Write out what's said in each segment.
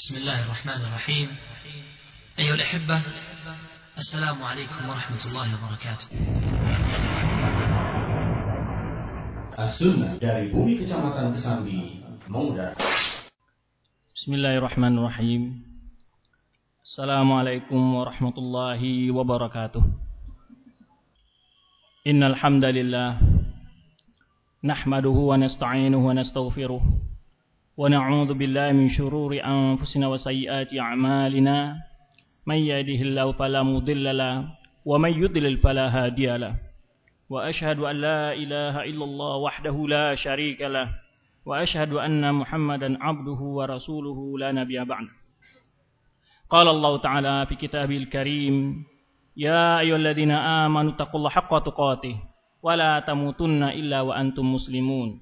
بسم الله الرحمن الرحيم. أيها الأحبة السلام عليكم ورحمة الله وبركاته. السنة dari bumi kecamatan Kesambi مودة. بسم الله الرحمن الرحيم. السلام عليكم ورحمة الله وبركاته. إن الحمد لله نحمده ونستعينه ونستغفره wa na'udzu billahi min shururi anfusina wa sayyiati a'malina may yahdihillahu fala mudilla lahu wa may yudlil fala hadiya lahu wa ashhadu an la ilaha illallah wahdahu la sharika lahu وأشهد أن محمدا عبده ورسوله لا نبي بعده قال الله تعالى في كتابه الكريم يا أيها الذين آمنوا اتقوا الله حق تقاته ولا تموتن إلا وأنتم مسلمون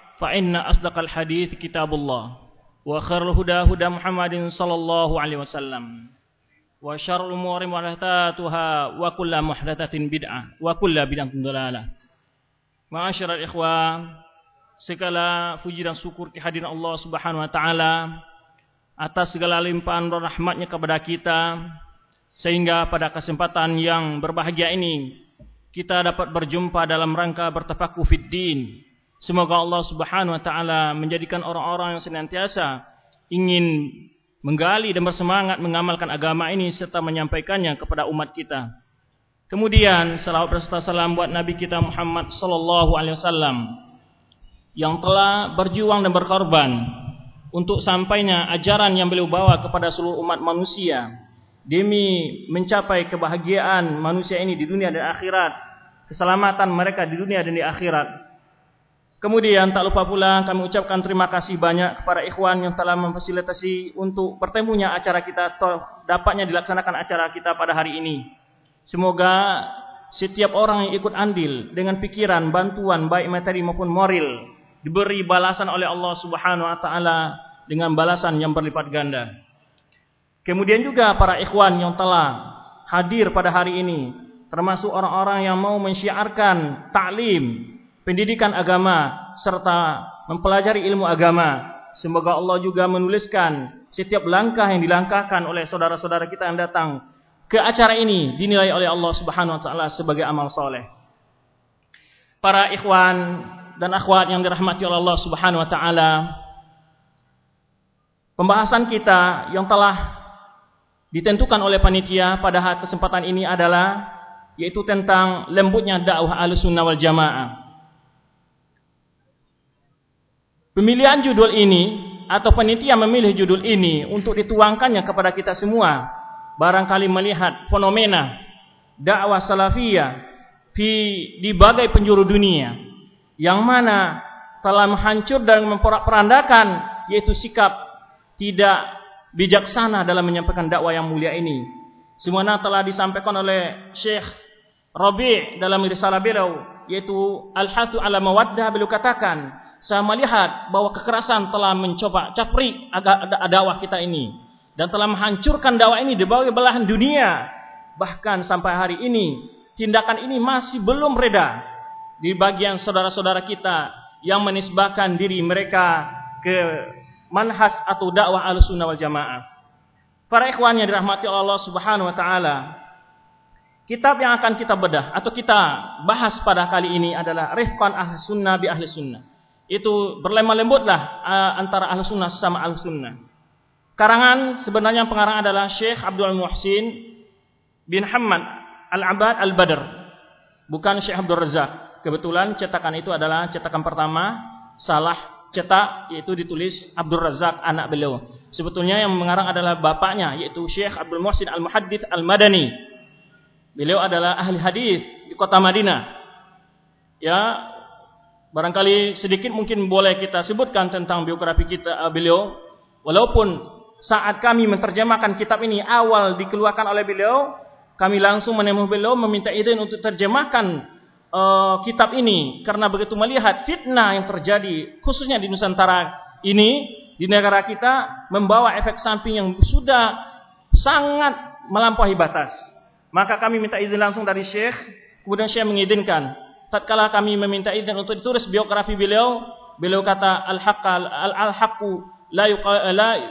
فإن أصدق الحديث كتاب الله وخير الهدى هدى محمد صلى الله عليه وسلم وشر الأمور محدثاتها وكل محدثة بدعة وكل بدعة ضلالة معاشر الإخوة segala puji dan syukur kehadiran Allah Subhanahu wa taala atas segala limpahan dan rahmatnya kepada kita sehingga pada kesempatan yang berbahagia ini kita dapat berjumpa dalam rangka bertafakuh fiddin. Semoga Allah Subhanahu wa taala menjadikan orang-orang yang senantiasa ingin menggali dan bersemangat mengamalkan agama ini serta menyampaikannya kepada umat kita. Kemudian salawat serta salam buat Nabi kita Muhammad sallallahu alaihi wasallam yang telah berjuang dan berkorban untuk sampainya ajaran yang beliau bawa kepada seluruh umat manusia demi mencapai kebahagiaan manusia ini di dunia dan akhirat, keselamatan mereka di dunia dan di akhirat. Kemudian tak lupa pula kami ucapkan terima kasih banyak kepada ikhwan yang telah memfasilitasi untuk pertemunya acara kita atau dapatnya dilaksanakan acara kita pada hari ini. Semoga setiap orang yang ikut andil dengan pikiran, bantuan baik materi maupun moral diberi balasan oleh Allah Subhanahu wa taala dengan balasan yang berlipat ganda. Kemudian juga para ikhwan yang telah hadir pada hari ini, termasuk orang-orang yang mau mensyiarkan taklim, pendidikan agama serta mempelajari ilmu agama. Semoga Allah juga menuliskan setiap langkah yang dilangkahkan oleh saudara-saudara kita yang datang ke acara ini dinilai oleh Allah Subhanahu wa taala sebagai amal soleh. Para ikhwan dan akhwat yang dirahmati oleh Allah Subhanahu wa taala. Pembahasan kita yang telah ditentukan oleh panitia pada kesempatan ini adalah yaitu tentang lembutnya dakwah Ahlussunnah wal Jamaah. Pemilihan judul ini atau panitia memilih judul ini untuk dituangkannya kepada kita semua barangkali melihat fenomena dakwah salafiyah di di bagai penjuru dunia yang mana telah menghancur dan memporak-perandakan yaitu sikap tidak bijaksana dalam menyampaikan dakwah yang mulia ini. Semuanya telah disampaikan oleh Syekh Rabi' dalam risalah beliau yaitu Al-Hathu ala Mawaddah beliau katakan saya melihat bahwa kekerasan telah mencoba capri dakwah kita ini dan telah menghancurkan dakwah ini di berbagai belahan dunia bahkan sampai hari ini tindakan ini masih belum reda di bagian saudara-saudara kita yang menisbahkan diri mereka ke manhaj atau dakwah al-sunnah wal jamaah. Para ikhwan yang dirahmati Allah subhanahu wa ta'ala. Kitab yang akan kita bedah atau kita bahas pada kali ini adalah Rifqan Ahli bi Ahli Sunnah. Itu berlemah lembutlah antara Ahli Sunnah sama Ahli Sunnah. Karangan sebenarnya pengarang adalah Syekh Abdul Muhsin bin Hamad Al-Abad Al-Badr. Bukan Syekh Abdul Razak. Kebetulan cetakan itu adalah cetakan pertama salah cetak yaitu ditulis Abdul Razak anak beliau. Sebetulnya yang mengarang adalah bapaknya yaitu Syekh Abdul Muhsin Al-Muhaddits Al-Madani. Beliau adalah ahli hadis di kota Madinah. Ya, barangkali sedikit mungkin boleh kita sebutkan tentang biografi kita beliau walaupun saat kami menerjemahkan kitab ini awal dikeluarkan oleh beliau, kami langsung menemui beliau meminta izin untuk terjemahkan uh, kitab ini karena begitu melihat fitnah yang terjadi khususnya di Nusantara ini di negara kita membawa efek samping yang sudah sangat melampaui batas. Maka kami minta izin langsung dari Syekh, kemudian Syekh mengizinkan. Tatkala kami meminta izin untuk ditulis biografi beliau, beliau kata al-haqqa al-haqqu la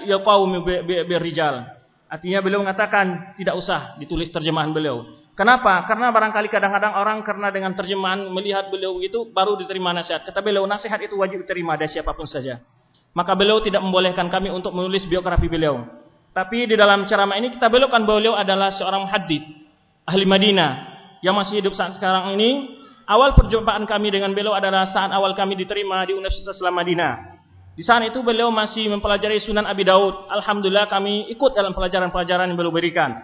yuqawimu birrijal. Artinya beliau mengatakan tidak usah ditulis terjemahan beliau. Kenapa? Karena barangkali kadang-kadang orang karena dengan terjemahan melihat beliau itu baru diterima nasihat. Kata beliau nasihat itu wajib diterima dari siapa pun saja. Maka beliau tidak membolehkan kami untuk menulis biografi beliau. Tapi di dalam ceramah ini kita belokkan beliau adalah seorang hadith ahli Madinah yang masih hidup saat sekarang ini. Awal perjumpaan kami dengan beliau adalah saat awal kami diterima di Universitas Islam Madinah. Di saat itu beliau masih mempelajari Sunan Abi Daud. Alhamdulillah kami ikut dalam pelajaran-pelajaran yang beliau berikan.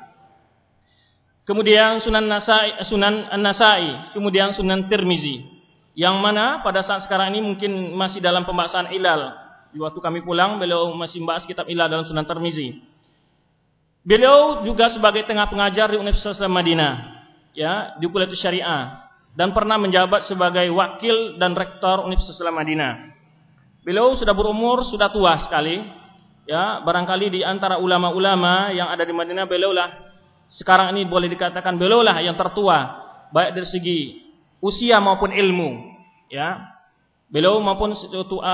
Kemudian Sunan Nasai, Sunan An-Nasai, kemudian Sunan Tirmizi. Yang mana pada saat sekarang ini mungkin masih dalam pembahasan ilal. Di waktu kami pulang beliau masih membahas kitab ilal dalam Sunan Tirmizi. Beliau juga sebagai tengah pengajar di Universitas Madinah, ya, di Kuliah Syariah dan pernah menjabat sebagai wakil dan rektor Universitas Madinah. Beliau sudah berumur, sudah tua sekali. Ya, barangkali di antara ulama-ulama yang ada di Madinah beliau lah sekarang ini boleh dikatakan beliau lah yang tertua baik dari segi usia maupun ilmu. Ya. Beliau maupun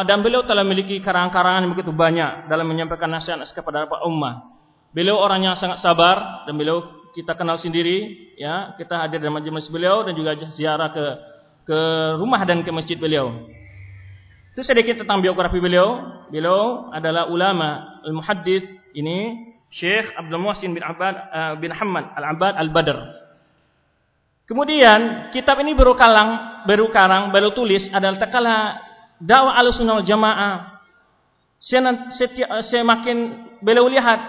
dan beliau telah memiliki karangan-karangan begitu banyak dalam menyampaikan nasihat kepada ummah. Beliau orangnya sangat sabar dan beliau kita kenal sendiri ya, kita hadir dalam majelis beliau dan juga ziarah ke ke rumah dan ke masjid beliau. Itu sedikit tentang biografi beliau. Beliau adalah ulama al-muhaddits ini Syekh Abdul Muhsin bin Abad uh, bin Hamad Al-Abad Al-Badr. Kemudian kitab ini baru kalang, baru karang, baru tulis adalah takala dakwah Ahlussunnah wal Jamaah. Semakin beliau lihat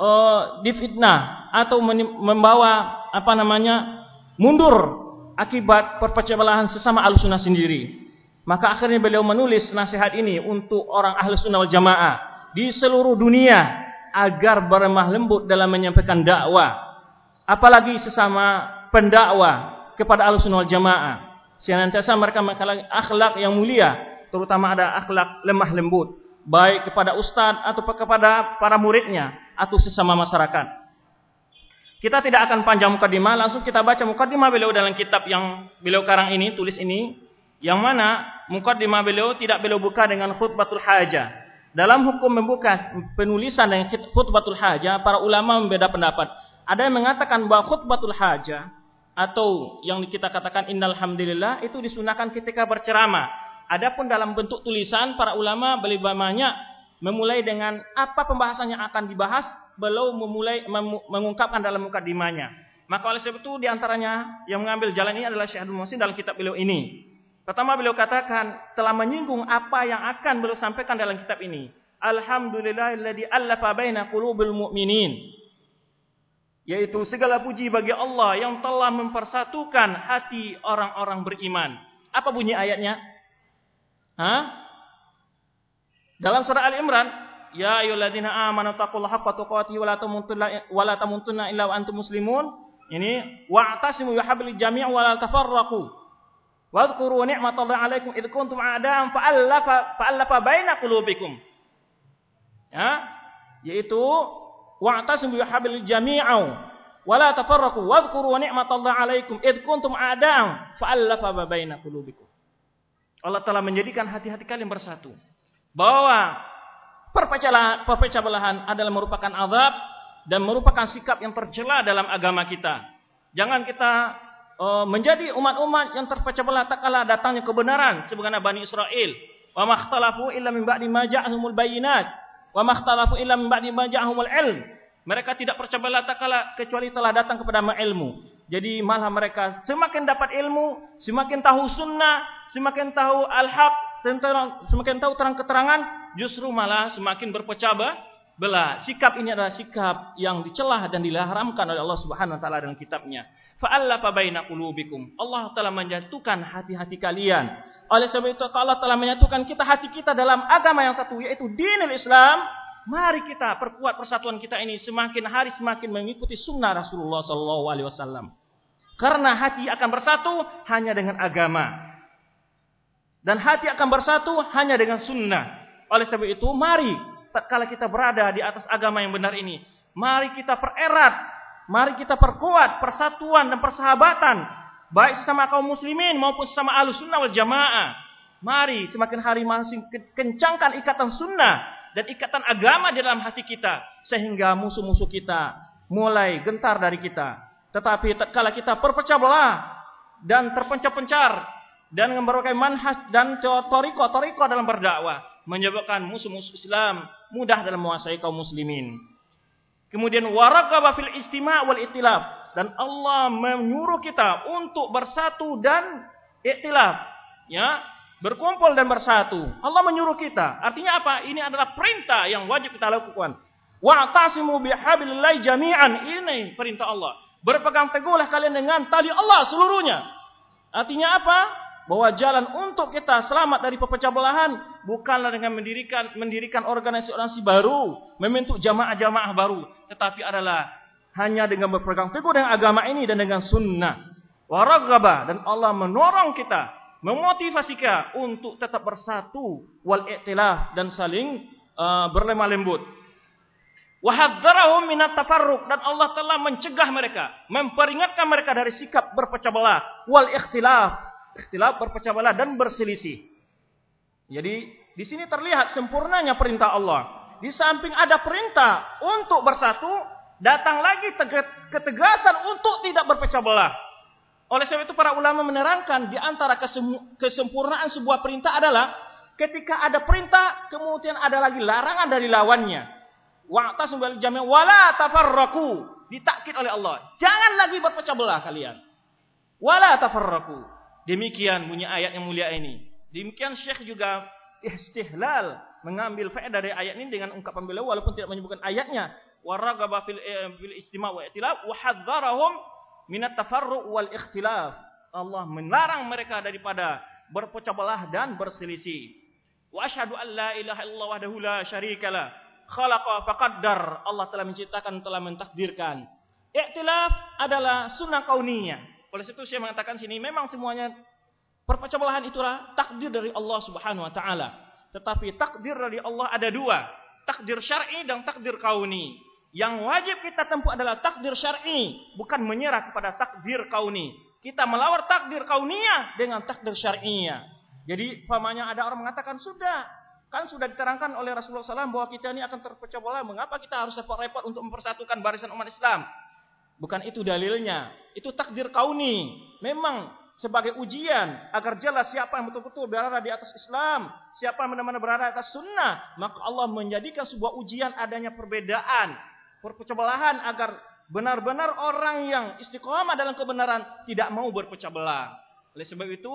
uh, difitnah atau membawa apa namanya mundur akibat perpecah belahan sesama Ahlussunnah sendiri. Maka akhirnya beliau menulis nasihat ini untuk orang ahli sunnah wal jamaah di seluruh dunia agar beremah lembut dalam menyampaikan dakwah. Apalagi sesama pendakwah kepada ahli sunnah wal jamaah. Senantiasa mereka mengalami akhlak yang mulia, terutama ada akhlak lemah lembut, baik kepada ustadz atau kepada para muridnya atau sesama masyarakat. Kita tidak akan panjang mukadimah, langsung kita baca mukadimah beliau dalam kitab yang beliau karang ini, tulis ini yang mana mukaddimah beliau tidak beliau buka dengan khutbatul hajah. Dalam hukum membuka penulisan dengan khutbatul hajah, para ulama membeda pendapat. Ada yang mengatakan bahwa khutbatul hajah atau yang kita katakan innal hamdulillah itu disunahkan ketika berceramah. Adapun dalam bentuk tulisan para ulama lebih banyak memulai dengan apa pembahasan yang akan dibahas belum memulai mengungkapkan dalam mukadimahnya. Maka oleh sebab itu di antaranya yang mengambil jalan ini adalah Syekh Muhsin dalam kitab beliau ini. Pertama beliau katakan telah menyinggung apa yang akan beliau sampaikan dalam kitab ini. Alhamdulillahilladzi allafa baina qulubil mu'minin. Yaitu segala puji bagi Allah yang telah mempersatukan hati orang-orang beriman. Apa bunyi ayatnya? Hah? Dalam surah Al-Imran, ya ayyuhalladzina amanu taqullaha haqqa tuqatih wa la tamutunna wa la tamutunna illa wa antum muslimun. Ini wa'tasimu bihablil jami' wa la tafarraqu. Wadhkuru ni'matallahi 'alaikum id kuntum a'da'an fa'alafa fa'alafa baina qulubikum. Ya, yaitu wa'tasimu bihablil jami'u wa la tafarraqu wadhkuru ni'matallahi 'alaikum id kuntum a'da'an fa'alafa baina qulubikum. Allah telah menjadikan hati-hati kalian bersatu. Bahwa perpecahan perpecah belahan adalah merupakan azab dan merupakan sikap yang tercela dalam agama kita. Jangan kita uh, menjadi umat-umat yang terpecah belah tak kala datangnya kebenaran sebagaimana Bani Israel. Wa makhtalafu illa min ba'di ma ja'ahumul bayyinat wa makhtalafu illa min ba'di ma ja'ahumul ilm. Mereka tidak percaya belah tak kala kecuali telah datang kepada ilmu. Jadi malah mereka semakin dapat ilmu, semakin tahu sunnah, semakin tahu al-haq, semakin tahu terang keterangan, justru malah semakin berpecah belah. Sikap ini adalah sikap yang dicelah dan diharamkan oleh Allah Subhanahu wa taala dalam kitabnya fa'allafa baina qulubikum. Allah telah menyatukan hati-hati kalian. Oleh sebab itu Allah telah menyatukan kita hati kita dalam agama yang satu yaitu dinul Islam. Mari kita perkuat persatuan kita ini semakin hari semakin mengikuti sunnah Rasulullah Sallallahu Alaihi Wasallam. Karena hati akan bersatu hanya dengan agama. Dan hati akan bersatu hanya dengan sunnah. Oleh sebab itu, mari kalau kita berada di atas agama yang benar ini, mari kita pererat, mari kita perkuat persatuan dan persahabatan baik sesama kaum muslimin maupun sesama ahlu sunnah wal jamaah. Mari semakin hari masing kencangkan ikatan sunnah dan ikatan agama di dalam hati kita sehingga musuh-musuh kita mulai gentar dari kita. Tetapi tatkala kita perpecah belah dan terpencar-pencar dan berbagai manhaj dan toriko-toriko dalam berdakwah menyebabkan musuh-musuh Islam mudah dalam menguasai kaum muslimin. Kemudian warakaba fil istima' wal itilaf dan Allah menyuruh kita untuk bersatu dan iktilaf ya berkumpul dan bersatu. Allah menyuruh kita. Artinya apa? Ini adalah perintah yang wajib kita lakukan. Wa'tasimu bihablillahi jami'an. Ini perintah Allah. Berpegang teguhlah kalian dengan tali Allah seluruhnya. Artinya apa? Bahwa jalan untuk kita selamat dari pecah belahan bukanlah dengan mendirikan mendirikan organisasi-organisasi baru, membentuk jamaah-jamaah baru, tetapi adalah hanya dengan berpegang teguh dengan agama ini dan dengan sunnah. Waragaba dan Allah menorong kita memotivasi kita untuk tetap bersatu wal i'tilaf dan saling uh, berlemah lembut. Wahadzarahum minat tafarruq dan Allah telah mencegah mereka, memperingatkan mereka dari sikap berpecah belah wal ikhtilaf, ikhtilaf berpecah belah dan berselisih. Jadi di sini terlihat sempurnanya perintah Allah. Di samping ada perintah untuk bersatu, datang lagi ketegasan untuk tidak berpecah belah. Oleh sebab itu para ulama menerangkan di antara kesempurnaan sebuah perintah adalah ketika ada perintah kemudian ada lagi larangan dari lawannya. Wa'tasim bil jami' wala tafarraqu. Ditakkid oleh Allah. Jangan lagi berpecah belah kalian. Wala tafarraqu. Demikian bunyi ayat yang mulia ini. Demikian Syekh juga istihlal mengambil faedah dari ayat ini dengan ungkapan beliau walaupun tidak menyebutkan ayatnya waragaba fil, eh, istima' wa i'tilaf wa hadzarahum minat tafarru' wal ikhtilaf. Allah melarang mereka daripada berpecah belah dan berselisih. Wa asyhadu an la ilaha illallah wahdahu la syarikalah. Khalaqa faqaddar. Allah telah menciptakan, telah mentakdirkan. Iktilaf adalah sunnah kauniyah. Oleh itu saya mengatakan sini memang semuanya perpecah belahan itulah takdir dari Allah Subhanahu wa taala. Tetapi takdir dari Allah ada dua, takdir syar'i dan takdir kauni. Yang wajib kita tempuh adalah takdir syar'i, bukan menyerah kepada takdir kauni. Kita melawar takdir kauniyah dengan takdir syar'iyah. Jadi, pamannya ada orang mengatakan, sudah, kan sudah diterangkan oleh Rasulullah SAW bahwa kita ini akan terpecah belah. Mengapa kita harus repot-repot untuk mempersatukan barisan umat Islam? Bukan itu dalilnya. Itu takdir kauni. Memang sebagai ujian agar jelas siapa yang betul-betul berada di atas Islam, siapa yang benar-benar berada di atas sunnah, maka Allah menjadikan sebuah ujian adanya perbedaan belahan agar benar-benar orang yang istiqomah dalam kebenaran tidak mau berpecah belah. Oleh sebab itu,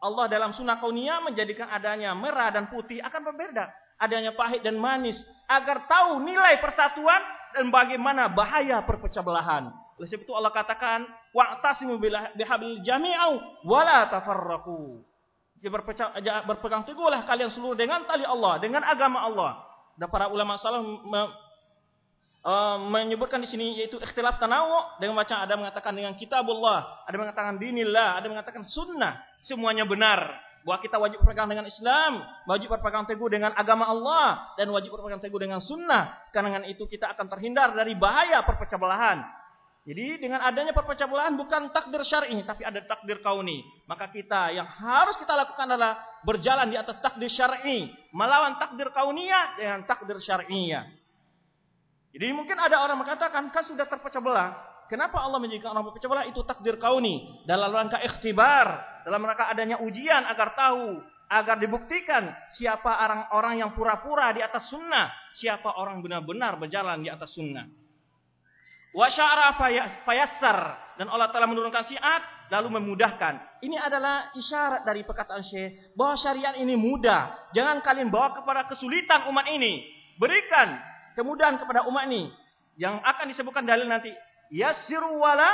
Allah dalam sunnah kauniyah menjadikan adanya merah dan putih akan berbeda. Adanya pahit dan manis. Agar tahu nilai persatuan dan bagaimana bahaya perpecah belahan. Oleh sebab itu Allah katakan, Wa'tasimu bihabil jami'au wala tafarraku. Berpecah, berpegang teguhlah kalian seluruh dengan tali Allah, dengan agama Allah. Dan para ulama salah uh, menyebutkan di sini yaitu ikhtilaf tanawu dengan macam ada mengatakan dengan kitabullah, ada mengatakan dinillah, ada mengatakan sunnah, semuanya benar. Bahwa kita wajib berpegang dengan Islam, wajib berpegang teguh dengan agama Allah, dan wajib berpegang teguh dengan sunnah. Karena dengan itu kita akan terhindar dari bahaya perpecah belahan. Jadi dengan adanya perpecah belahan bukan takdir syar'i, tapi ada takdir kauni. Maka kita yang harus kita lakukan adalah berjalan di atas takdir syar'i, melawan takdir kauniyah dengan takdir syar'iyah. Jadi mungkin ada orang mengatakan kan sudah terpecah belah. Kenapa Allah menjadikan orang berpecah belah itu takdir kauni dalam rangka ikhtibar, dalam rangka adanya ujian agar tahu, agar dibuktikan siapa orang-orang yang pura-pura di atas sunnah, siapa orang benar-benar berjalan di atas sunnah. Wa syara fayassar. Dan Allah telah menurunkan syiat lalu memudahkan. Ini adalah isyarat dari perkataan Syekh bahwa syariat ini mudah. Jangan kalian bawa kepada kesulitan umat ini. Berikan kemudahan kepada umat ini. Yang akan disebutkan dalil nanti. Yasiru wala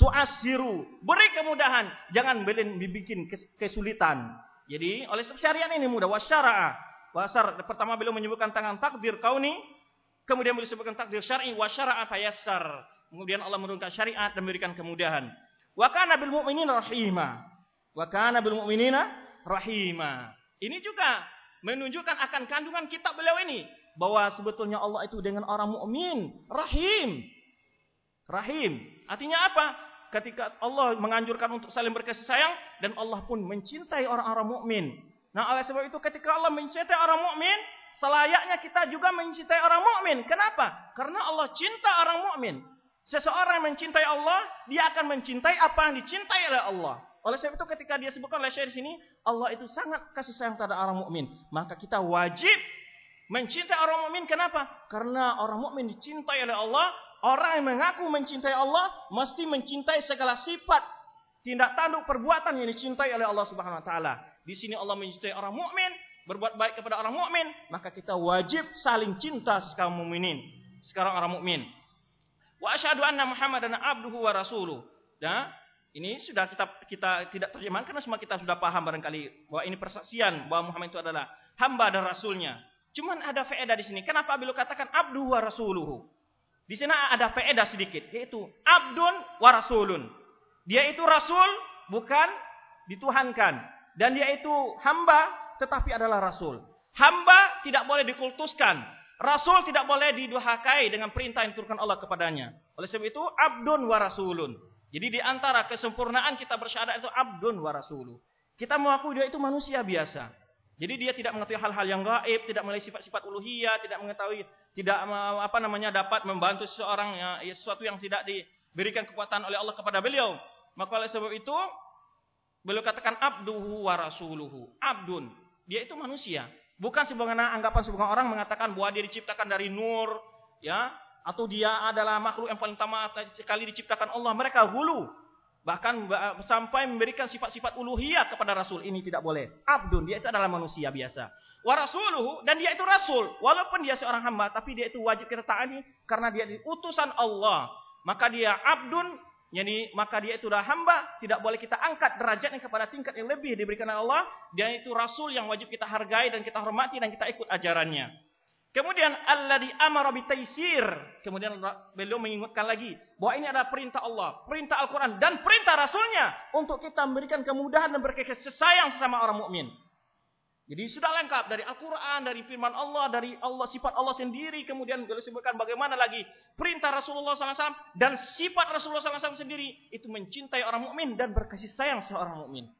tuasiru beri kemudahan. Jangan bikin kesulitan. Jadi oleh syariat ini mudah. Wasyara'a wasar pertama beliau menyebutkan tangan takdir kauni Kemudian beliau sebutkan takdir syar'i wa syara'a fayassar. Kemudian Allah menurunkan syariat dan memberikan kemudahan. Wa kana bil mu'minina rahima. Wa kana bil mu'minina rahima. Ini juga menunjukkan akan kandungan kitab beliau ini bahwa sebetulnya Allah itu dengan orang mukmin rahim. Rahim. Artinya apa? Ketika Allah menganjurkan untuk saling berkasih sayang dan Allah pun mencintai orang-orang mukmin. Nah, oleh sebab itu ketika Allah mencintai orang mukmin, selayaknya kita juga mencintai orang mukmin. Kenapa? Karena Allah cinta orang mukmin. Seseorang yang mencintai Allah, dia akan mencintai apa yang dicintai oleh Allah. Oleh sebab itu ketika dia sebutkan oleh di sini, Allah itu sangat kasih sayang terhadap orang mukmin. Maka kita wajib mencintai orang mukmin. Kenapa? Karena orang mukmin dicintai oleh Allah. Orang yang mengaku mencintai Allah mesti mencintai segala sifat tindak tanduk perbuatan yang dicintai oleh Allah Subhanahu wa taala. Di sini Allah mencintai orang mukmin, berbuat baik kepada orang mukmin, maka kita wajib saling cinta sesama mukminin. Sekarang orang mukmin. Wa asyhadu anna Muhammadan abduhu wa rasuluh. Nah, ini sudah kita kita tidak terjemahkan karena semua kita sudah paham barangkali bahwa ini persaksian bahwa Muhammad itu adalah hamba dan rasulnya. Cuman ada faedah di sini. Kenapa beliau katakan abduhu wa rasuluhu? Di sini ada faedah sedikit yaitu abdun wa rasulun. Dia itu rasul bukan dituhankan dan dia itu hamba tetapi adalah rasul. Hamba tidak boleh dikultuskan. Rasul tidak boleh diduhakai dengan perintah yang diturunkan Allah kepadanya. Oleh sebab itu, abdun wa rasulun. Jadi di antara kesempurnaan kita bersyahadat itu abdun wa rasuluh. Kita mengakui dia itu manusia biasa. Jadi dia tidak mengetahui hal-hal yang gaib, tidak mengetahui sifat-sifat uluhiyah, tidak mengetahui tidak apa namanya dapat membantu seseorang ya, ya, sesuatu yang tidak diberikan kekuatan oleh Allah kepada beliau. Maka oleh sebab itu beliau katakan abduhu wa rasuluhu. Abdun, dia itu manusia. Bukan sebagaimana anggapan sebagian orang mengatakan bahwa dia diciptakan dari nur, ya, atau dia adalah makhluk yang paling utama sekali diciptakan Allah. Mereka hulu. Bahkan sampai memberikan sifat-sifat uluhiyah kepada Rasul. Ini tidak boleh. Abdun, dia itu adalah manusia biasa. Wa rasuluhu, dan dia itu Rasul. Walaupun dia seorang hamba, tapi dia itu wajib kita taati karena dia utusan Allah. Maka dia abdun, jadi maka dia itu adalah hamba, tidak boleh kita angkat derajatnya kepada tingkat yang lebih diberikan oleh Allah. Dia itu rasul yang wajib kita hargai dan kita hormati dan kita ikut ajarannya. Kemudian Allah di amara bitaisir. Kemudian beliau mengingatkan lagi bahwa ini adalah perintah Allah, perintah Al-Qur'an dan perintah rasulnya untuk kita memberikan kemudahan dan berkasih sayang sesama orang mukmin. Jadi sudah lengkap dari Al-Quran, dari firman Allah, dari Allah sifat Allah sendiri. Kemudian beliau sebutkan bagaimana lagi perintah Rasulullah SAW dan sifat Rasulullah SAW sendiri itu mencintai orang mukmin dan berkasih sayang seorang mukmin.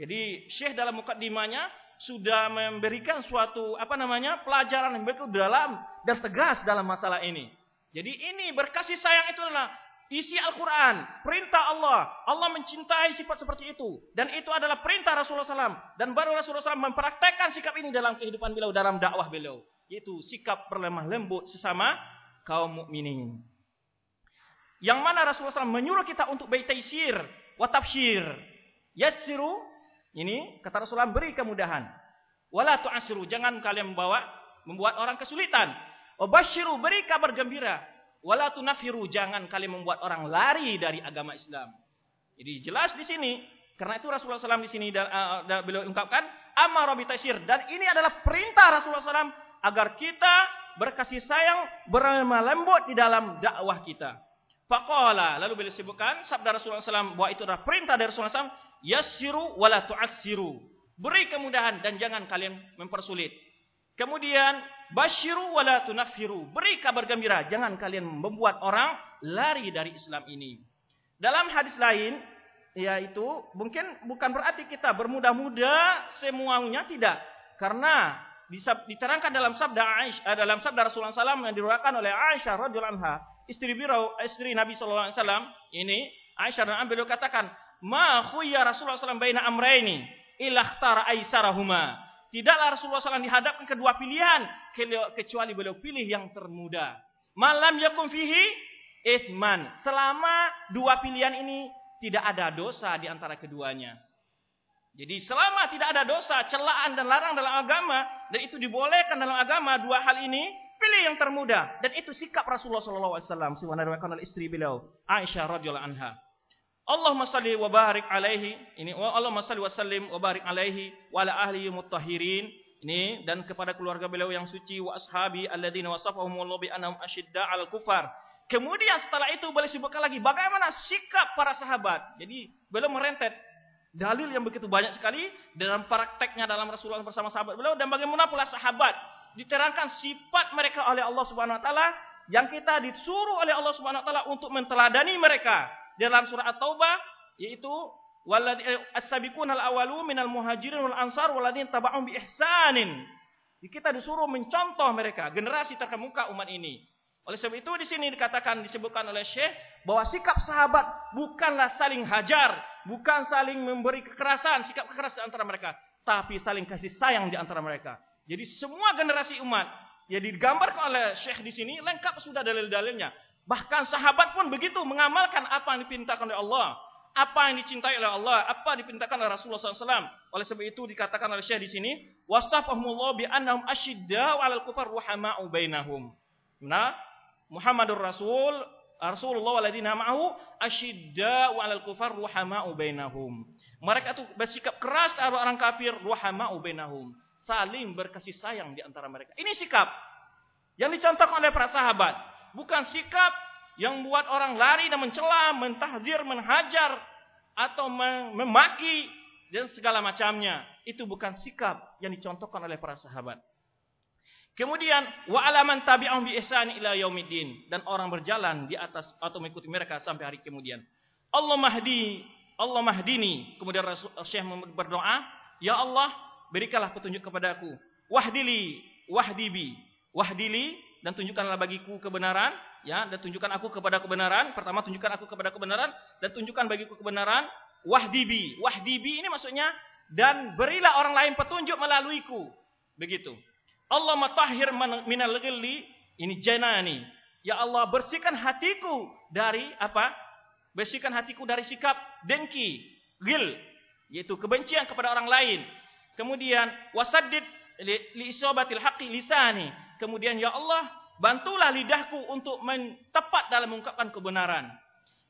Jadi Syekh dalam mukaddimahnya sudah memberikan suatu apa namanya pelajaran yang betul dalam dan tegas dalam masalah ini. Jadi ini berkasih sayang itu adalah Isi Al-Quran, perintah Allah. Allah mencintai sifat seperti itu. Dan itu adalah perintah Rasulullah SAW. Dan baru Rasulullah SAW mempraktekkan sikap ini dalam kehidupan beliau, dalam dakwah beliau. Yaitu sikap berlemah lembut sesama kaum mukminin. Yang mana Rasulullah SAW menyuruh kita untuk baitaisir, watabshir. Yassiru, ini kata Rasulullah beri kemudahan. Wala tu'asiru, jangan kalian membawa membuat orang kesulitan. Obashiru, beri kabar gembira. Wala tunafiru, jangan kalian membuat orang lari dari agama Islam. Jadi jelas di sini, karena itu Rasulullah SAW di sini uh, beliau ungkapkan amar bitasir dan ini adalah perintah Rasulullah SAW agar kita berkasih sayang berlemah lembut di dalam dakwah kita. Faqala lalu beliau sebutkan sabda Rasulullah SAW bahwa itu adalah perintah dari Rasulullah SAW yassiru wala tu'assiru. Beri kemudahan dan jangan kalian mempersulit. Kemudian basyiru wala tunafiru. Beri kabar gembira, jangan kalian membuat orang lari dari Islam ini. Dalam hadis lain yaitu mungkin bukan berarti kita bermudah-mudah semuanya tidak. Karena diterangkan dalam sabda Aisyah eh, dalam sabda Rasulullah SAW yang diriwayatkan oleh Aisyah radhiyallahu anha, istri biro istri Nabi wasallam ini Aisyah dan beliau katakan, "Ma khuyya Rasulullah SAW baina amrayni ila ikhtara aisarahuma." Tidaklah Rasulullah SAW dihadapkan kedua pilihan kecuali beliau pilih yang termuda. Malam yakum fihi ithman. Selama dua pilihan ini tidak ada dosa di antara keduanya. Jadi selama tidak ada dosa, celaan dan larang dalam agama dan itu dibolehkan dalam agama dua hal ini, pilih yang termuda dan itu sikap Rasulullah SAW. Oleh istri beliau Aisyah radhiyallahu anha. Allahumma salli wa barik alaihi ini Allahumma salli wa sallim wa barik alaihi wa ala ahli mutahhirin ini dan kepada keluarga beliau yang suci wa ashabi alladzina wasafahumullahu bi annahum ashidda 'alal kufar. Kemudian setelah itu beliau sebutkan lagi bagaimana sikap para sahabat. Jadi beliau merentet dalil yang begitu banyak sekali dalam prakteknya dalam Rasulullah bersama sahabat beliau dan bagaimana pula sahabat diterangkan sifat mereka oleh Allah Subhanahu wa taala yang kita disuruh oleh Allah Subhanahu wa taala untuk menteladani mereka dalam surah At-Taubah yaitu Eh, as-sabiqun al-awalu minal muhajirin wal ansar waladin taba'um bi ihsanin. Kita disuruh mencontoh mereka, generasi terkemuka umat ini. Oleh sebab itu di sini dikatakan disebutkan oleh Syekh bahwa sikap sahabat bukanlah saling hajar, bukan saling memberi kekerasan, sikap keras di antara mereka, tapi saling kasih sayang di antara mereka. Jadi semua generasi umat yang digambarkan oleh Syekh di sini lengkap sudah dalil-dalilnya. Bahkan sahabat pun begitu mengamalkan apa yang dipintakan oleh Allah apa yang dicintai oleh Allah, apa diperintahkan oleh Rasulullah SAW. Oleh sebab itu dikatakan oleh Syekh di sini, wasafahumullah bi annahum asyidda'u 'alal kufar ruhama'u bainahum. Nah, Muhammadur Rasul Rasulullah waladina ma'ahu asyidda'u 'alal kufar ruhama'u bainahum. Mereka itu bersikap keras terhadap orang kafir ruhama'u bainahum. Saling berkasih sayang di antara mereka. Ini sikap yang dicontohkan oleh para sahabat, bukan sikap yang membuat orang lari dan mencela, mentahzir, menhajar atau memaki dan segala macamnya. Itu bukan sikap yang dicontohkan oleh para sahabat. Kemudian wa alaman tabi'ahum bi ihsan ila yaumiddin dan orang berjalan di atas atau mengikuti mereka sampai hari kemudian. Allah mahdi, Allah mahdini. Kemudian Rasul Syekh berdoa, "Ya Allah, berikanlah petunjuk kepadaku. Wahdili, wahdibi, wahdili dan tunjukkanlah bagiku kebenaran ya. Dan tunjukkan aku kepada kebenaran. Pertama tunjukkan aku kepada kebenaran. Dan tunjukkan bagiku kebenaran. Wahdibi. Wahdibi ini maksudnya dan berilah orang lain petunjuk melaluiku. Begitu. Allah matahhir minal ghilli. Ini janani ya Allah bersihkan hatiku dari apa? Bersihkan hatiku dari sikap dengki gil yaitu kebencian kepada orang lain. Kemudian wasaddid li isobatil haqqi lisani kemudian ya Allah Bantulah lidahku untuk tepat dalam mengungkapkan kebenaran.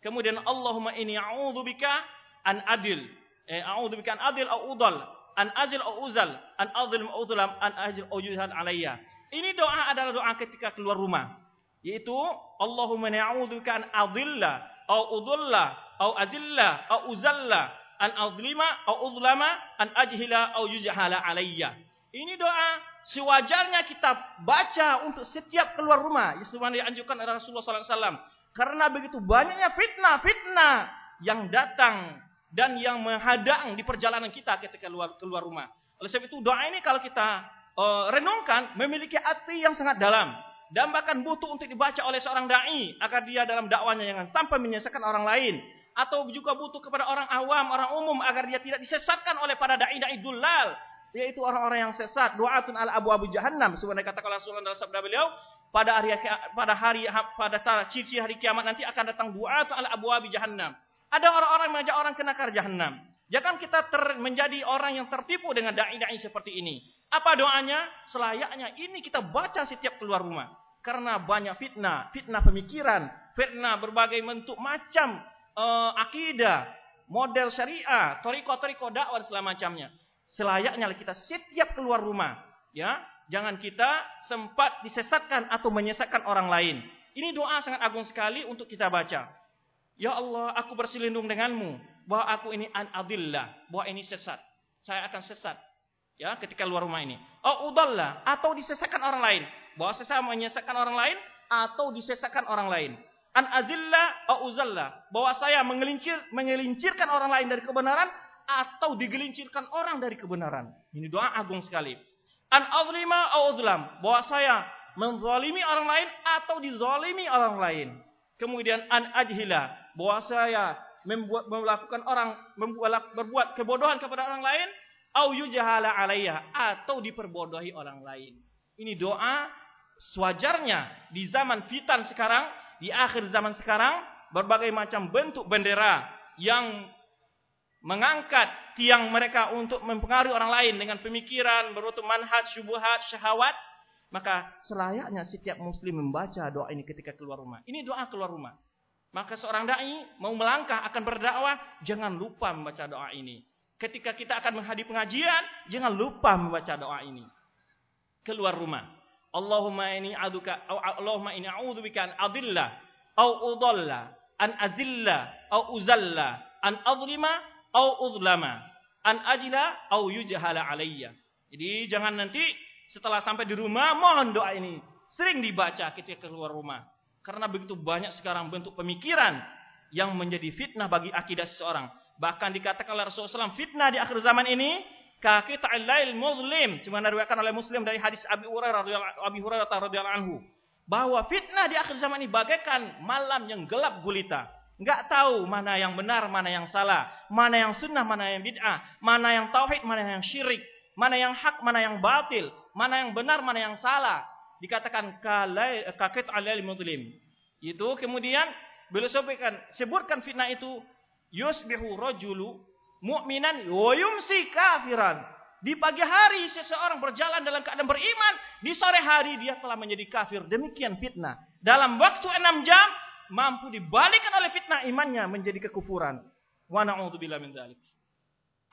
Kemudian Allahumma inni a'udzubika an adil. Eh, a'udzubika an adil au udal. An azil au uzal. An adil au uzlam. An ajil au yuzhad alayya. Ini doa adalah doa ketika keluar rumah. Yaitu Allahumma inni a'udzubika an adilla au udulla au azilla au uzalla an azlima au uzlama an ajhila au yuzhala alayya. Ini doa sewajarnya kita baca untuk setiap keluar rumah. Sebagaimana dianjurkan oleh Rasulullah SAW. Karena begitu banyaknya fitnah-fitnah yang datang dan yang menghadang di perjalanan kita ketika keluar, keluar rumah. Oleh sebab itu doa ini kalau kita uh, renungkan memiliki arti yang sangat dalam dan bahkan butuh untuk dibaca oleh seorang dai agar dia dalam dakwanya jangan sampai menyesatkan orang lain atau juga butuh kepada orang awam, orang umum agar dia tidak disesatkan oleh para dai-dai dulal yaitu orang-orang yang sesat, du'atun al abu abu jahannam. Sebenarnya kata Rasulullah dalam sabda beliau, pada hari pada hari pada ciri hari kiamat nanti akan datang du'atun al abu abu jahannam. Ada orang-orang mengajak orang ke neraka jahannam. Jangan kita ter, menjadi orang yang tertipu dengan dai-dai seperti ini. Apa doanya? Selayaknya ini kita baca setiap keluar rumah. Karena banyak fitnah, fitnah pemikiran, fitnah berbagai bentuk macam uh, akidah, model syariah, toriko-toriko dakwah dan segala macamnya selayaknya kita setiap keluar rumah, ya, jangan kita sempat disesatkan atau menyesatkan orang lain. Ini doa sangat agung sekali untuk kita baca. Ya Allah, aku berselindung denganmu bahwa aku ini an adillah, bahwa ini sesat. Saya akan sesat. Ya, ketika keluar rumah ini. Oh, udallah atau disesatkan orang lain. Bahwa saya menyesatkan orang lain atau disesatkan orang lain. An azillah au uzallah, bahwa saya mengelincir mengelincirkan orang lain dari kebenaran atau digelincirkan orang dari kebenaran. Ini doa agung sekali. An azlima au bahwa saya menzalimi orang lain atau dizalimi orang lain. Kemudian an ajhila, bahwa saya membuat melakukan orang membuat berbuat kebodohan kepada orang lain au yujahala alayya atau diperbodohi orang lain. Ini doa sewajarnya di zaman fitan sekarang, di akhir zaman sekarang berbagai macam bentuk bendera yang mengangkat tiang mereka untuk mempengaruhi orang lain dengan pemikiran, berutu manhaj, syubuhat, syahwat, maka selayaknya setiap muslim membaca doa ini ketika keluar rumah. Ini doa keluar rumah. Maka seorang dai mau melangkah akan berdakwah, jangan lupa membaca doa ini. ketika kita akan menghadiri pengajian, jangan lupa membaca doa ini. Keluar rumah. Allahumma ini aduka, Allahumma ini a'udzubika an adilla, au udalla, an azilla, au uzalla, an adlima, au udlama, an ajila, au yujhala alayya. Jadi jangan nanti setelah sampai di rumah mohon doa ini sering dibaca ketika keluar rumah. Karena begitu banyak sekarang bentuk pemikiran yang menjadi fitnah bagi akidah seseorang. Bahkan dikatakan oleh Rasulullah SAW, fitnah di akhir zaman ini kaki ta'allail muslim. Cuma diriwayatkan oleh Muslim dari hadis Abi Hurairah Abi Hurairah radhiyallahu anhu bahwa fitnah di akhir zaman ini bagaikan malam yang gelap gulita. Enggak tahu mana yang benar, mana yang salah, mana yang sunnah, mana yang bid'ah, mana yang tauhid, mana yang syirik, mana yang hak, mana yang batil, mana yang benar, mana yang salah dikatakan kakit alil muslim. Itu kemudian beliau sebutkan sebutkan fitnah itu yusbihu rajulu mu'minan wa yumsi kafiran. Di pagi hari seseorang berjalan dalam keadaan beriman, di sore hari dia telah menjadi kafir. Demikian fitnah. Dalam waktu enam jam mampu dibalikkan oleh fitnah imannya menjadi kekufuran. Wa na'udzubillah min dzalik.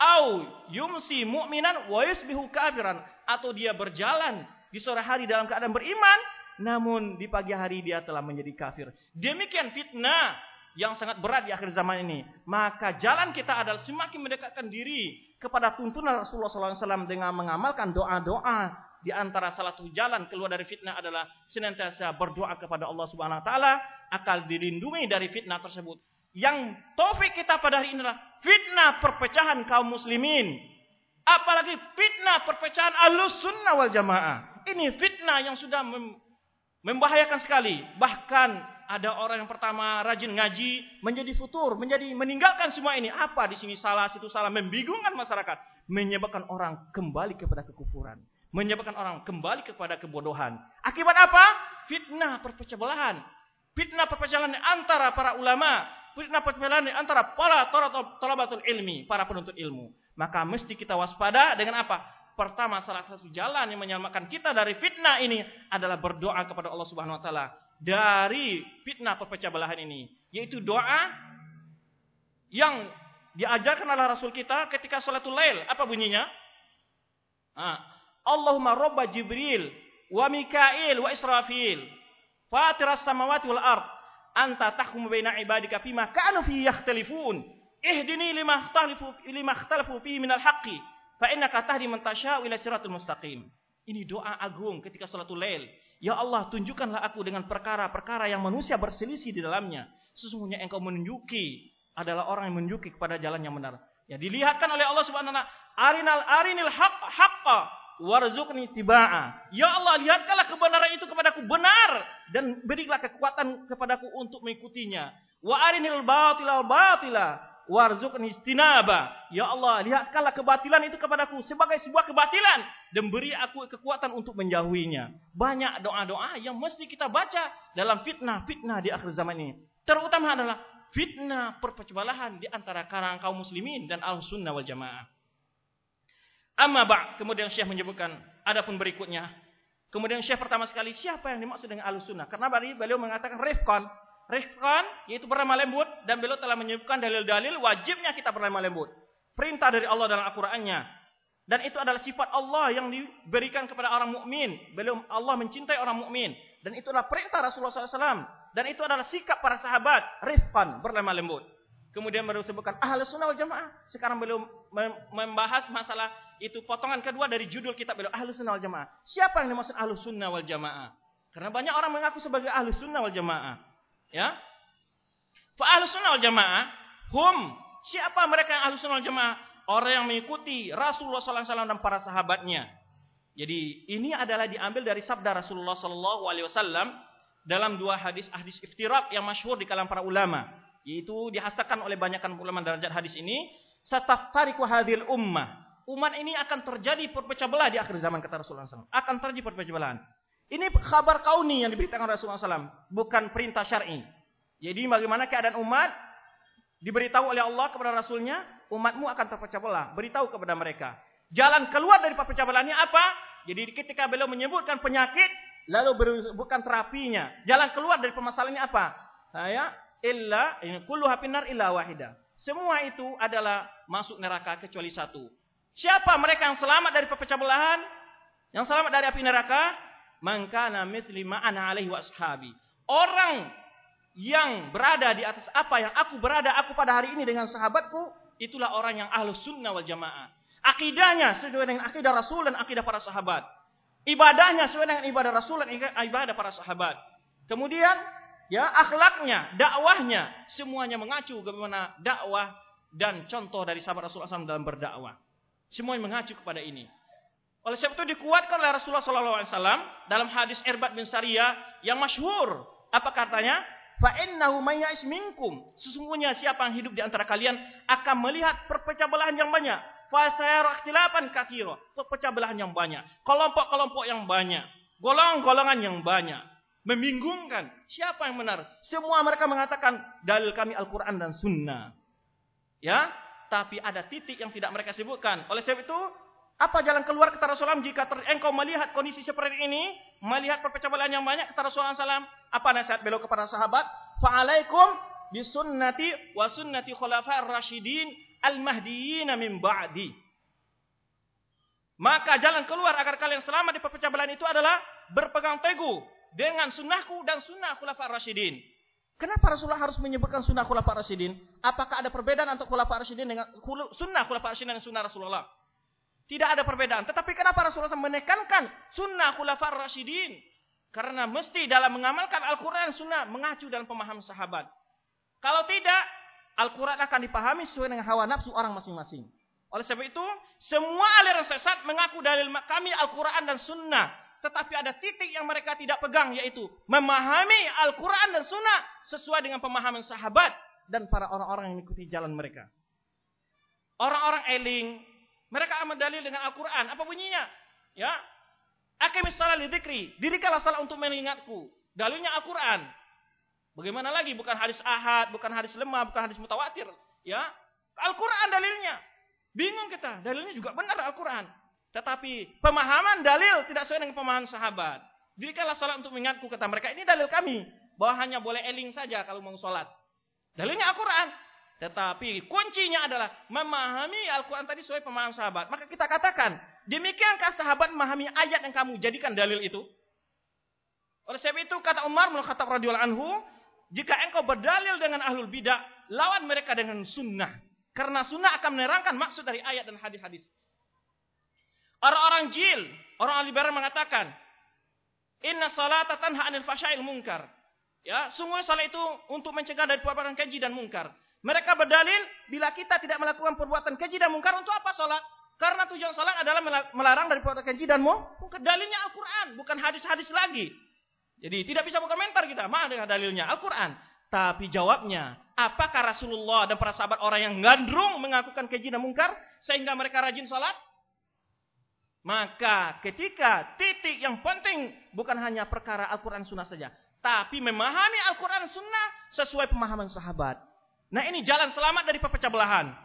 Au yumsi mu'minan wa yusbihu kafiran atau dia berjalan di sore hari dalam keadaan beriman, namun di pagi hari dia telah menjadi kafir. Demikian fitnah yang sangat berat di akhir zaman ini. Maka jalan kita adalah semakin mendekatkan diri kepada tuntunan Rasulullah SAW dengan mengamalkan doa-doa. Di antara salah satu jalan keluar dari fitnah adalah senantiasa berdoa kepada Allah Subhanahu Wa Taala akan dilindungi dari fitnah tersebut. Yang taufik kita pada hari ini adalah fitnah perpecahan kaum muslimin. Apalagi fitnah perpecahan alus sunnah wal jamaah. Ini fitnah yang sudah membahayakan sekali. Bahkan ada orang yang pertama rajin ngaji menjadi futur, menjadi meninggalkan semua ini. Apa di sini salah, situ salah, membingungkan masyarakat, menyebabkan orang kembali kepada kekufuran, menyebabkan orang kembali kepada kebodohan. Akibat apa? Fitnah perpecah belahan. Fitnah perpecahan antara para ulama, fitnah perpecahan antara para tolabatul ilmi, para penuntut ilmu. Maka mesti kita waspada dengan apa? Pertama salah satu jalan yang menyelamatkan kita dari fitnah ini adalah berdoa kepada Allah Subhanahu wa taala dari fitnah perpecah belahan ini, yaitu doa yang diajarkan oleh Rasul kita ketika salatul lail. Apa bunyinya? Ah, Allahumma robba Jibril wa Mikail wa Israfil fatiras samawati wal ard anta tahkumu baina ibadika fima kanu fi yakhtalifun ihdini lima ikhtalafu lima ikhtalafu fihi minal haqqi Fa innaka tahdi man tasya'u ila mustaqim. Ini doa agung ketika salatul lail. Ya Allah, tunjukkanlah aku dengan perkara-perkara yang manusia berselisih di dalamnya. Sesungguhnya engkau menunjuki adalah orang yang menunjuki kepada jalan yang benar. Ya dilihatkan oleh Allah Subhanahu wa taala, arinal arinil haq haqqa warzuqni tiba'a. Ya Allah, lihatkanlah kebenaran itu kepadaku benar dan berilah kekuatan kepadaku untuk mengikutinya. Wa arinil batila batila warzuqni istinaba. Ya Allah, lihatkanlah kebatilan itu kepadaku sebagai sebuah kebatilan dan beri aku kekuatan untuk menjauhinya. Banyak doa-doa yang mesti kita baca dalam fitnah-fitnah di akhir zaman ini. Terutama adalah fitnah perpecah di antara kalangan kaum muslimin dan al-sunnah wal jamaah. Amma ba' kemudian Syekh menyebutkan adapun berikutnya. Kemudian Syekh pertama sekali siapa yang dimaksud dengan al-sunnah? Karena beliau mengatakan rifqan Rifkan yaitu berlemah lembut dan beliau telah menyebutkan dalil-dalil wajibnya kita berlemah lembut. Perintah dari Allah dalam Al-Qur'annya. Dan itu adalah sifat Allah yang diberikan kepada orang mukmin. Beliau Allah mencintai orang mukmin dan itu adalah perintah Rasulullah SAW dan itu adalah sikap para sahabat rifkan berlemah lembut. Kemudian beliau sebutkan ahli sunnah wal jamaah. Sekarang beliau membahas masalah itu potongan kedua dari judul kitab beliau ahli sunnah wal jamaah. Siapa yang dimaksud ahli sunnah wal jamaah? Karena banyak orang mengaku sebagai ahli sunnah wal jamaah. Ya. Fa ahlus sunnah wal jamaah hum siapa mereka yang ahlus sunnah wal jamaah? Orang yang mengikuti Rasulullah wasallam dan para sahabatnya. Jadi ini adalah diambil dari sabda Rasulullah wasallam dalam dua hadis hadis iftirak yang masyhur di kalangan para ulama, yaitu dihasakan oleh banyakkan ulama derajat hadis ini, sataftariku hadhil ummah. Umat ini akan terjadi perpecah belah di akhir zaman kata Rasulullah SAW. Akan terjadi perpecah belahan. Ini kabar kauni yang diberitakan Rasulullah SAW, bukan perintah syar'i. Jadi bagaimana keadaan umat diberitahu oleh Allah kepada Rasulnya, umatmu akan terpecah belah. Beritahu kepada mereka. Jalan keluar dari perpecah belahnya apa? Jadi ketika beliau menyebutkan penyakit, lalu bukan terapinya. Jalan keluar dari permasalahannya apa? Saya illa ini kullu hapinar illa wahida. Semua itu adalah masuk neraka kecuali satu. Siapa mereka yang selamat dari pecah belahan? Yang selamat dari api neraka? Mangkana mithli ma'ana alaihi wa. Orang yang berada di atas apa yang aku berada aku pada hari ini dengan sahabatku, itulah orang yang ahlus sunnah wal jamaah. Akidahnya sesuai dengan akidah Rasul dan akidah para sahabat. Ibadahnya sesuai dengan ibadah Rasul dan ibadah para sahabat. Kemudian ya akhlaknya, dakwahnya semuanya mengacu bagaimana dakwah dan contoh dari sahabat Rasulullah SAW dalam berdakwah. Semuanya mengacu kepada ini. Oleh sebab itu dikuatkan oleh Rasulullah SAW dalam hadis Erbat bin Sariyah yang masyhur. Apa katanya? Fa innahu minkum. Sesungguhnya siapa yang hidup di antara kalian akan melihat perpecah belahan yang banyak. Fa sayara ikhtilafan katsira. Perpecah belahan yang banyak, kelompok-kelompok yang banyak, golongan-golongan yang banyak membingungkan. Siapa yang benar? Semua mereka mengatakan dalil kami Al-Quran dan Sunnah. Ya, tapi ada titik yang tidak mereka sebutkan. Oleh sebab itu, apa jalan keluar kata Rasulullah jika ter, engkau melihat kondisi seperti ini, melihat perpecahan yang banyak kata Rasulullah SAW, apa nasihat beliau kepada sahabat? Fa'alaikum bisunnati wa sunnati khulafa'ir rasyidin al-mahdiyyin min ba'di. Maka jalan keluar agar kalian selamat di perpecahan itu adalah berpegang teguh dengan sunnahku dan sunnah khulafah rasyidin. Kenapa Rasulullah harus menyebutkan sunnah khulafah rasyidin? Apakah ada perbedaan antara khulafah rasyidin dengan sunnah khulafah rasyidin dan sunnah Rasulullah? Tidak ada perbedaan. Tetapi kenapa Rasulullah menekankan sunnah khulafah rasyidin? Karena mesti dalam mengamalkan Al-Quran sunnah mengacu dalam pemahaman sahabat. Kalau tidak, Al-Quran akan dipahami sesuai dengan hawa nafsu orang masing-masing. Oleh sebab itu, semua aliran sesat mengaku dalil kami Al-Quran dan sunnah. Tetapi ada titik yang mereka tidak pegang yaitu memahami Al-Quran dan Sunnah sesuai dengan pemahaman sahabat dan para orang-orang yang mengikuti jalan mereka. Orang-orang eling, mereka amat dalil dengan Al-Quran. Apa bunyinya? Ya, Akimis salat lidikri. Dirikanlah salat untuk mengingatku. Dalilnya Al-Quran. Bagaimana lagi? Bukan hadis ahad, bukan hadis lemah, bukan hadis mutawatir. Ya, Al-Quran dalilnya. Bingung kita. Dalilnya juga benar Al-Quran. Tetapi pemahaman dalil tidak sesuai dengan pemahaman sahabat. Dirikanlah sholat untuk mengingatku kata mereka. Ini dalil kami. Bahwa hanya boleh eling saja kalau mau sholat. Dalilnya Al-Quran. Tetapi kuncinya adalah memahami Al-Quran tadi sesuai pemahaman sahabat. Maka kita katakan, demikiankah sahabat memahami ayat yang kamu jadikan dalil itu? Oleh sebab itu kata Umar bin Khattab radhiyallahu anhu, jika engkau berdalil dengan ahlul bidah, lawan mereka dengan sunnah. Karena sunnah akan menerangkan maksud dari ayat dan hadis-hadis. Orang-orang jil, orang liberal mengatakan, Inna salata tanha anil fasha'il munkar. Ya, sungguh salat itu untuk mencegah dari perbuatan keji dan mungkar. Mereka berdalil, bila kita tidak melakukan perbuatan keji dan mungkar, untuk apa salat? Karena tujuan salat adalah melarang dari perbuatan keji dan mungkar. Dalilnya Al-Quran, bukan hadis-hadis lagi. Jadi tidak bisa berkomentar kita, mana dengan dalilnya Al-Quran. Tapi jawabnya, apakah Rasulullah dan para sahabat orang yang gandrung mengakukan keji dan mungkar sehingga mereka rajin salat? Maka ketika titik yang penting bukan hanya perkara Al-Quran Sunnah saja. Tapi memahami Al-Quran Sunnah sesuai pemahaman sahabat. Nah ini jalan selamat dari pecah belahan.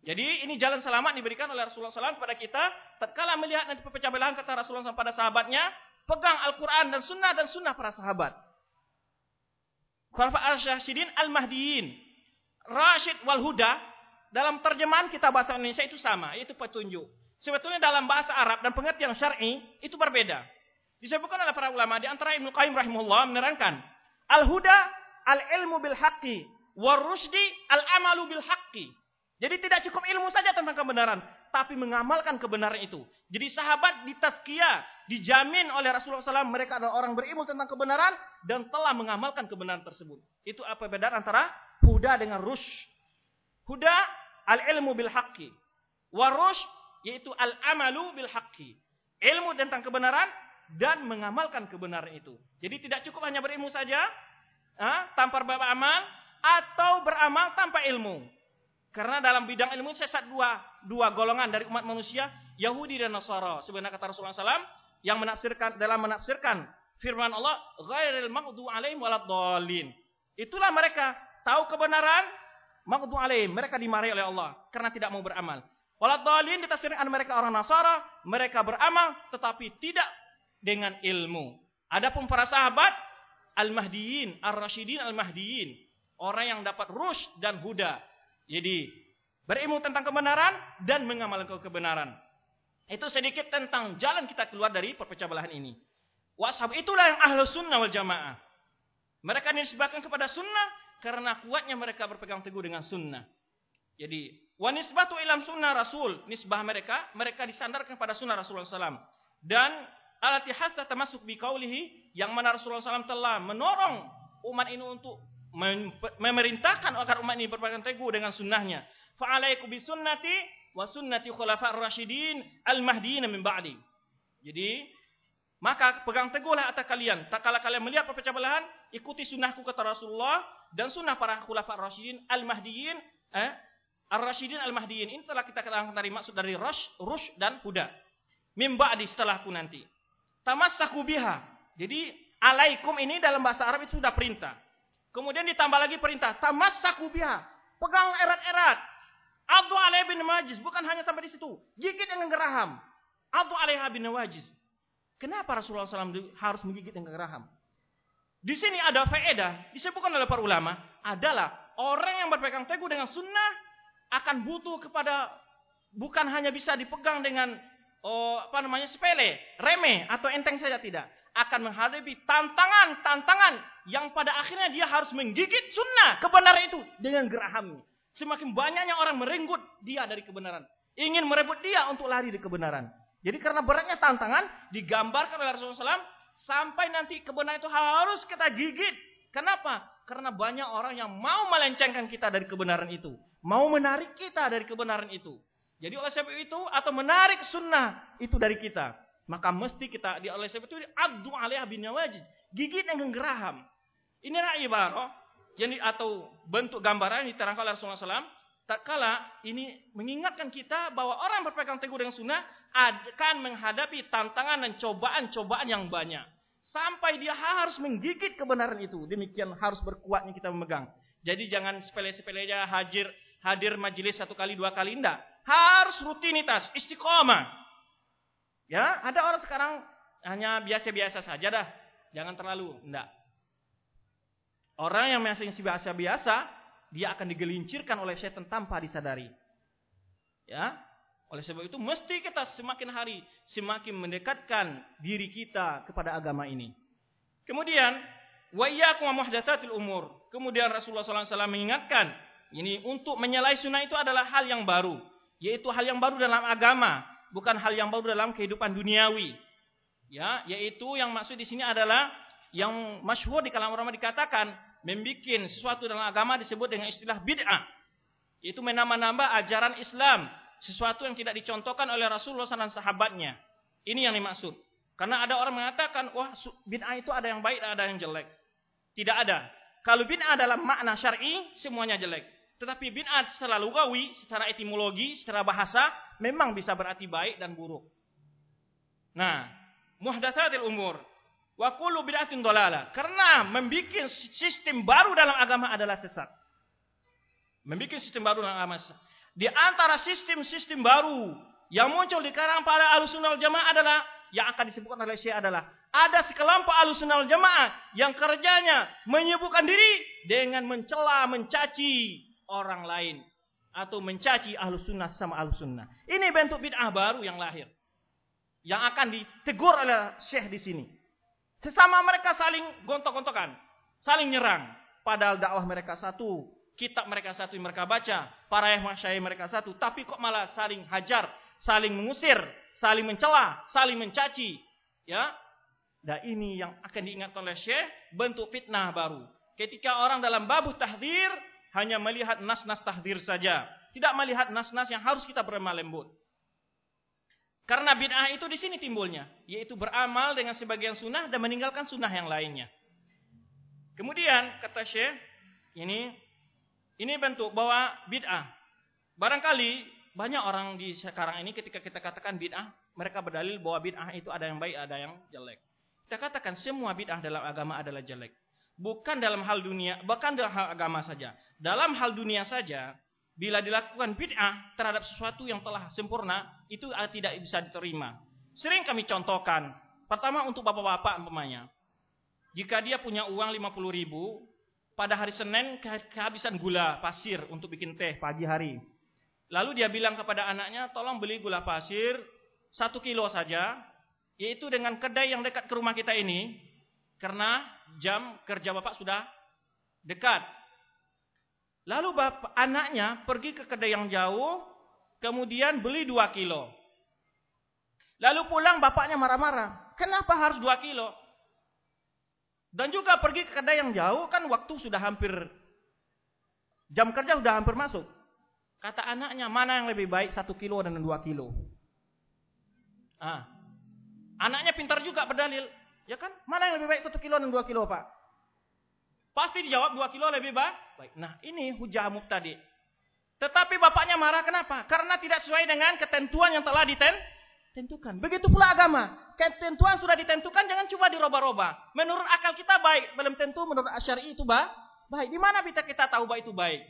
Jadi ini jalan selamat diberikan oleh Rasulullah SAW kepada kita. Tatkala melihat nanti pecah belahan kata Rasulullah SAW pada sahabatnya. Pegang Al-Quran dan Sunnah dan Sunnah para sahabat. Khulafa al-Syahsidin al-Mahdiyin. Rashid wal Huda. Dalam terjemahan kita bahasa Indonesia itu sama. Itu petunjuk. Sebetulnya dalam bahasa Arab dan pengertian syar'i itu berbeda. Disebutkan oleh para ulama di antara Ibnu Qayyim rahimahullah menerangkan al-huda al-ilmu bil haqqi warusdi al-amalu bil haqqi. Jadi tidak cukup ilmu saja tentang kebenaran, tapi mengamalkan kebenaran itu. Jadi sahabat di tazkiyah, dijamin oleh Rasulullah SAW mereka adalah orang berilmu tentang kebenaran dan telah mengamalkan kebenaran tersebut. Itu apa beda antara huda dengan rush. Huda al-ilmu bil haqqi. Warush yaitu al-amalu bil haqqi. Ilmu tentang kebenaran dan mengamalkan kebenaran itu. Jadi tidak cukup hanya berilmu saja ha, tanpa beramal atau beramal tanpa ilmu. Karena dalam bidang ilmu sesat dua dua golongan dari umat manusia, Yahudi dan Nasara. Sebenarnya kata Rasulullah SAW yang menafsirkan dalam menafsirkan firman Allah, ghairil maghdu alaihim waladdallin. Itulah mereka tahu kebenaran, maghdu alaihim, mereka dimarahi oleh Allah karena tidak mau beramal. Waladhalin ditafsirkan mereka orang Nasara, mereka beramal tetapi tidak dengan ilmu. Adapun para sahabat al-mahdiyin, ar-rasyidin al-mahdiyin, orang yang dapat rush dan huda. Jadi berilmu tentang kebenaran dan mengamalkan kebenaran. Itu sedikit tentang jalan kita keluar dari perpecah belahan ini. Washab itulah yang ahlu sunnah wal jamaah. Mereka disebabkan kepada sunnah karena kuatnya mereka berpegang teguh dengan sunnah. Jadi, wanisbatu ilam sunnah rasul. Nisbah mereka, mereka disandarkan pada sunnah Rasulullah SAW. Dan alati hatta termasuk bi kaulihi yang mana Rasulullah SAW telah menorong umat ini untuk memerintahkan agar umat ini berpegang teguh dengan sunnahnya. Fa'alaiku bi sunnati wa sunnati khulafa rasyidin al-mahdiyin min ba'di. Jadi, maka pegang teguhlah atas kalian. Tak kala kalian melihat perpecah belahan, ikuti sunnahku kata Rasulullah dan sunnah para khulafa rasyidin al-mahdiyin eh, ar-rasyidin al-mahdiyin. Ini telah kita katakan dari maksud dari rush, rush dan huda. Min ba'di setelahku nanti. Tamassaku biha. Jadi alaikum ini dalam bahasa Arab itu sudah perintah. Kemudian ditambah lagi perintah. Tamassaku biha. Pegang erat-erat. Adu alaih bin Wajiz. Bukan hanya sampai di situ. Gigit dengan geraham. Adu alaiha bin Wajiz. Kenapa Rasulullah SAW harus menggigit dengan geraham? Di sini ada faedah. Disebutkan oleh para ulama. Adalah orang yang berpegang teguh dengan sunnah. Akan butuh kepada. Bukan hanya bisa dipegang dengan oh, apa namanya sepele, remeh atau enteng saja tidak, akan menghadapi tantangan-tantangan yang pada akhirnya dia harus menggigit sunnah kebenaran itu dengan gerahamnya. Semakin banyaknya orang merenggut dia dari kebenaran. Ingin merebut dia untuk lari dari kebenaran. Jadi karena beratnya tantangan digambarkan oleh Rasulullah SAW sampai nanti kebenaran itu harus kita gigit. Kenapa? Karena banyak orang yang mau melencengkan kita dari kebenaran itu. Mau menarik kita dari kebenaran itu. Jadi oleh sebab itu atau menarik sunnah itu dari kita. Maka mesti kita di oleh sebab itu adu alaiha bin. Gigit dengan geraham. Inilah ibarat jadi atau bentuk gambaran yang diterangkan oleh Rasulullah SAW, tak kala ini mengingatkan kita bahwa orang berpegang teguh dengan sunnah akan menghadapi tantangan dan cobaan-cobaan yang banyak. Sampai dia harus menggigit kebenaran itu. Demikian harus berkuatnya kita memegang. Jadi jangan sepele-sepele aja hadir hadir majelis satu kali dua kali enggak. Harus rutinitas, istiqomah. Ya, ada orang sekarang hanya biasa-biasa saja dah. Jangan terlalu, enggak. Orang yang masih biasa-biasa, dia akan digelincirkan oleh setan tanpa disadari. Ya, oleh sebab itu mesti kita semakin hari semakin mendekatkan diri kita kepada agama ini. Kemudian wa iyyakum muhdatsatil umur. Kemudian Rasulullah SAW mengingatkan ini untuk menyalahi sunnah itu adalah hal yang baru, yaitu hal yang baru dalam agama, bukan hal yang baru dalam kehidupan duniawi. Ya, yaitu yang maksud di sini adalah yang masyhur di kalangan ulama dikatakan membuat sesuatu dalam agama disebut dengan istilah bid'ah. Itu menambah-nambah ajaran Islam. Sesuatu yang tidak dicontohkan oleh Rasulullah SAW dan sahabatnya. Ini yang dimaksud. Karena ada orang mengatakan, wah bid'ah itu ada yang baik, ada yang jelek. Tidak ada. Kalau bid'ah dalam makna syar'i, semuanya jelek. Tetapi bid'ah secara lugawi, secara etimologi, secara bahasa, memang bisa berarti baik dan buruk. Nah, muhdatsatil umur. Wa kullu bid'atin dolala. Karena membuat sistem baru dalam agama adalah sesat. Membuat sistem baru dalam agama sesat. Di antara sistem-sistem baru yang muncul di kalangan para alusunal jamaah adalah yang akan disebutkan oleh Syekh adalah ada sekelompok alusunal jamaah yang kerjanya menyebutkan diri dengan mencela, mencaci orang lain atau mencaci ahlu sunnah sama ahlu sunnah. Ini bentuk bid'ah baru yang lahir. Yang akan ditegur oleh Syekh di sini. Sesama mereka saling gontok-gontokan, saling nyerang. Padahal dakwah mereka satu, kitab mereka satu yang mereka baca, para syai mereka satu, tapi kok malah saling hajar, saling mengusir, saling mencela, saling mencaci, ya. Dan ini yang akan diingat oleh Syekh bentuk fitnah baru. Ketika orang dalam babu tahdir hanya melihat nas-nas tahdir saja, tidak melihat nas-nas yang harus kita berlemah lembut. Karena bid'ah itu di sini timbulnya, yaitu beramal dengan sebagian sunnah dan meninggalkan sunnah yang lainnya. Kemudian kata Syekh, ini ini bentuk bahwa bid'ah. Barangkali banyak orang di sekarang ini ketika kita katakan bid'ah, mereka berdalil bahwa bid'ah itu ada yang baik, ada yang jelek. Kita katakan semua bid'ah dalam agama adalah jelek. Bukan dalam hal dunia, bahkan dalam hal agama saja. Dalam hal dunia saja, bila dilakukan bid'ah terhadap sesuatu yang telah sempurna, itu tidak bisa diterima. Sering kami contohkan, pertama untuk bapak-bapak umpamanya. Jika dia punya uang 50 ribu, pada hari Senin kehabisan gula pasir untuk bikin teh pagi hari. Lalu dia bilang kepada anaknya, tolong beli gula pasir satu kilo saja, yaitu dengan kedai yang dekat ke rumah kita ini, karena jam kerja bapak sudah dekat. Lalu bapak, anaknya pergi ke kedai yang jauh, kemudian beli dua kilo. Lalu pulang bapaknya marah-marah. Kenapa harus dua kilo? Dan juga pergi ke kedai yang jauh kan waktu sudah hampir jam kerja sudah hampir masuk. Kata anaknya mana yang lebih baik satu kilo dan dua kilo. Ah, anaknya pintar juga berdalil, ya kan? Mana yang lebih baik satu kilo dan dua kilo pak? Pasti dijawab dua kilo lebih baik. Baik. Nah ini hujah tadi. Tetapi bapaknya marah kenapa? Karena tidak sesuai dengan ketentuan yang telah ditentukan tentukan. Begitu pula agama. Ketentuan sudah ditentukan, jangan coba diroba-roba. Menurut akal kita baik, belum tentu menurut syari itu bah, baik. Di mana kita kita tahu bahwa itu baik?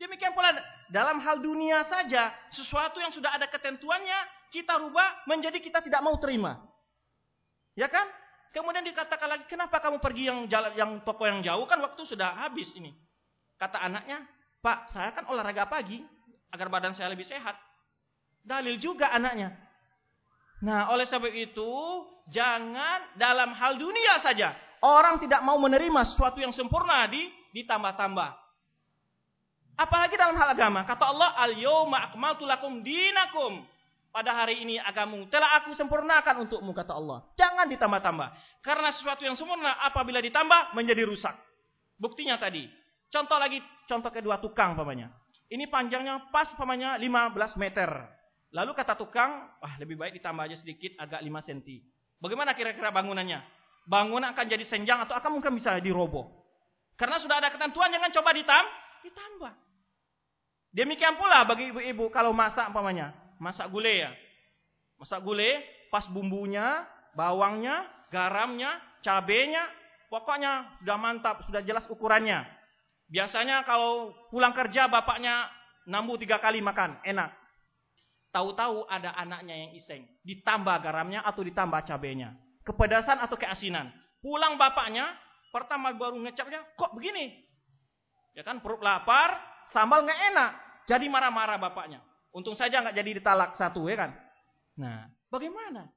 Demikian pula dalam hal dunia saja, sesuatu yang sudah ada ketentuannya, kita rubah menjadi kita tidak mau terima. Ya kan? Kemudian dikatakan lagi, kenapa kamu pergi yang jalan yang toko yang jauh kan waktu sudah habis ini. Kata anaknya, Pak, saya kan olahraga pagi agar badan saya lebih sehat. Dalil juga anaknya. Nah, oleh sebab itu, jangan dalam hal dunia saja. Orang tidak mau menerima sesuatu yang sempurna di ditambah-tambah. Apalagi dalam hal agama. Kata Allah, Al-yawma akmaltu lakum dinakum. Pada hari ini agamu telah aku sempurnakan untukmu, kata Allah. Jangan ditambah-tambah. Karena sesuatu yang sempurna apabila ditambah menjadi rusak. Buktinya tadi. Contoh lagi, contoh kedua tukang pamannya. Ini panjangnya pas pamannya 15 meter. Lalu kata tukang, wah lebih baik ditambah aja sedikit agak 5 cm. Bagaimana kira-kira bangunannya? Bangunan akan jadi senjang atau akan mungkin bisa diroboh. Karena sudah ada ketentuan jangan coba ditam, ditambah. Demikian pula bagi ibu-ibu kalau masak umpamanya, masak gulai ya. Masak gulai, pas bumbunya, bawangnya, garamnya, cabenya, pokoknya sudah mantap, sudah jelas ukurannya. Biasanya kalau pulang kerja bapaknya nambu tiga kali makan, enak. Tahu-tahu ada anaknya yang iseng. Ditambah garamnya atau ditambah cabenya. Kepedasan atau keasinan. Pulang bapaknya, pertama baru ngecapnya, kok begini? Ya kan perut lapar, sambal nggak enak. Jadi marah-marah bapaknya. Untung saja nggak jadi ditalak satu ya kan. Nah, bagaimana?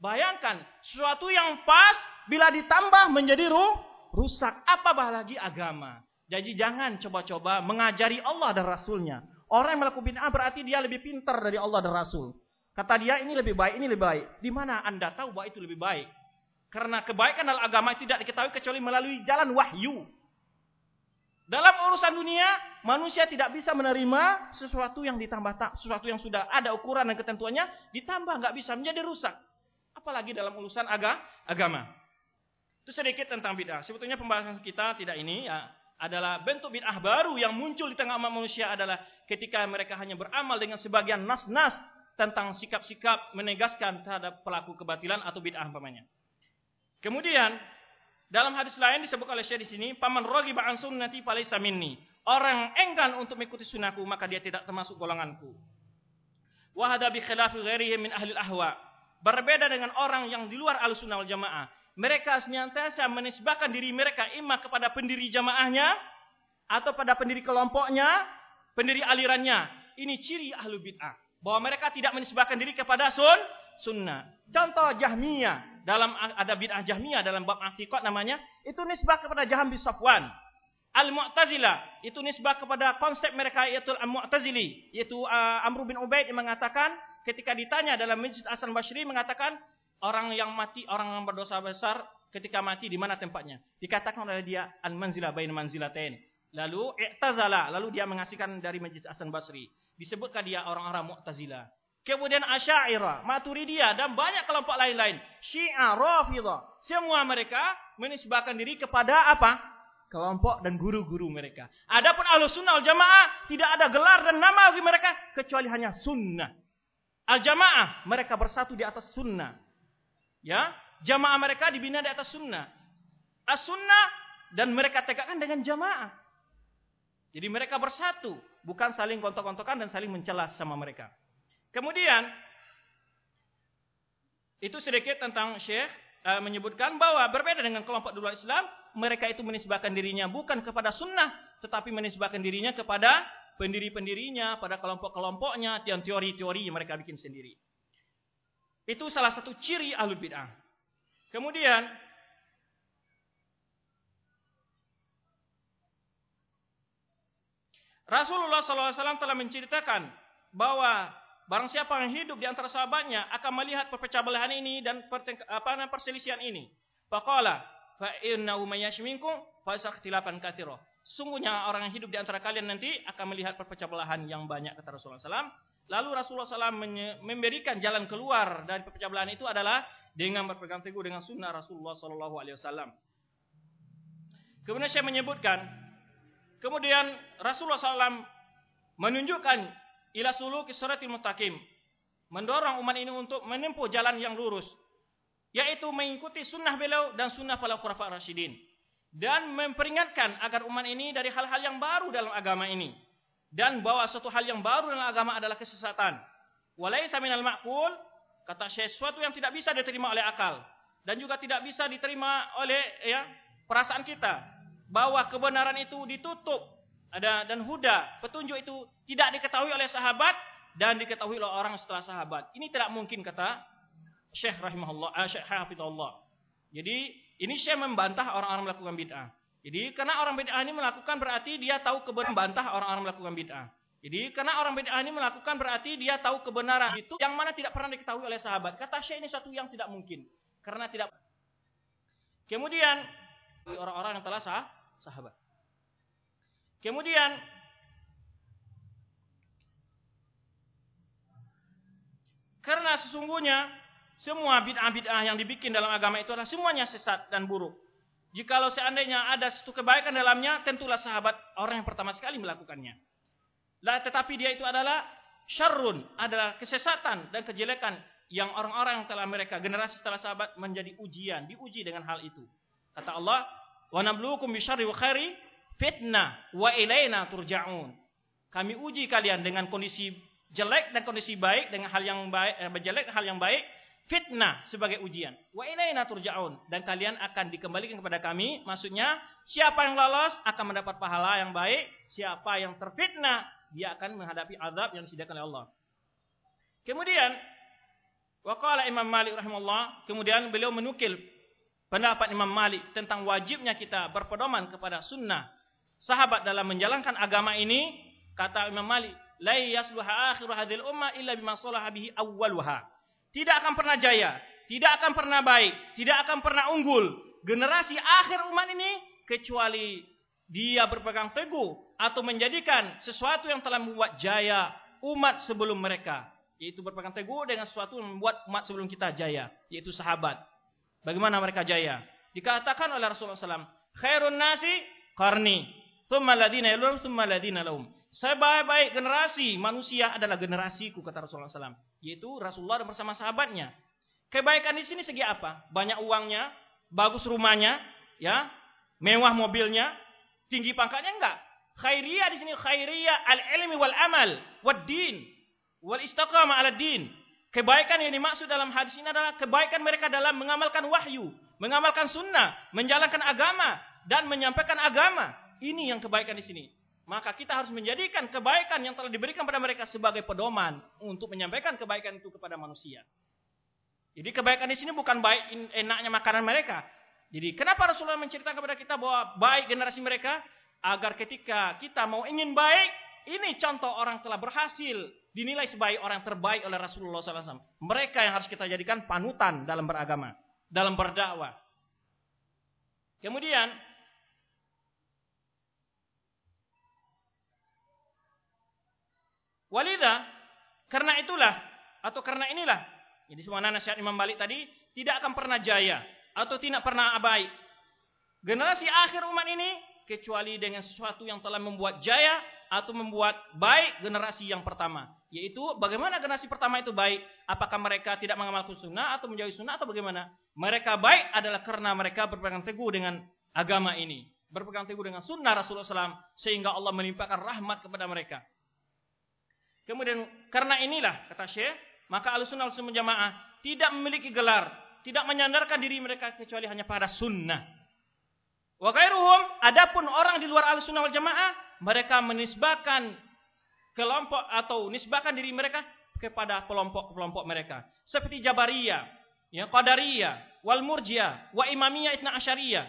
Bayangkan, sesuatu yang pas bila ditambah menjadi ruh, rusak. Apa lagi agama? Jadi jangan coba-coba mengajari Allah dan Rasulnya. Orang yang melakukan bid'ah berarti dia lebih pintar dari Allah dan Rasul. Kata dia ini lebih baik, ini lebih baik. Di mana Anda tahu bahwa itu lebih baik? Karena kebaikan dalam agama tidak diketahui kecuali melalui jalan wahyu. Dalam urusan dunia, manusia tidak bisa menerima sesuatu yang ditambah tak, sesuatu yang sudah ada ukuran dan ketentuannya ditambah nggak bisa menjadi rusak. Apalagi dalam urusan aga, agama. Itu sedikit tentang bid'ah. Sebetulnya pembahasan kita tidak ini ya, adalah bentuk bid'ah baru yang muncul di tengah umat manusia adalah ketika mereka hanya beramal dengan sebagian nas-nas tentang sikap-sikap menegaskan terhadap pelaku kebatilan atau bid'ah umpamanya. Kemudian dalam hadis lain disebut oleh Syekh di sini, "Paman raghiba an sunnati falaysa minni." Orang enggan untuk mengikuti sunnahku maka dia tidak termasuk golonganku. Wa bi khilafi ghairihi min ahli ahwa. Berbeda dengan orang yang di luar Ahlussunnah wal Jamaah mereka senantiasa menisbahkan diri mereka imah kepada pendiri jamaahnya atau pada pendiri kelompoknya, pendiri alirannya. Ini ciri ahlu bid'ah. Bahwa mereka tidak menisbahkan diri kepada sun, sunnah. Contoh Jahmiyah. Dalam ada bid'ah Jahmiyah dalam bab akikot namanya. Itu nisbah kepada Jaham bin Safwan. Al-Mu'tazilah. Itu nisbah kepada konsep mereka yaitu Al-Mu'tazili. Yaitu uh, Amr bin Ubaid yang mengatakan ketika ditanya dalam Masjid Hasan Basri mengatakan orang yang mati, orang yang berdosa besar ketika mati di mana tempatnya? Dikatakan oleh dia al-manzilah bain manzilatain. Lalu i'tazala, lalu dia mengasihkan dari Majlis Hasan Basri. Disebutkan dia orang-orang Mu'tazilah. Kemudian Asy'ariyah, Maturidiyah dan banyak kelompok lain-lain. Syiah, Rafidhah, semua mereka menisbahkan diri kepada apa? Kelompok dan guru-guru mereka. Adapun Ahlussunnah wal Jamaah tidak ada gelar dan nama bagi mereka kecuali hanya sunnah. Al-Jamaah mereka bersatu di atas sunnah. Ya, jamaah mereka dibina di atas sunnah. As-sunnah dan mereka tegakkan dengan jamaah. Jadi mereka bersatu, bukan saling kontok-kontokan dan saling mencela sama mereka. Kemudian itu sedikit tentang Syekh uh, menyebutkan bahwa berbeda dengan kelompok dulu Islam, mereka itu menisbahkan dirinya bukan kepada sunnah, tetapi menisbahkan dirinya kepada pendiri-pendirinya, pada kelompok-kelompoknya, dan teori-teori yang mereka bikin sendiri. Itu salah satu ciri ahlul bid'ah. Kemudian Rasulullah SAW telah menceritakan bahwa barang siapa yang hidup di antara sahabatnya akan melihat perpecah belahan ini dan apa perselisihan ini. Faqala fa innahu may yashminkum fa sakhtilafan katsira. Sungguhnya orang yang hidup di antara kalian nanti akan melihat perpecah belahan yang banyak kata Rasulullah SAW. Lalu Rasulullah SAW memberikan jalan keluar dari perpecah belahan itu adalah dengan berpegang teguh dengan sunnah Rasulullah SAW. Kemudian saya menyebutkan Kemudian Rasulullah SAW menunjukkan ila suluki suratil mustaqim. Mendorong umat ini untuk menempuh jalan yang lurus. Yaitu mengikuti sunnah beliau dan sunnah para khulafa rasyidin. Dan memperingatkan agar umat ini dari hal-hal yang baru dalam agama ini. Dan bahwa suatu hal yang baru dalam agama adalah kesesatan. Walaysa minal ma'kul. Kata sesuatu yang tidak bisa diterima oleh akal. Dan juga tidak bisa diterima oleh ya perasaan kita bahwa kebenaran itu ditutup ada dan huda petunjuk itu tidak diketahui oleh sahabat dan diketahui oleh orang setelah sahabat. Ini tidak mungkin kata Syekh rahimahullah, uh, Syekh Hafizullah. Jadi ini Syekh membantah orang-orang melakukan bid'ah. Jadi karena orang bid'ah ini melakukan berarti dia tahu kebenaran membantah orang-orang melakukan bid'ah. Jadi karena orang bid'ah ini melakukan berarti dia tahu kebenaran itu yang mana tidak pernah diketahui oleh sahabat. Kata Syekh ini satu yang tidak mungkin. Karena tidak Kemudian orang-orang yang telah sah, sahabat. Kemudian karena sesungguhnya semua bid'ah-bid'ah yang dibikin dalam agama itu adalah semuanya sesat dan buruk. Jikalau seandainya ada satu kebaikan dalamnya, tentulah sahabat orang yang pertama sekali melakukannya. Lah, tetapi dia itu adalah syarrun, adalah kesesatan dan kejelekan yang orang-orang yang telah mereka generasi setelah sahabat menjadi ujian, diuji dengan hal itu. Kata Allah, Wa nabluukum bisyarri wa khairi fitnah wa ilaina turja'un. Kami uji kalian dengan kondisi jelek dan kondisi baik dengan hal yang baik eh, jelek hal yang baik fitnah sebagai ujian. Wa ilaina turja'un dan kalian akan dikembalikan kepada kami. Maksudnya siapa yang lolos akan mendapat pahala yang baik, siapa yang terfitnah dia akan menghadapi azab yang disediakan oleh Allah. Kemudian waqala Imam Malik rahimahullah, kemudian beliau menukil pendapat Imam Malik tentang wajibnya kita berpedoman kepada sunnah sahabat dalam menjalankan agama ini, kata Imam Malik, la yasluha akhiru hadhil umma illa bima salaha bihi awwaluha. Tidak akan pernah jaya, tidak akan pernah baik, tidak akan pernah unggul generasi akhir umat ini kecuali dia berpegang teguh atau menjadikan sesuatu yang telah membuat jaya umat sebelum mereka, yaitu berpegang teguh dengan sesuatu yang membuat umat sebelum kita jaya, yaitu sahabat. Bagaimana mereka jaya? Dikatakan oleh Rasulullah SAW, khairun nasi karni, thumma ladina yalum, thumma ladina lahum. Sebaik-baik generasi manusia adalah generasiku kata Rasulullah SAW, yaitu Rasulullah bersama sahabatnya. Kebaikan di sini segi apa? Banyak uangnya, bagus rumahnya, ya, mewah mobilnya, tinggi pangkatnya enggak. Khairiyah di sini khairiyah al-ilmi wal amal wad din wal istiqamah ala din. Kebaikan yang dimaksud dalam hadis ini adalah kebaikan mereka dalam mengamalkan wahyu, mengamalkan sunnah, menjalankan agama, dan menyampaikan agama. Ini yang kebaikan di sini. Maka kita harus menjadikan kebaikan yang telah diberikan pada mereka sebagai pedoman untuk menyampaikan kebaikan itu kepada manusia. Jadi kebaikan di sini bukan baik enaknya makanan mereka. Jadi kenapa Rasulullah menceritakan kepada kita bahwa baik generasi mereka agar ketika kita mau ingin baik, ini contoh orang telah berhasil dinilai sebagai orang terbaik oleh Rasulullah SAW. Mereka yang harus kita jadikan panutan dalam beragama, dalam berdakwah. Kemudian Walida karena itulah atau karena inilah jadi semua nasihat Imam Malik tadi tidak akan pernah jaya atau tidak pernah abai. Generasi akhir umat ini kecuali dengan sesuatu yang telah membuat jaya atau membuat baik generasi yang pertama. Yaitu bagaimana generasi pertama itu baik? Apakah mereka tidak mengamalkan sunnah atau menjauhi sunnah atau bagaimana? Mereka baik adalah karena mereka berpegang teguh dengan agama ini. Berpegang teguh dengan sunnah Rasulullah SAW. Sehingga Allah melimpahkan rahmat kepada mereka. Kemudian karena inilah kata Syekh. Maka al-sunnah al jamaah tidak memiliki gelar. Tidak menyandarkan diri mereka kecuali hanya pada sunnah. Wa ghairuhum adapun orang di luar Ahlussunnah wal Jamaah mereka menisbahkan kelompok atau nisbahkan diri mereka kepada kelompok-kelompok mereka seperti Jabariyah, ya Qadariyah, wal Murji'ah, wa Imamiyah Itna Asyariyah,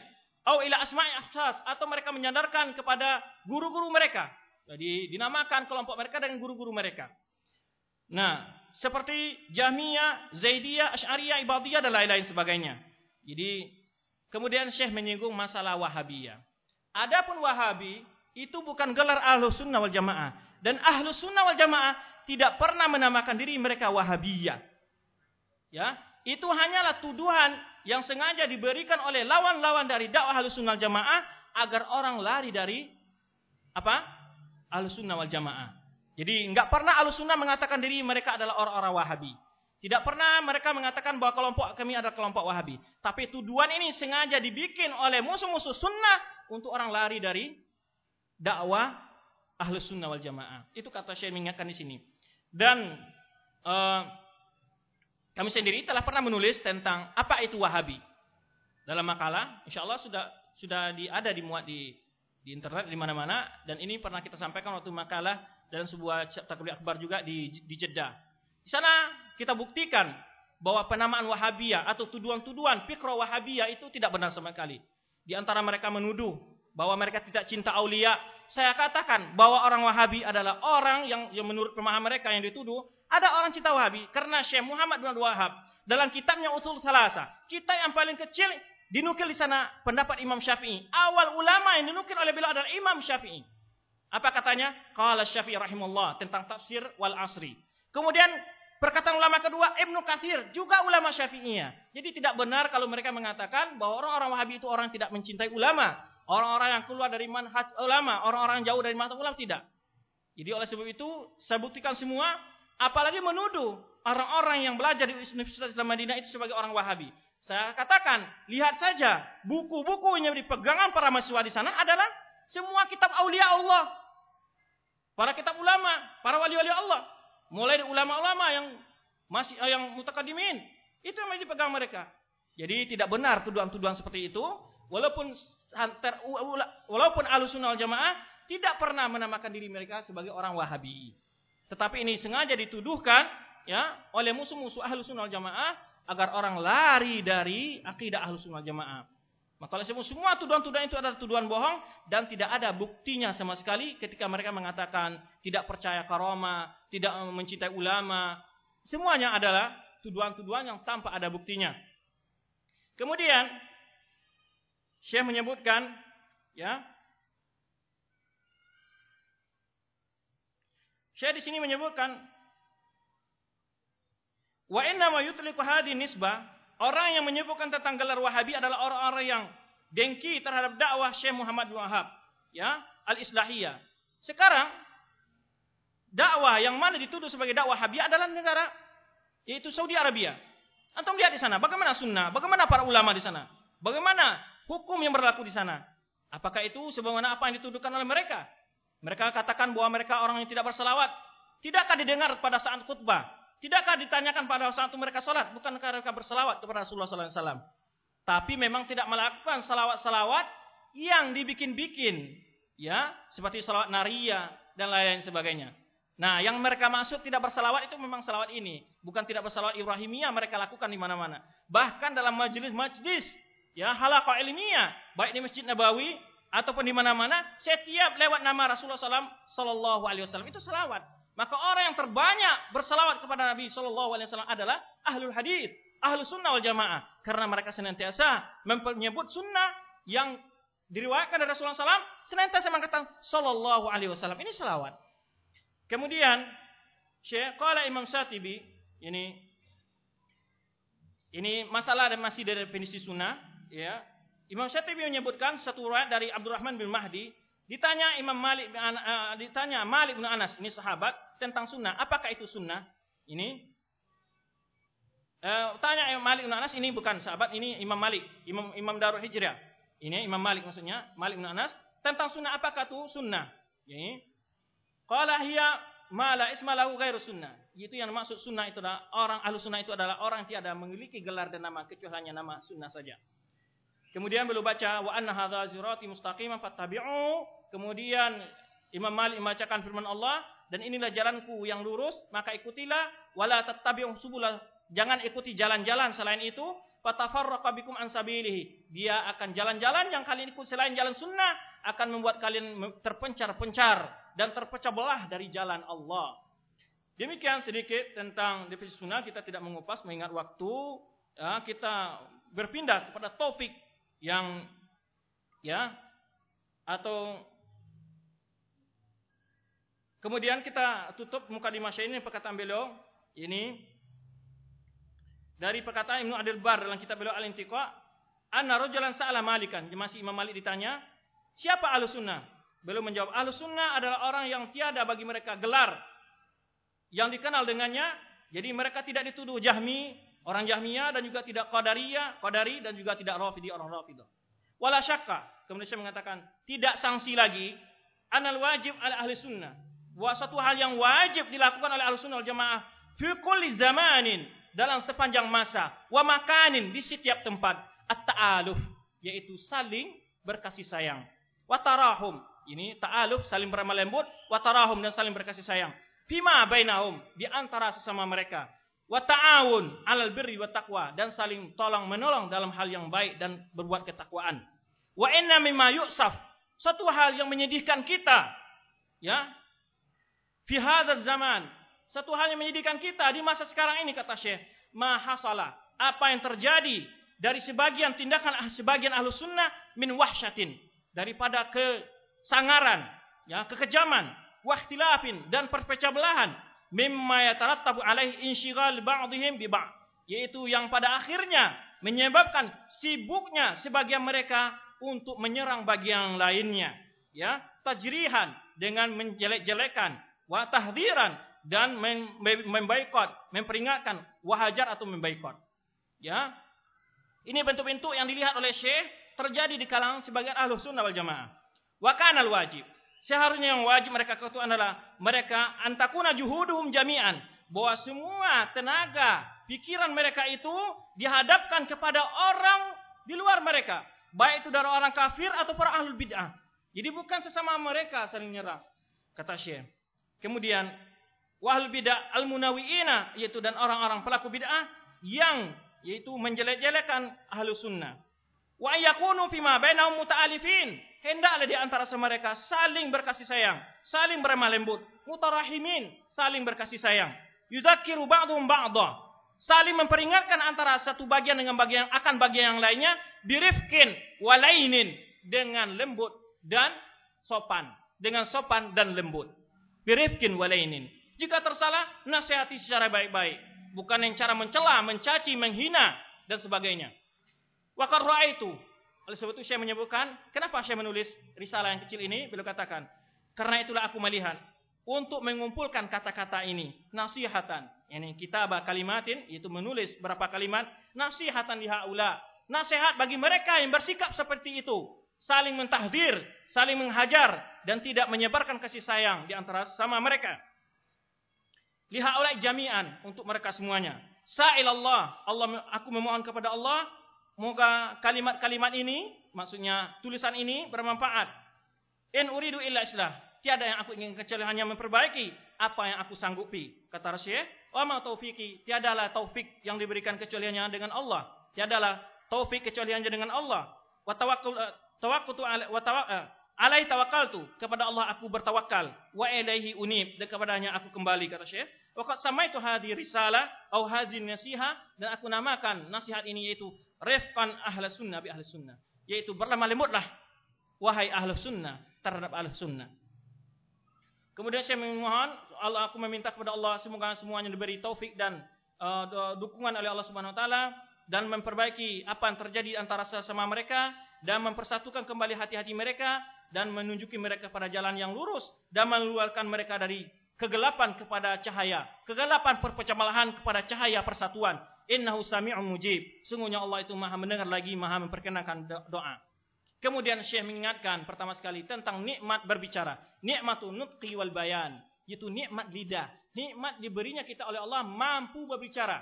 atau ila asma'i atau mereka menyandarkan kepada guru-guru mereka. Jadi dinamakan kelompok mereka dengan guru-guru mereka. Nah, seperti Jahmiyah, Zaidiyah, Asy'ariyah, Ibadiyah dan lain-lain sebagainya. Jadi kemudian Syekh menyinggung masalah Wahabiyah. Adapun Wahabi itu bukan gelar Ahlus Sunnah wal Jamaah dan Ahlus Sunnah wal Jamaah tidak pernah menamakan diri mereka Wahabiyah. Ya, itu hanyalah tuduhan yang sengaja diberikan oleh lawan-lawan dari dakwah Ahlus Sunnah wal Jamaah agar orang lari dari apa? Ahlus Sunnah wal Jamaah. Jadi nggak pernah Ahlussunnah mengatakan diri mereka adalah orang-orang Wahabi. Tidak pernah mereka mengatakan bahwa kelompok kami adalah kelompok Wahabi. Tapi tuduhan ini sengaja dibikin oleh musuh-musuh sunnah untuk orang lari dari dakwah Ahlus Sunnah wal Jamaah. Itu kata Syekh mengingatkan di sini. Dan uh, kami sendiri telah pernah menulis tentang apa itu Wahabi. Dalam makalah, insya Allah sudah sudah di, ada dimuat di di internet di mana-mana dan ini pernah kita sampaikan waktu makalah dalam sebuah takbir akbar juga di, di Jeddah. Di sana kita buktikan bahwa penamaan Wahabiyah atau tuduhan-tuduhan fikra Wahabiyah itu tidak benar sama sekali. Di antara mereka menuduh bahwa mereka tidak cinta aulia. Saya katakan bahwa orang Wahabi adalah orang yang, yang menurut pemahaman mereka yang dituduh ada orang cinta Wahabi karena Syekh Muhammad bin Wahab dalam kitabnya Usul Salasa, kita yang paling kecil dinukil di sana pendapat Imam Syafi'i. Awal ulama yang dinukil oleh beliau adalah Imam Syafi'i. Apa katanya? Qala Syafi'i rahimullah tentang tafsir wal asri. Kemudian perkataan ulama kedua Ibnu Katsir juga ulama Syafi'iyah. Jadi tidak benar kalau mereka mengatakan bahwa orang-orang Wahabi itu orang tidak mencintai ulama, orang-orang yang keluar dari manhaj ulama, orang-orang jauh dari manhaj ulama tidak. Jadi oleh sebab itu saya buktikan semua apalagi menuduh orang-orang yang belajar di Universitas Islam Madinah itu sebagai orang Wahabi. Saya katakan, lihat saja buku-buku yang dipegangan para mahasiswa di sana adalah semua kitab aulia Allah. Para kitab ulama, para wali-wali Allah. Mulai dari ulama-ulama yang masih eh, yang mutakadimin. Itu yang dipegang mereka. Jadi tidak benar tuduhan-tuduhan seperti itu. Walaupun ter, walaupun alusunah wal jamaah tidak pernah menamakan diri mereka sebagai orang wahabi. Tetapi ini sengaja dituduhkan ya oleh musuh-musuh ahlu sunnah jamaah agar orang lari dari akidah ahlu sunnah jamaah. Maka oleh sebab semua tuduhan-tuduhan itu adalah tuduhan bohong dan tidak ada buktinya sama sekali ketika mereka mengatakan tidak percaya karoma, tidak mencintai ulama. Semuanya adalah tuduhan-tuduhan yang tanpa ada buktinya. Kemudian Syekh menyebutkan ya Syekh di sini menyebutkan wa inna ma yutliqu hadhihi nisbah Orang yang menyebutkan tentang gelar Wahabi adalah orang-orang yang dengki terhadap dakwah Syekh Muhammad bin Wahab, ya, al-Islahiyah. Sekarang dakwah yang mana dituduh sebagai dakwah Wahabi adalah negara yaitu Saudi Arabia. Antum lihat di sana, bagaimana sunnah, bagaimana para ulama di sana, bagaimana hukum yang berlaku di sana. Apakah itu sebagaimana apa yang dituduhkan oleh mereka? Mereka katakan bahwa mereka orang yang tidak berselawat. Tidakkah didengar pada saat khutbah? Tidakkah ditanyakan pada saat itu mereka sholat? Bukankah mereka berselawat kepada Rasulullah SAW? Tapi memang tidak melakukan salawat-salawat yang dibikin-bikin. ya Seperti salawat naria dan lain-lain sebagainya. Nah, yang mereka maksud tidak bersalawat itu memang salawat ini. Bukan tidak bersalawat Ibrahimiyah mereka lakukan di mana-mana. Bahkan dalam majelis-majelis ya halaqah ilmiah, baik di Masjid Nabawi ataupun di mana-mana, setiap lewat nama Rasulullah SAW, Sallallahu Alaihi Wasallam itu salawat. Maka orang yang terbanyak bersalawat kepada Nabi Shallallahu Alaihi Wasallam adalah ahlul hadis, ahlul sunnah wal jamaah, karena mereka senantiasa menyebut sunnah yang diriwayatkan dari Rasulullah SAW, senantiasa mengatakan Shallallahu Alaihi Wasallam. Ini salawat. Kemudian Syekh Qala Imam Syatibi ini ini masalah dan masih dari definisi sunnah, ya. Imam Syatibi menyebutkan satu riwayat dari Abdurrahman bin Mahdi Ditanya Imam Malik uh, ditanya Malik bin Anas ini sahabat tentang sunnah. Apakah itu sunnah? Ini uh, tanya Imam Malik bin Anas ini bukan sahabat, ini Imam Malik, Imam Imam Darul Hijrah. Ini Imam Malik maksudnya, Malik bin Anas tentang sunnah apakah itu sunnah? Ini qala hiya ma la isma lahu ghairu sunnah. Itu yang maksud sunnah itu adalah orang ahlu sunnah itu adalah orang yang tiada memiliki gelar dan nama kecuali hanya nama sunnah saja. Kemudian beliau baca wa anna hadza sirati mustaqiman fattabi'u. Kemudian Imam Malik membacakan firman Allah dan inilah jalanku yang lurus, maka ikutilah wala tattabi'u subula. Jangan ikuti jalan-jalan selain itu, fatafarraqa bikum an sabilihi. Dia akan jalan-jalan yang kalian ikut selain jalan sunnah akan membuat kalian terpencar-pencar dan terpecah belah dari jalan Allah. Demikian sedikit tentang definisi sunnah. Kita tidak mengupas mengingat waktu. Ya, kita berpindah kepada topik yang ya atau kemudian kita tutup muka di masya ini perkataan beliau ini. Dari perkataan Ibnu Adil Bar dalam kitab beliau Al-Intiqa anna rajulan sa'ala malikan. Masih Imam Malik ditanya siapa ahlu sunnah? Beliau menjawab ahlu sunnah adalah orang yang tiada bagi mereka gelar yang dikenal dengannya. Jadi mereka tidak dituduh jahmi Orang Jahmiyah dan juga tidak Qadariyah, Qadari dan juga tidak Rafidi orang Rafidah. Wala syakka, kemudian saya mengatakan tidak sanksi lagi. Anal wajib ala ahli sunnah. Wa satu hal yang wajib dilakukan oleh wal jamaah fi kulli zamanin dalam sepanjang masa wa makanin di setiap tempat at-ta'aluf yaitu saling berkasih sayang. Wa tarahum ini ta'aluf saling beramah lembut, wa tarahum dan saling berkasih sayang. Fima bainahum di antara sesama mereka wa ta'awun 'alal birri wa taqwa dan saling tolong menolong dalam hal yang baik dan berbuat ketakwaan. Wa inna mimma yu'saf satu hal yang menyedihkan kita ya fi zaman. Satu hal yang menyedihkan kita di masa sekarang ini kata Syekh ma hasala. Apa yang terjadi dari sebagian tindakan ah, sebagian ahlu sunnah min wahsyatin. Daripada kesangaran ya kekejaman wahtilafin dan perpecah belahan. Mimma yatarattabu alaihi insyighal ba'dihim bi ba'd. Yaitu yang pada akhirnya menyebabkan sibuknya sebagian mereka untuk menyerang bagian lainnya. Ya tajrihan dengan menjelek-jelekan wa tahdziran dan membaikot memperingatkan wahajar atau membaikot ya ini bentuk-bentuk yang dilihat oleh Syekh terjadi di kalangan sebagian ahlu sunnah wal jamaah wa kana wajib Seharusnya yang wajib mereka ketahui adalah mereka antakuna juhuduhum jami'an. Bahwa semua tenaga, pikiran mereka itu dihadapkan kepada orang di luar mereka. Baik itu dari orang kafir atau para ahlul bid'ah. Jadi bukan sesama mereka saling nyerang. Kata Syekh. Kemudian, wahlul bid'ah al-munawi'ina. Yaitu dan orang-orang pelaku bid'ah yang yaitu menjelek-jelekan ahlu sunnah. Wa yakunu fima bainahum muta'alifin hendaklah di antara mereka saling berkasih sayang, saling beremah lembut, mutarahimin, saling berkasih sayang. Yudzakiru ba'dhum ba'dha. Saling memperingatkan antara satu bagian dengan bagian akan bagian yang lainnya birifkin walainin dengan lembut dan sopan, dengan sopan dan lembut. Birifkin walainin. Jika tersalah, nasihati secara baik-baik, bukan yang cara mencela, mencaci, menghina dan sebagainya. Wa itu oleh sebab itu saya menyebutkan, kenapa saya menulis risalah yang kecil ini? Beliau katakan, karena itulah aku melihat untuk mengumpulkan kata-kata ini, nasihatan. Ini kitab kalimatin, itu menulis berapa kalimat, nasihatan lihaula. Nasihat bagi mereka yang bersikap seperti itu. Saling mentahdir, saling menghajar, dan tidak menyebarkan kasih sayang di antara sama mereka. Lihaula jami'an, untuk mereka semuanya. Sa'il Allah, Allah aku memohon kepada Allah Moga kalimat-kalimat ini, maksudnya tulisan ini bermanfaat. In uridu illa islah. Tiada yang aku ingin kecuali hanya memperbaiki apa yang aku sanggupi. Kata Rasyih, wa ma taufiki. Tiadalah taufik yang diberikan kecuali hanya dengan Allah. Tiadalah taufik kecuali hanya dengan Allah. Wa tawakkul tawakkutu wa tawakkal eh, alai tawakkaltu. Kepada Allah aku bertawakal wa ilaihi unib. Dan kepadanya aku kembali kata Syekh. Waqad samaitu hadhi risalah atau hadhi nasiha. Dan aku namakan nasihat ini yaitu rifqan ahli sunnah bi ahli sunnah. Yaitu berlemah lembutlah wahai ahli sunnah terhadap ahli sunnah. Kemudian saya memohon Allah aku meminta kepada Allah semoga semuanya diberi taufik dan uh, dukungan oleh Allah Subhanahu wa taala dan memperbaiki apa yang terjadi antara sesama mereka dan mempersatukan kembali hati-hati mereka dan menunjuki mereka pada jalan yang lurus dan mengeluarkan mereka dari kegelapan kepada cahaya, kegelapan perpecahan kepada cahaya persatuan. Innahu sami'un mujib. Sungguhnya Allah itu maha mendengar lagi, maha memperkenankan doa. Kemudian Syekh mengingatkan pertama sekali tentang nikmat berbicara. Nikmatun nutqi wal bayan. Itu nikmat lidah. Nikmat diberinya kita oleh Allah mampu berbicara.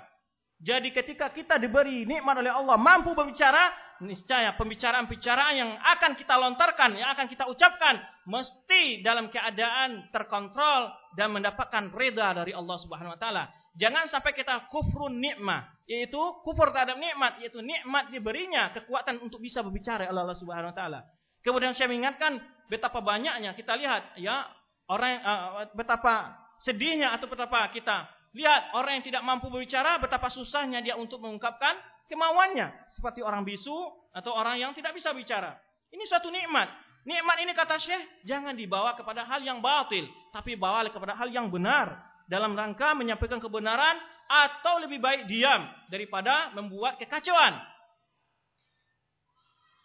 Jadi ketika kita diberi nikmat oleh Allah mampu berbicara, niscaya pembicaraan-pembicaraan yang akan kita lontarkan, yang akan kita ucapkan mesti dalam keadaan terkontrol dan mendapatkan reda dari Allah Subhanahu wa taala. Jangan sampai kita kufrun nikmah, yaitu kufur terhadap nikmat, yaitu nikmat diberinya kekuatan untuk bisa berbicara Allah, Allah Subhanahu wa taala. Kemudian saya mengingatkan betapa banyaknya kita lihat ya orang uh, betapa sedihnya atau betapa kita lihat orang yang tidak mampu berbicara betapa susahnya dia untuk mengungkapkan kemauannya seperti orang bisu atau orang yang tidak bisa bicara. Ini suatu nikmat. Nikmat ini kata Syekh jangan dibawa kepada hal yang batil, tapi bawa kepada hal yang benar dalam rangka menyampaikan kebenaran atau lebih baik diam daripada membuat kekacauan.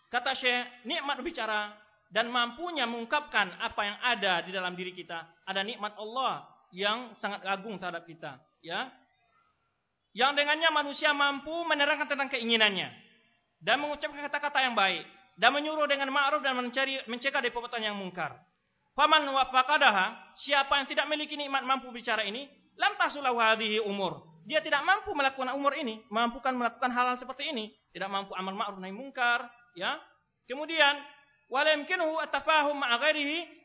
Kata Syekh, nikmat berbicara dan mampunya mengungkapkan apa yang ada di dalam diri kita. Ada nikmat Allah yang sangat agung terhadap kita, ya yang dengannya manusia mampu menerangkan tentang keinginannya dan mengucapkan kata-kata yang baik dan menyuruh dengan ma'ruf dan mencari mencegah dari perbuatan yang mungkar. Faman wafaqadaha, siapa yang tidak memiliki nikmat mampu bicara ini, lam tasulahu hadhihi umur. Dia tidak mampu melakukan umur ini, mampukan melakukan hal-hal seperti ini, tidak mampu amal ma'ruf nahi mungkar, ya. Kemudian wala yumkinuhu at-tafahum ma'a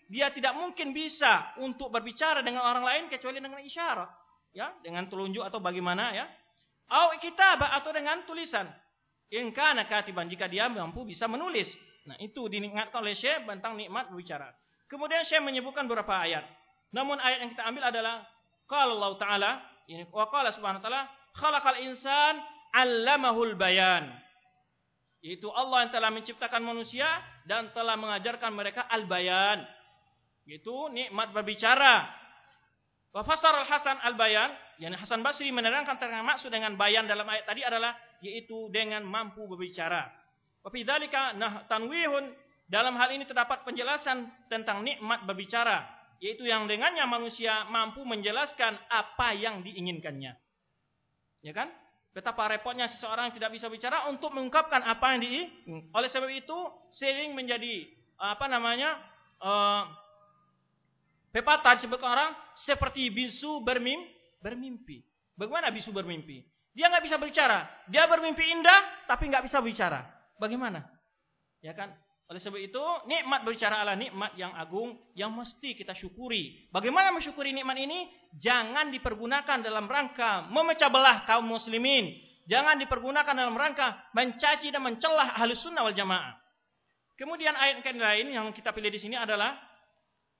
dia tidak mungkin bisa untuk berbicara dengan orang lain kecuali dengan isyarat, ya, dengan telunjuk atau bagaimana ya. Au kitabah atau dengan tulisan. In kana katiban jika dia mampu bisa menulis. Nah, itu diingatkan oleh Syekh tentang nikmat berbicara. Kemudian Syekh menyebutkan beberapa ayat. Namun ayat yang kita ambil adalah qala Allah taala ini wa qala subhanahu taala khalaqal insan 'allamahul bayan. Yaitu Allah yang telah menciptakan manusia dan telah mengajarkan mereka al-bayan. Yaitu nikmat berbicara. Wa fasara al-Hasan al-bayan yang Hasan Basri menerangkan tentang maksud dengan bayan dalam ayat tadi adalah yaitu dengan mampu berbicara. Wa fi nah tanwihun dalam hal ini terdapat penjelasan tentang nikmat berbicara, yaitu yang dengannya manusia mampu menjelaskan apa yang diinginkannya. Ya kan? Betapa repotnya seseorang tidak bisa bicara untuk mengungkapkan apa yang diinginkan. Oleh sebab itu, sering menjadi apa namanya? Uh, pepatah disebut orang seperti bisu bermimpi bermimpi. Bagaimana bisu bermimpi? Dia nggak bisa berbicara. Dia bermimpi indah, tapi nggak bisa bicara. Bagaimana? Ya kan? Oleh sebab itu, nikmat berbicara adalah nikmat yang agung yang mesti kita syukuri. Bagaimana mensyukuri nikmat ini? Jangan dipergunakan dalam rangka memecah belah kaum muslimin. Jangan dipergunakan dalam rangka mencaci dan mencelah ahli sunnah wal jamaah. Kemudian ayat lain yang kita pilih di sini adalah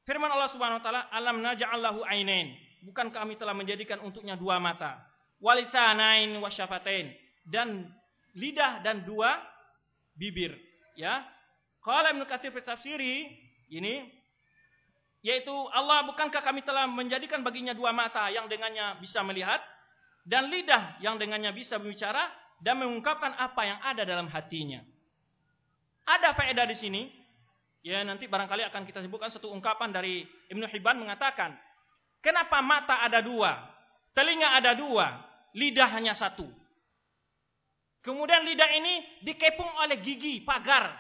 firman Allah Subhanahu wa taala, "Alam naj'allahu ainain." bukan kami telah menjadikan untuknya dua mata, walisanain wasyafatain dan lidah dan dua bibir, ya. Kalau Ibnu Katsir tafsiri ini yaitu Allah bukankah kami telah menjadikan baginya dua mata yang dengannya bisa melihat dan lidah yang dengannya bisa berbicara dan mengungkapkan apa yang ada dalam hatinya. Ada faedah di sini. Ya nanti barangkali akan kita sebutkan satu ungkapan dari Ibnu Hibban mengatakan Kenapa mata ada dua? Telinga ada dua, lidah hanya satu. Kemudian lidah ini dikepung oleh gigi, pagar.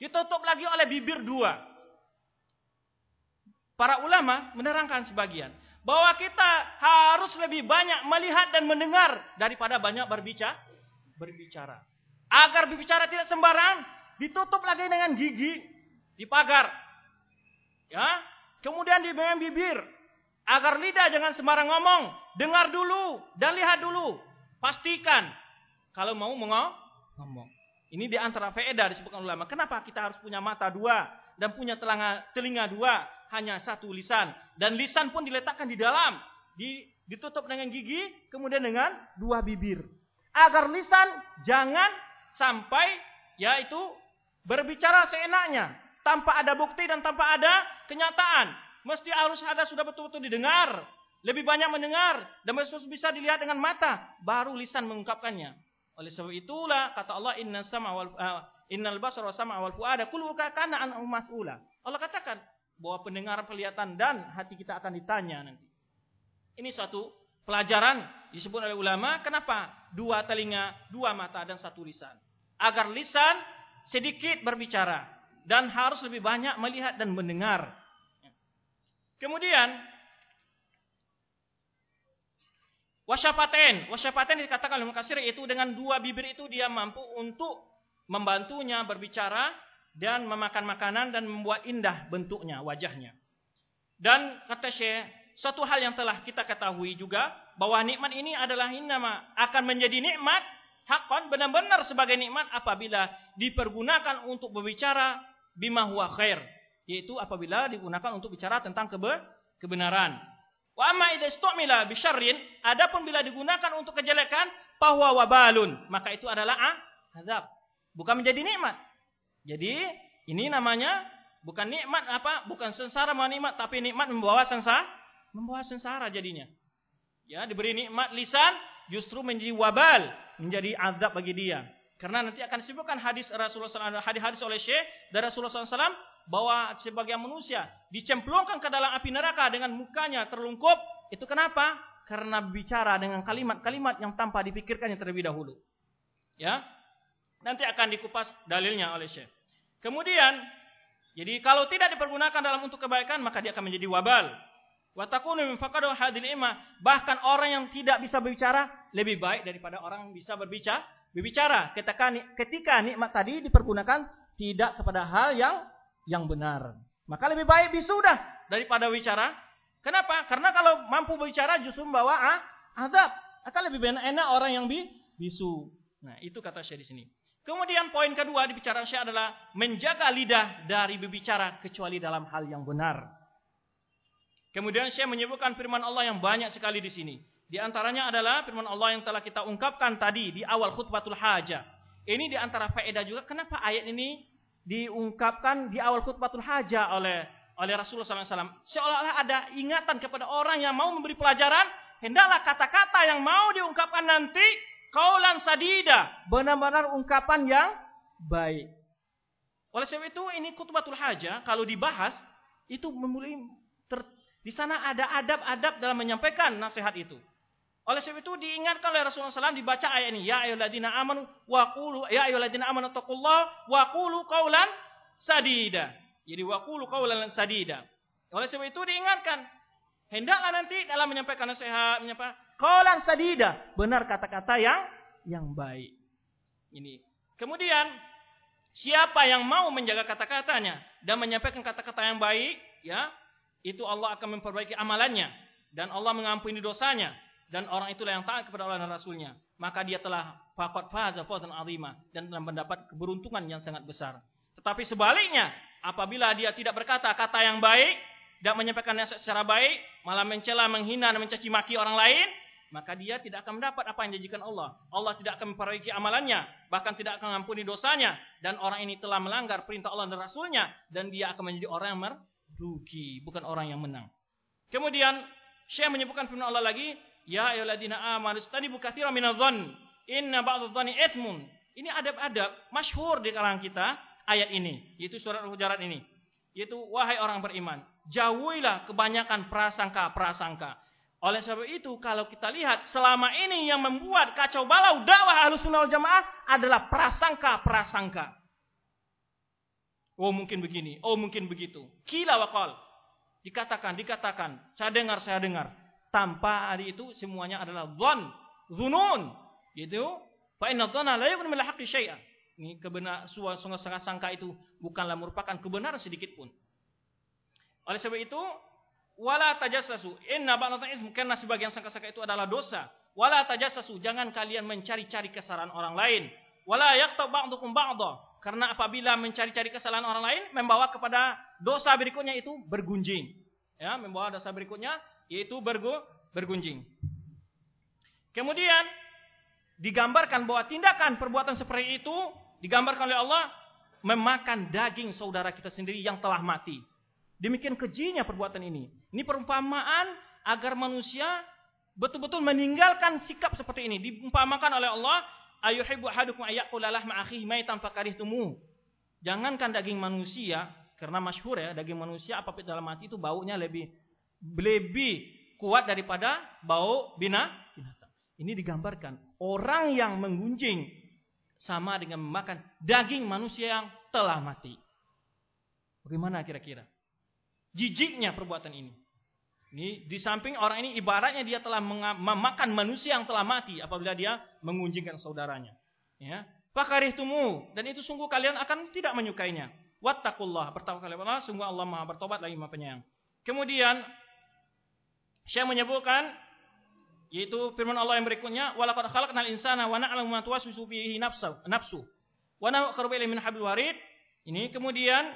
Ditutup lagi oleh bibir dua. Para ulama menerangkan sebagian. Bahwa kita harus lebih banyak melihat dan mendengar daripada banyak berbicara. berbicara. Agar berbicara tidak sembarang, ditutup lagi dengan gigi, dipagar. Ya, kemudian dengan bibir, Agar lidah jangan sembarang ngomong. Dengar dulu dan lihat dulu. Pastikan. Kalau mau ngomong. Ini di antara faedah disebutkan ulama. Kenapa kita harus punya mata dua dan punya telinga, telinga dua, hanya satu lisan dan lisan pun diletakkan di dalam, di, ditutup dengan gigi, kemudian dengan dua bibir. Agar lisan jangan sampai yaitu berbicara seenaknya, tanpa ada bukti dan tanpa ada kenyataan. Mesti harus ada sudah betul-betul didengar. Lebih banyak mendengar. Dan bisa dilihat dengan mata. Baru lisan mengungkapkannya. Oleh sebab itulah kata Allah inna sama wal uh, innal basara sama wal fuada kullu kana an mas'ula. Allah katakan bahwa pendengar kelihatan dan hati kita akan ditanya nanti. Ini suatu pelajaran disebut oleh ulama kenapa dua telinga, dua mata dan satu lisan. Agar lisan sedikit berbicara dan harus lebih banyak melihat dan mendengar Kemudian wasyafaten, wasyafaten dikatakan oleh Mukasir itu dengan dua bibir itu dia mampu untuk membantunya berbicara dan memakan makanan dan membuat indah bentuknya, wajahnya. Dan kata Syekh, suatu hal yang telah kita ketahui juga bahwa nikmat ini adalah nama akan menjadi nikmat hakon benar-benar sebagai nikmat apabila dipergunakan untuk berbicara bima huwa khair, yaitu apabila digunakan untuk bicara tentang kebenaran. Wa amma idza istumila bi adapun bila digunakan untuk kejelekan, bahwa wabalun, maka itu adalah ah, azab. Bukan menjadi nikmat. Jadi ini namanya bukan nikmat apa? Bukan sengsara mau nikmat, tapi nikmat membawa sengsara, membawa sengsara jadinya. Ya, diberi nikmat lisan justru menjadi wabal, menjadi azab bagi dia. Karena nanti akan disebutkan hadis Rasulullah SAW, hadis-hadis oleh Syekh dari Rasulullah SAW bahwa sebagian manusia dicemplungkan ke dalam api neraka dengan mukanya terlungkup. Itu kenapa? Karena bicara dengan kalimat-kalimat yang tanpa dipikirkannya terlebih dahulu. Ya, nanti akan dikupas dalilnya oleh Syekh. Kemudian, jadi kalau tidak dipergunakan dalam untuk kebaikan maka dia akan menjadi wabal. Bahkan orang yang tidak bisa berbicara lebih baik daripada orang yang bisa berbicara. Berbicara ketika nikmat tadi dipergunakan tidak kepada hal yang yang benar. Maka lebih baik bisudah daripada bicara. Kenapa? Karena kalau mampu berbicara justru membawa ah, azab. Akan lebih enak orang yang bisu. Nah, itu kata saya di sini. Kemudian poin kedua di bicara saya adalah menjaga lidah dari berbicara kecuali dalam hal yang benar. Kemudian saya menyebutkan firman Allah yang banyak sekali di sini. Di antaranya adalah firman Allah yang telah kita ungkapkan tadi di awal khutbatul hajah. Ini di antara faedah juga kenapa ayat ini diungkapkan di awal khutbatul hajah oleh oleh Rasulullah SAW. Seolah-olah ada ingatan kepada orang yang mau memberi pelajaran. Hendaklah kata-kata yang mau diungkapkan nanti kaulan sadida, benar-benar ungkapan yang baik. Oleh sebab itu ini khutbatul haja kalau dibahas itu memulai ter, di sana ada adab-adab dalam menyampaikan nasihat itu. Oleh sebab itu diingatkan oleh Rasulullah SAW dibaca ayat ini. Ya ayyuhalladzina amanu wa qulu ya ayyuhalladzina amanu taqullaha wa qulu sadida. Jadi wa qulu qawlan sadida. Oleh sebab itu diingatkan hendaklah nanti dalam menyampaikan nasihat menyampaikan Kaulan sadida, benar kata-kata yang yang baik. Ini. Kemudian siapa yang mau menjaga kata-katanya dan menyampaikan kata-kata yang baik, ya, itu Allah akan memperbaiki amalannya dan Allah mengampuni dosanya dan orang itulah yang taat kepada Allah dan Rasulnya. Maka dia telah faqad faza fawzan azima dan telah mendapat keberuntungan yang sangat besar. Tetapi sebaliknya, apabila dia tidak berkata kata yang baik dan menyampaikannya secara baik, malah mencela, menghina dan mencaci maki orang lain, maka dia tidak akan mendapat apa yang dijanjikan Allah. Allah tidak akan memperbaiki amalannya, bahkan tidak akan mengampuni dosanya. Dan orang ini telah melanggar perintah Allah dan Rasulnya, dan dia akan menjadi orang yang merugi, bukan orang yang menang. Kemudian, Syekh menyebutkan firman Allah lagi, Ya ayyuhalladzina amanu istanibu katsiran minadh-dhann, inna ba'dadh-dhanni itsmun. Ini adab-adab masyhur di kalangan kita ayat ini, yaitu surat Al-Hujurat ini. Yaitu wahai orang beriman, jauhilah kebanyakan prasangka-prasangka. Oleh sebab itu kalau kita lihat selama ini yang membuat kacau balau dakwah Ahlus Sunnah Jamaah adalah prasangka-prasangka. Oh mungkin begini, oh mungkin begitu. Kila wakal. Dikatakan, dikatakan, saya dengar, saya dengar. Tanpa hari itu semuanya adalah zon, zunun. Gitu. Fa inna dhana la yughni. Ini kebenar suasana sangka itu bukanlah merupakan kebenaran sedikit pun. Oleh sebab itu, Wala tajassasu. Inna ba'datan ism karena sebagian sangka-sangka itu adalah dosa. Wala tajassasu. Jangan kalian mencari-cari kesalahan orang lain. Wala yaqta ba'dukum ba'dha. Karena apabila mencari-cari kesalahan orang lain membawa kepada dosa berikutnya itu bergunjing. Ya, membawa dosa berikutnya yaitu bergu, bergunjing. Kemudian digambarkan bahwa tindakan perbuatan seperti itu digambarkan oleh Allah memakan daging saudara kita sendiri yang telah mati. Demikian kejinya perbuatan ini. Ini perumpamaan agar manusia betul-betul meninggalkan sikap seperti ini. Diumpamakan oleh Allah, ayuhibbu ahadukum ayakula lahma akhihi maitan fakarihtumuh. Jangankan daging manusia, karena masyhur ya, daging manusia apa pun dalam mati itu baunya lebih lebih kuat daripada bau bina binatang. Ini digambarkan orang yang menggunjing sama dengan memakan daging manusia yang telah mati. Bagaimana kira-kira? jijiknya perbuatan ini. Ini di samping orang ini ibaratnya dia telah memakan manusia yang telah mati apabila dia mengunjingkan saudaranya. Ya. Fakarihtumu dan itu sungguh kalian akan tidak menyukainya. Wattaqullah, bertawakal Allah, sungguh Allah Maha bertobat lagi Maha penyayang. Kemudian Syekh menyebutkan yaitu firman Allah yang berikutnya, "Walaqad khalaqnal insana wa na'lamu ma tuwaswisu bihi nafsu." Nafsu. Wa naqrabu min hablil warid. Ini kemudian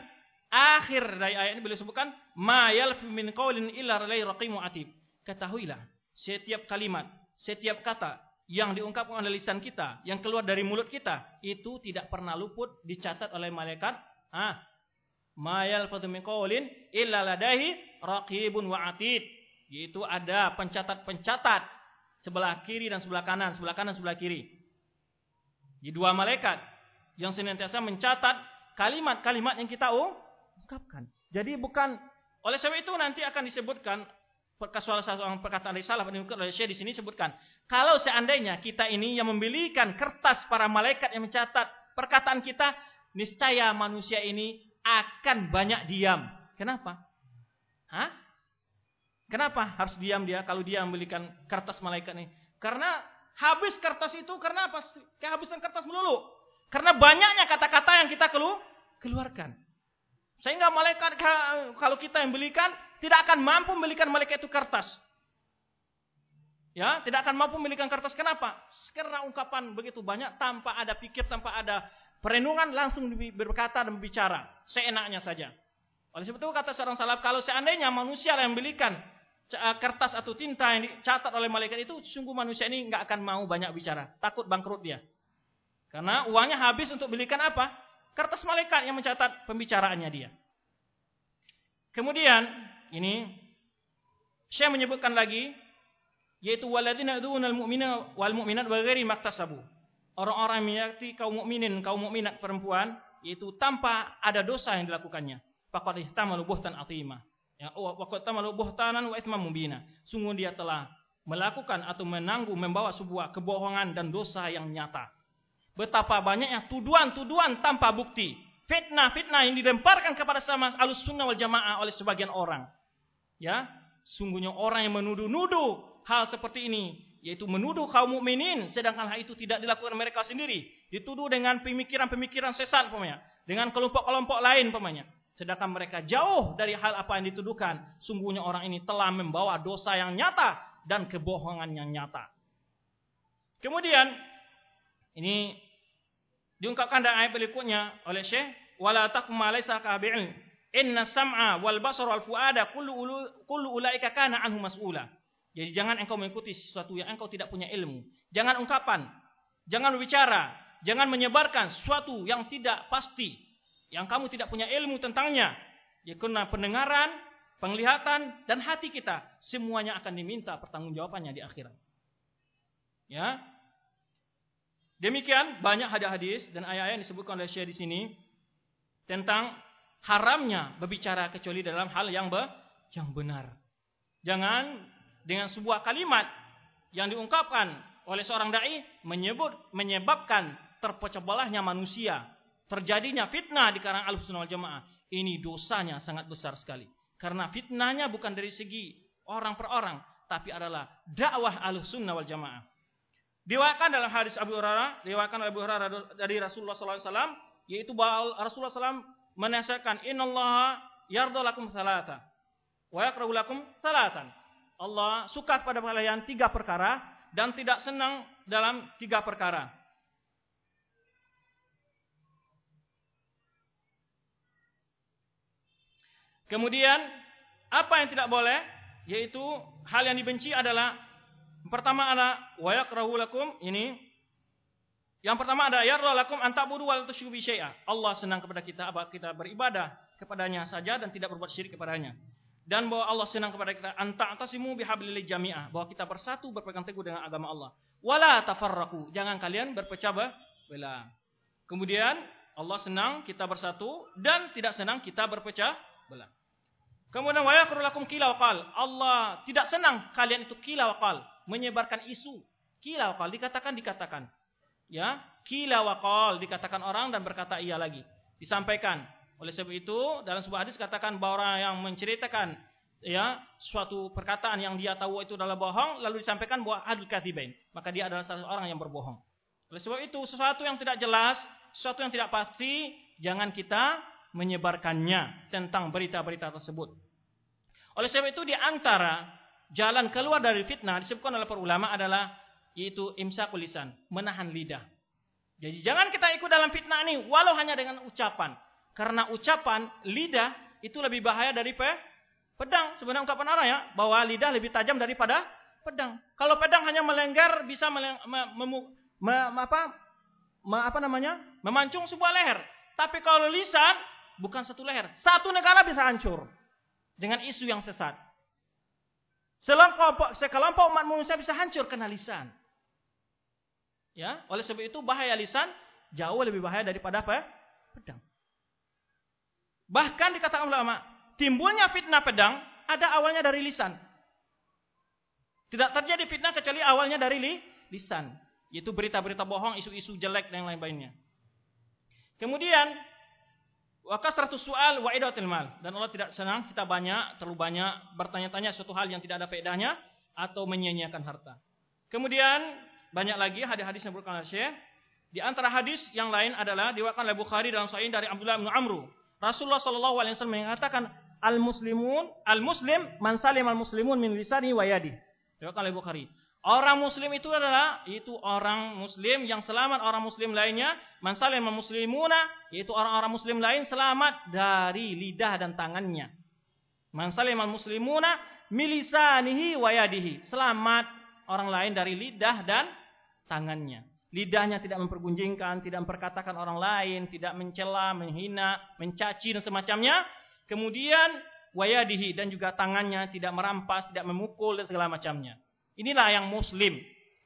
akhir dari ayat ini beliau sebutkan, "Ma yalfi min qawlin illa raqibun atid." Ketahuilah, setiap kalimat, setiap kata yang diungkapkan oleh lisan kita, yang keluar dari mulut kita, itu tidak pernah luput dicatat oleh malaikat. Ah, mayal min qawlin illa ladahi raqibun wa atid. Yaitu ada pencatat-pencatat sebelah kiri dan sebelah kanan, sebelah kanan sebelah kiri. Di dua malaikat yang senantiasa mencatat kalimat-kalimat yang kita ungkapkan. Jadi bukan oleh sebab itu nanti akan disebutkan salah satu perkataan risalah oleh Syekh di sini sebutkan kalau seandainya kita ini yang membelikan kertas para malaikat yang mencatat perkataan kita niscaya manusia ini akan banyak diam kenapa Hah? Kenapa harus diam dia kalau dia membelikan kertas malaikat ini karena habis kertas itu karena apa kehabisan kertas melulu karena banyaknya kata-kata yang kita keluarkan sehingga malaikat kalau kita yang belikan tidak akan mampu membelikan malaikat itu kertas. Ya, tidak akan mampu membelikan kertas. Kenapa? Karena ungkapan begitu banyak tanpa ada pikir, tanpa ada perenungan langsung berkata dan berbicara seenaknya saja. Oleh sebab itu kata seorang salaf, kalau seandainya manusia yang membelikan eh, kertas atau tinta yang dicatat oleh malaikat itu, sungguh manusia ini nggak akan mau banyak bicara, takut bangkrut dia. Karena uangnya habis untuk belikan apa? Kertas malaikat yang mencatat pembicaraannya dia. Kemudian ini saya menyebutkan lagi yaitu waladina dzunal mu'mina wal mu'minat wa ghairi maktasabu. Orang-orang menyakiti kaum mukminin, kaum mukminat perempuan yaitu tanpa ada dosa yang dilakukannya. Faqad ihtamalu buhtan atima. Ya, waqad tamalu buhtanan wa itsman mubina. Sungguh dia telah melakukan atau menanggung membawa sebuah kebohongan dan dosa yang nyata. Betapa banyaknya tuduhan-tuduhan tanpa bukti. Fitnah-fitnah yang dilemparkan kepada sama alus sunnah wal jamaah oleh sebagian orang. Ya, sungguhnya orang yang menuduh-nuduh hal seperti ini, yaitu menuduh kaum mukminin, sedangkan hal itu tidak dilakukan mereka sendiri, dituduh dengan pemikiran-pemikiran sesat, pemanya, dengan kelompok-kelompok lain, pemanya. Sedangkan mereka jauh dari hal apa yang dituduhkan, sungguhnya orang ini telah membawa dosa yang nyata dan kebohongan yang nyata. Kemudian ini diungkapkan dalam ayat berikutnya oleh Syekh wala taqma laysa Inna sam'a wal basar wal fuada kullu, kullu ulaika kana anhu mas'ula. Jadi jangan engkau mengikuti sesuatu yang engkau tidak punya ilmu. Jangan ungkapan, jangan berbicara, jangan menyebarkan sesuatu yang tidak pasti, yang kamu tidak punya ilmu tentangnya. Ya karena pendengaran, penglihatan dan hati kita semuanya akan diminta pertanggungjawabannya di akhirat. Ya. Demikian banyak hadis-hadis dan ayat-ayat yang disebutkan oleh Syekh di sini tentang haramnya berbicara kecuali dalam hal yang be, yang benar. Jangan dengan sebuah kalimat yang diungkapkan oleh seorang dai menyebut menyebabkan terpecah belahnya manusia, terjadinya fitnah di kalangan Ahlussunnah wal Jamaah. Ini dosanya sangat besar sekali. Karena fitnahnya bukan dari segi orang per orang, tapi adalah dakwah Ahlussunnah wal Jamaah. Diwakilkan dalam hadis Abu Hurairah, diwakilkan Abu Hurairah dari Rasulullah SAW, yaitu bahwa Rasulullah SAW menasihatkan innallaha yarda lakum salata wa yakrahu lakum salatan. Allah suka pada kalian tiga perkara dan tidak senang dalam tiga perkara. Kemudian apa yang tidak boleh yaitu hal yang dibenci adalah pertama adalah wa yakrahu lakum ini yang pertama ada ya lakum antabudu wal tusyriku syai'a. Allah senang kepada kita apa kita beribadah kepadanya saja dan tidak berbuat syirik kepadanya. Dan bahwa Allah senang kepada kita anta atasimu bihablil jami'ah, bahwa kita bersatu berpegang teguh dengan agama Allah. Wala tafarraqu, jangan kalian berpecah belah. Kemudian Allah senang kita bersatu dan tidak senang kita berpecah belah. Kemudian wa yakru lakum kila waqal. Allah tidak senang kalian itu kila waqal, menyebarkan isu. Kila waqal dikatakan dikatakan. Ya kila waqal dikatakan orang dan berkata iya lagi. Disampaikan. Oleh sebab itu dalam sebuah hadis katakan bahwa orang yang menceritakan ya suatu perkataan yang dia tahu itu adalah bohong lalu disampaikan bahwa adil katibain maka dia adalah salah orang yang berbohong. Oleh sebab itu, sesuatu yang tidak jelas, sesuatu yang tidak pasti, jangan kita menyebarkannya tentang berita-berita tersebut. Oleh sebab itu, di antara jalan keluar dari fitnah disebutkan oleh para ulama adalah yaitu imsakul lisan, menahan lidah. Jadi jangan kita ikut dalam fitnah ini walau hanya dengan ucapan. Karena ucapan lidah itu lebih bahaya dari pe pedang. Sebenarnya ungkapan orang ya bahwa lidah lebih tajam daripada pedang. Kalau pedang hanya melenggar bisa meleng, me, me, me, apa, me, apa namanya? memancung sebuah leher. Tapi kalau lisan bukan satu leher, satu negara bisa hancur dengan isu yang sesat. Sekelompok, sekelompok umat manusia bisa hancur karena lisan. Ya, oleh sebab itu bahaya lisan jauh lebih bahaya daripada apa? Pedang. Bahkan dikatakan ulama, timbulnya fitnah pedang ada awalnya dari lisan. Tidak terjadi fitnah kecuali awalnya dari li, lisan. Yaitu berita-berita bohong, isu-isu jelek dan lain-lainnya. Kemudian, wakas ratus soal wa idatul mal. Dan Allah tidak senang kita banyak, terlalu banyak bertanya-tanya suatu hal yang tidak ada faedahnya atau menyia-nyiakan harta. Kemudian banyak lagi hadis-hadis yang berkata Syekh. Di antara hadis yang lain adalah diwakilkan oleh Bukhari dalam Sahih dari Abdullah bin Amru. Rasulullah Shallallahu alaihi wasallam mengatakan al-muslimun al-muslim man salim al-muslimun min lisani wa yadi. Diwakilkan oleh Bukhari. Orang muslim itu adalah itu orang muslim yang selamat orang muslim lainnya man salim al-muslimuna yaitu orang-orang muslim lain selamat dari lidah dan tangannya. Man salim al-muslimuna milisanihi wa yadihi. Selamat orang lain dari lidah dan tangannya. Lidahnya tidak mempergunjingkan, tidak memperkatakan orang lain, tidak mencela, menghina, mencaci dan semacamnya. Kemudian wayadihi dan juga tangannya tidak merampas, tidak memukul dan segala macamnya. Inilah yang muslim.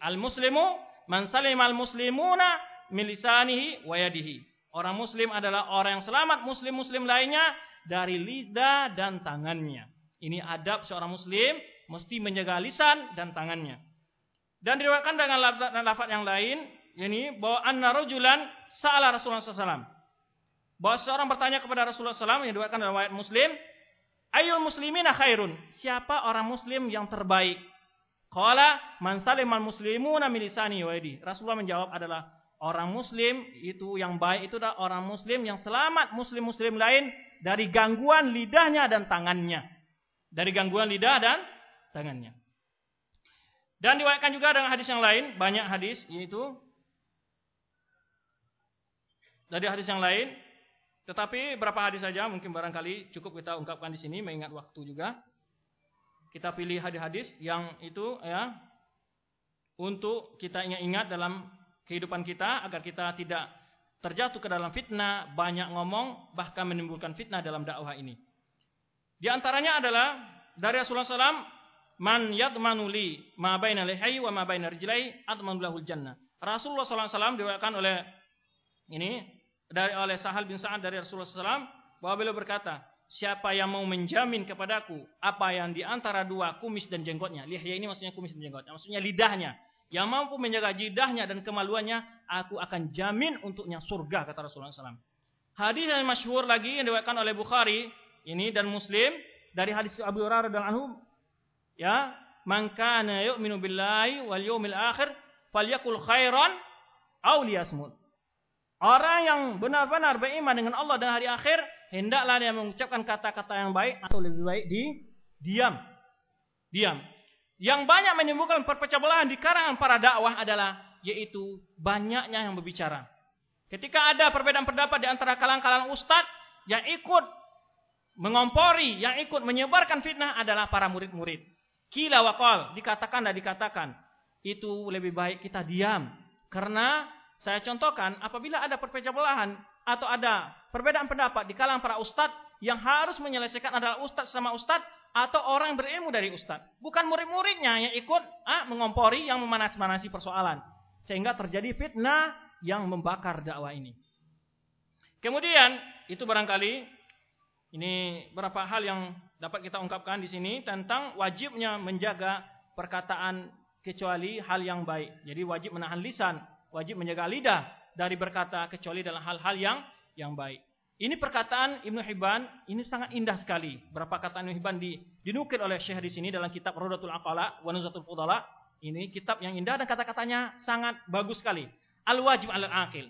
Al-muslimu man salim al-muslimuna milisanihi wayadihi. Orang muslim adalah orang yang selamat muslim-muslim lainnya dari lidah dan tangannya. Ini adab seorang muslim mesti menjaga lisan dan tangannya. Dan diriwayatkan dengan lafaz yang lain, ini bahwa anna rajulan sa'ala Rasulullah SAW. Bahwa seorang bertanya kepada Rasulullah SAW yang diriwayatkan dalam riwayat Muslim, ayul muslimina khairun? Siapa orang muslim yang terbaik? Qala man salimal muslimuna min lisani wa Rasulullah menjawab adalah orang muslim itu yang baik itu adalah orang muslim yang selamat muslim-muslim lain dari gangguan lidahnya dan tangannya. Dari gangguan lidah dan tangannya. Dan diwakilkan juga dengan hadis yang lain, banyak hadis yaitu dari hadis yang lain. Tetapi berapa hadis saja mungkin barangkali cukup kita ungkapkan di sini mengingat waktu juga. Kita pilih hadis-hadis yang itu ya untuk kita ingat-ingat dalam kehidupan kita agar kita tidak terjatuh ke dalam fitnah, banyak ngomong bahkan menimbulkan fitnah dalam dakwah ini. Di antaranya adalah dari Rasulullah SAW Man yadmanu li ma baina lihi wa ma baina rijlai lahul jannah. Rasulullah SAW diwakilkan oleh ini dari oleh Sahal bin Sa'ad dari Rasulullah SAW bahwa beliau berkata, siapa yang mau menjamin kepadaku apa yang di antara dua kumis dan jenggotnya. Lihya ini maksudnya kumis dan jenggotnya, maksudnya lidahnya. Yang mampu menjaga jidahnya dan kemaluannya, aku akan jamin untuknya surga kata Rasulullah SAW. Hadis yang masyhur lagi yang diwakilkan oleh Bukhari ini dan Muslim dari hadis Abu Hurairah dan anhu ya man kana yu'minu billahi wal yawmil akhir falyakul khairan aw liyasmut orang yang benar-benar beriman dengan Allah dan hari akhir hendaklah dia mengucapkan kata-kata yang baik atau lebih baik di diam diam yang banyak menimbulkan perpecah belahan di kalangan para dakwah adalah yaitu banyaknya yang berbicara ketika ada perbedaan pendapat di antara kalangan-kalangan ustadz yang ikut mengompori, yang ikut menyebarkan fitnah adalah para murid-murid. Kila wakal, dikatakan dan dikatakan. Itu lebih baik kita diam. Karena saya contohkan, apabila ada perpecah belahan atau ada perbedaan pendapat di kalangan para ustadz, yang harus menyelesaikan adalah ustadz sama ustadz atau orang yang berilmu dari ustadz. Bukan murid-muridnya yang ikut ah, mengompori, yang memanas-manasi persoalan. Sehingga terjadi fitnah yang membakar dakwah ini. Kemudian, itu barangkali ini beberapa hal yang dapat kita ungkapkan di sini tentang wajibnya menjaga perkataan kecuali hal yang baik. Jadi wajib menahan lisan, wajib menjaga lidah dari berkata kecuali dalam hal-hal yang yang baik. Ini perkataan Ibnu Hibban ini sangat indah sekali. Berapa kata Ibnu Hibban di, dinukil oleh Syekh di sini dalam kitab Rodatul Aqala wa Nuzatul Fudala. Ini kitab yang indah dan kata-katanya sangat bagus sekali. al-wajib al-aqil.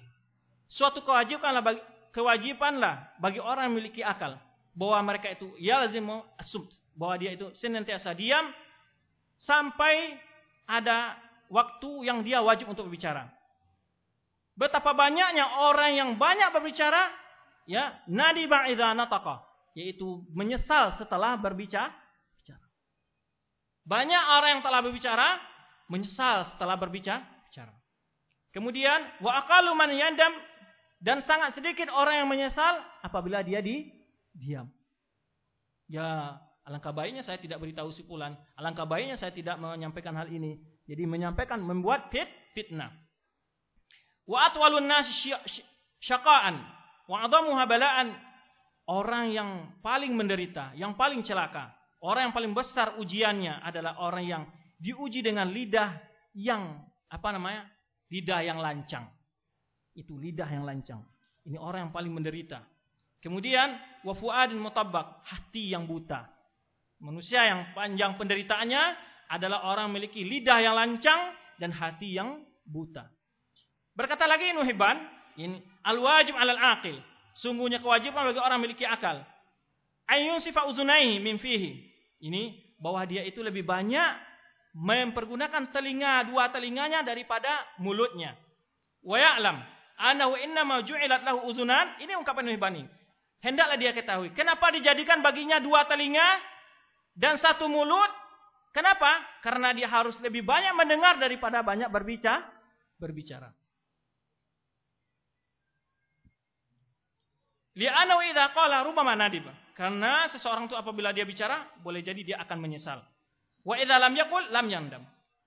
Suatu kewajibanlah bagi kewajibanlah bagi orang yang memiliki akal bahwa mereka itu yalzimu asub bahwa dia itu senantiasa diam sampai ada waktu yang dia wajib untuk berbicara. Betapa banyaknya orang yang banyak berbicara ya nadi nataqa yaitu menyesal setelah berbicara. Banyak orang yang telah berbicara menyesal setelah berbicara. Kemudian wa aqalu man yandam dan sangat sedikit orang yang menyesal apabila dia di diam. Ya, alangkah baiknya saya tidak beritahu si pulan. Alangkah baiknya saya tidak menyampaikan hal ini. Jadi menyampaikan membuat fit fitnah. Wa atwalun nas syaqaan wa adamuha bala'an orang yang paling menderita, yang paling celaka, orang yang paling besar ujiannya adalah orang yang diuji dengan lidah yang apa namanya? lidah yang lancang. Itu lidah yang lancang. Ini orang yang paling menderita. Kemudian wafuadin mutabbak, hati yang buta. Manusia yang panjang penderitaannya adalah orang memiliki lidah yang lancang dan hati yang buta. Berkata lagi Nuhiban, ini al-wajib alal aqil. Sungguhnya kewajiban bagi orang memiliki akal. Ayun sifat uzunai min fihi. Ini bahwa dia itu lebih banyak mempergunakan telinga dua telinganya daripada mulutnya. Wa ya'lam annahu innama ju'ilat lahu uzunan. Ini ungkapan Ibn Hendaklah dia ketahui kenapa dijadikan baginya dua telinga dan satu mulut? Kenapa? Karena dia harus lebih banyak mendengar daripada banyak berbicara. Berbicara. Li'anau idza qala rubama nadib. Karena seseorang itu apabila dia bicara, boleh jadi dia akan menyesal. Wa idza lam yaqul lam yandam.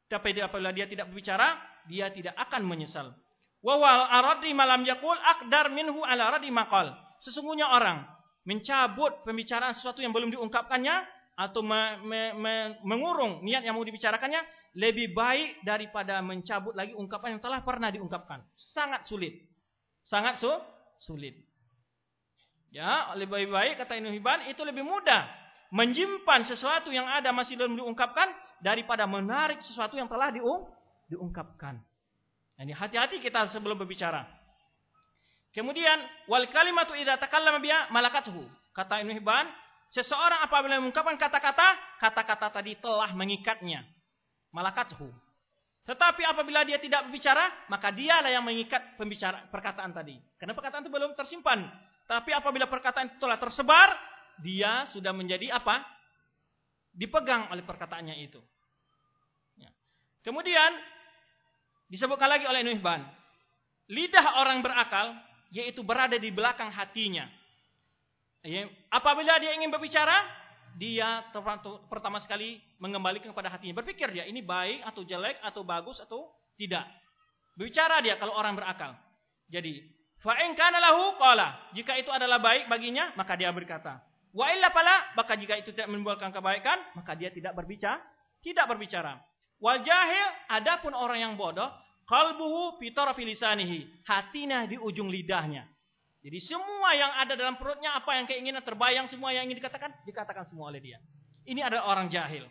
Tapi apabila dia tidak berbicara, dia tidak akan menyesal. Wa wal aradi malam yaqul aqdar minhu ala radi maqal. Sesungguhnya orang mencabut pembicaraan sesuatu yang belum diungkapkannya atau me, me, me, mengurung niat yang mau dibicarakannya lebih baik daripada mencabut lagi ungkapan yang telah pernah diungkapkan. Sangat sulit. Sangat su sulit. Ya, lebih baik kata Ibnu Hibban itu lebih mudah menyimpan sesuatu yang ada masih belum diungkapkan daripada menarik sesuatu yang telah diung diungkapkan. Ini hati-hati kita sebelum berbicara. Kemudian wal kalimatu idza takallama biha malakatuhu. Kata Ibnu Hibban, seseorang apabila mengungkapkan kata-kata, kata-kata tadi telah mengikatnya. Malakatuhu. Tetapi apabila dia tidak berbicara, maka dialah yang mengikat pembicara perkataan tadi. Karena perkataan itu belum tersimpan. Tapi apabila perkataan itu telah tersebar, dia sudah menjadi apa? Dipegang oleh perkataannya itu. Ya. Kemudian disebutkan lagi oleh Nuhban, lidah orang berakal yaitu berada di belakang hatinya. Ya. Apabila dia ingin berbicara, dia pertama sekali mengembalikan kepada hatinya. Berpikir dia ini baik atau jelek atau bagus atau tidak. Berbicara dia kalau orang berakal. Jadi, fa'in kana lahu. Jika itu adalah baik baginya, maka dia berkata. Wa illa pala, maka jika itu tidak menimbulkan kebaikan, maka dia tidak berbicara, tidak berbicara. Wal jahil, adapun orang yang bodoh, qalbuhu fi tarafi lisanihi, hatinya di ujung lidahnya. Jadi semua yang ada dalam perutnya, apa yang keinginan terbayang, semua yang ingin dikatakan, dikatakan semua oleh dia. Ini adalah orang jahil.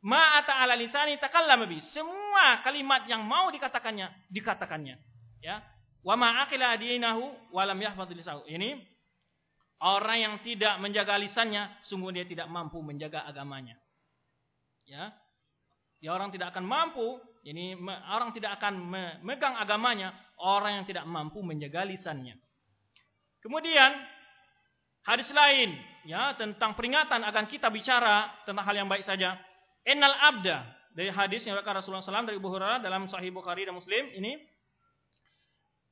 Ma'ata ala lisani. Semua kalimat yang mau dikatakannya, dikatakannya. Ya. Wa ma'akila adinahu walam yahfadz lisahu. Ini Orang yang tidak menjaga lisannya, sungguh dia tidak mampu menjaga agamanya. Ya, ya orang tidak akan mampu, ini orang tidak akan memegang agamanya, orang yang tidak mampu menjaga lisannya. Kemudian hadis lain ya tentang peringatan akan kita bicara tentang hal yang baik saja. Innal abda dari hadis yang Rasulullah SAW dari Bukhari dalam Sahih Bukhari dan Muslim ini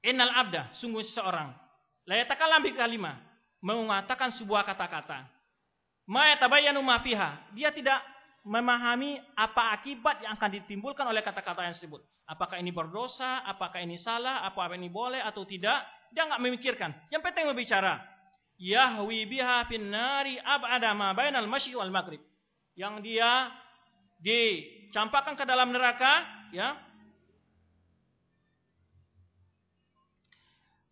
Innal abda sungguh seseorang la yatakallam bi kalimah mengatakan sebuah kata-kata. Ma yatabayyanu ma fiha. Dia tidak memahami apa akibat yang akan ditimbulkan oleh kata-kata yang disebut. Apakah ini berdosa, apakah ini salah, apakah ini boleh atau tidak. Dia enggak memikirkan. Yang penting berbicara. Yahwi biha fin nari ab'ada ma bainal masyi wal maghrib. Yang dia dicampakkan ke dalam neraka, ya.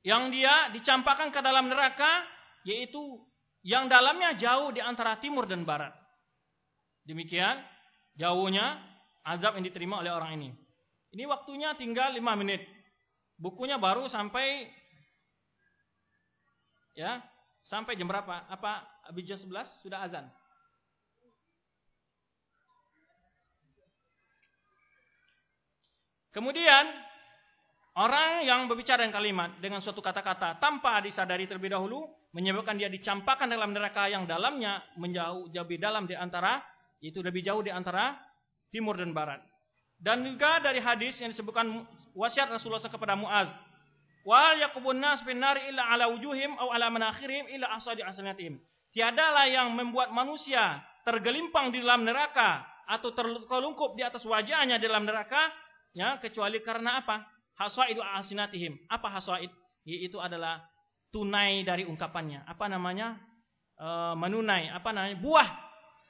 Yang dia dicampakkan ke dalam neraka yaitu yang dalamnya jauh di antara timur dan barat. Demikian jauhnya azab yang diterima oleh orang ini. Ini waktunya tinggal lima menit. bukunya baru sampai ya sampai jam berapa? Apa habis jam 11 sudah azan? Kemudian orang yang berbicara dengan kalimat dengan suatu kata-kata tanpa disadari terlebih dahulu menyebabkan dia dicampakkan dalam neraka yang dalamnya menjauh lebih dalam di antara itu lebih jauh di antara timur dan barat. Dan juga dari hadis yang disebutkan wasiat Rasulullah kepada Muaz, wal yakubun nas bin nari illa ala wujuhim aw ala manakhirihim illa asadi asanatihim. Tiadalah yang membuat manusia tergelimpang di dalam neraka atau terlungkup di atas wajahnya di dalam neraka ya kecuali karena apa? Hasaidu alsinatihim. Apa hasaid? Yaitu adalah tunai dari ungkapannya. Apa namanya? E, menunai. Apa namanya? Buah.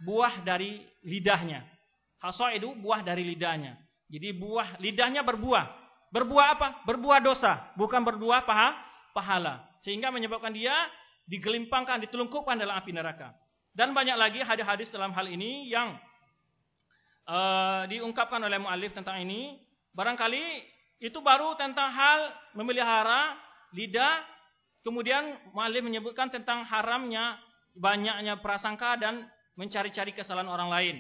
Buah dari lidahnya. Hasaidu buah dari lidahnya. Jadi buah lidahnya berbuah. Berbuah apa? Berbuah dosa, bukan berbuah paha, pahala. Sehingga menyebabkan dia digelimpangkan, ditelungkupkan dalam api neraka. Dan banyak lagi hadis-hadis dalam hal ini yang uh, diungkapkan oleh mu'alif tentang ini Barangkali itu baru tentang hal memelihara lidah. Kemudian Malik menyebutkan tentang haramnya banyaknya prasangka dan mencari-cari kesalahan orang lain.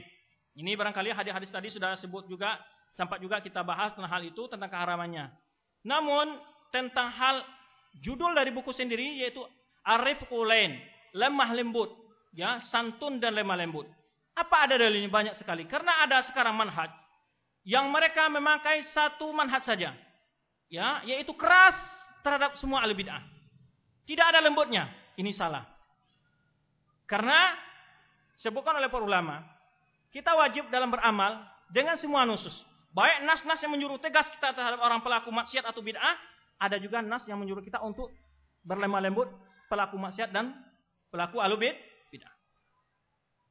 Ini barangkali hadis-hadis tadi sudah sebut juga, sempat juga kita bahas tentang hal itu, tentang keharamannya. Namun, tentang hal judul dari buku sendiri yaitu Arif Kulain, lemah lembut, ya, santun dan lemah lembut. Apa ada dalilnya banyak sekali? Karena ada sekarang manhaj yang mereka memakai satu manhaj saja. Ya, yaitu keras terhadap semua ahli bid'ah. Tidak ada lembutnya. Ini salah. Karena sebutkan oleh para ulama, kita wajib dalam beramal dengan semua nusus. Baik nas-nas yang menyuruh tegas kita terhadap orang pelaku maksiat atau bid'ah, ada juga nas yang menyuruh kita untuk berlemah lembut pelaku maksiat dan pelaku alubid bid'ah.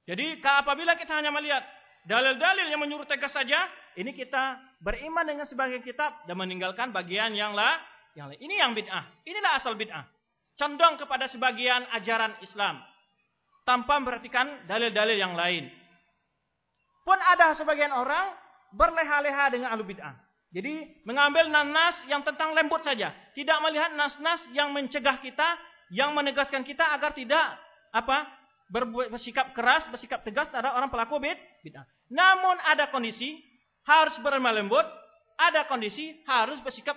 Jadi apabila kita hanya melihat dalil-dalil yang menyuruh tegas saja, ini kita beriman dengan sebagian kitab dan meninggalkan bagian yang lah yang lain. Ini yang bid'ah. Inilah asal bid'ah. Condong kepada sebagian ajaran Islam tanpa memperhatikan dalil-dalil yang lain. Pun ada sebagian orang berleha-leha dengan alu bid'ah. Jadi mengambil nas-nas yang tentang lembut saja, tidak melihat nas-nas yang mencegah kita, yang menegaskan kita agar tidak apa bersikap keras, bersikap tegas terhadap orang pelaku bid'ah. Namun ada kondisi harus berlemah lembut, ada kondisi harus bersikap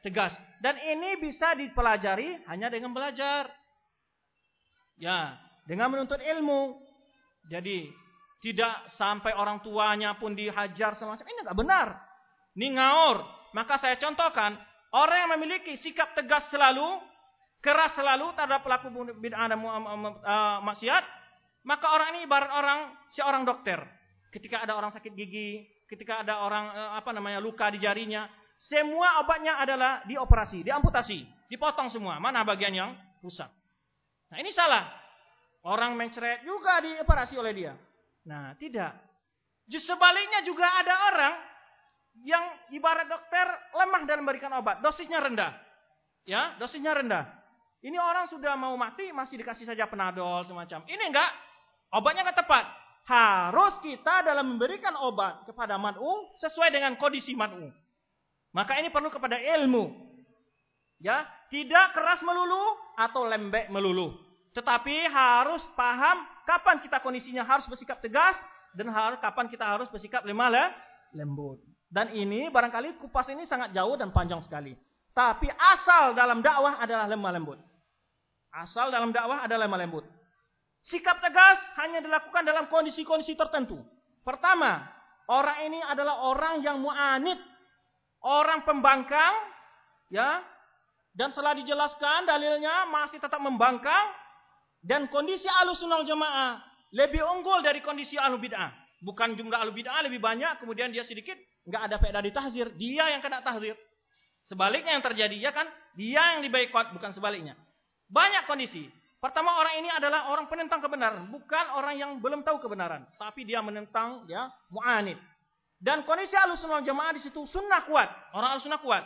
tegas. Dan ini bisa dipelajari hanya dengan belajar. Ya, dengan menuntut ilmu. Jadi tidak sampai orang tuanya pun dihajar semacam ini enggak benar. Ini ngaur. Maka saya contohkan, orang yang memiliki sikap tegas selalu, keras selalu terhadap pelaku bid'ah dan uh, maksiat, maka orang ini ibarat orang seorang dokter. Ketika ada orang sakit gigi, ketika ada orang eh, apa namanya luka di jarinya, semua obatnya adalah dioperasi, diamputasi, dipotong semua. Mana bagian yang rusak? Nah, ini salah. Orang mencret juga dioperasi oleh dia. Nah, tidak. Justru sebaliknya juga ada orang yang ibarat dokter lemah dalam memberikan obat, dosisnya rendah. Ya, dosisnya rendah. Ini orang sudah mau mati masih dikasih saja penadol semacam. Ini enggak, obatnya enggak tepat harus kita dalam memberikan obat kepada mat'u sesuai dengan kondisi mat'u. Maka ini perlu kepada ilmu. Ya, tidak keras melulu atau lembek melulu. Tetapi harus paham kapan kita kondisinya harus bersikap tegas dan harus kapan kita harus bersikap lemah lembut. Dan ini barangkali kupas ini sangat jauh dan panjang sekali. Tapi asal dalam dakwah adalah lemah lembut. Asal dalam dakwah adalah lembut. Sikap tegas hanya dilakukan dalam kondisi-kondisi tertentu. Pertama, orang ini adalah orang yang mu'anid, orang pembangkang, ya. Dan setelah dijelaskan dalilnya masih tetap membangkang dan kondisi alusunal jamaah lebih unggul dari kondisi alu bid'ah. Bukan jumlah alu bid'ah lebih banyak, kemudian dia sedikit nggak ada faedah tahzir, dia yang kena tahzir. Sebaliknya yang terjadi ya kan, dia yang dibaikot bukan sebaliknya. Banyak kondisi. Pertama orang ini adalah orang penentang kebenaran, bukan orang yang belum tahu kebenaran, tapi dia menentang ya mu'anid. Dan kondisi alusunah jamaah di situ sunnah kuat, orang alusunah kuat,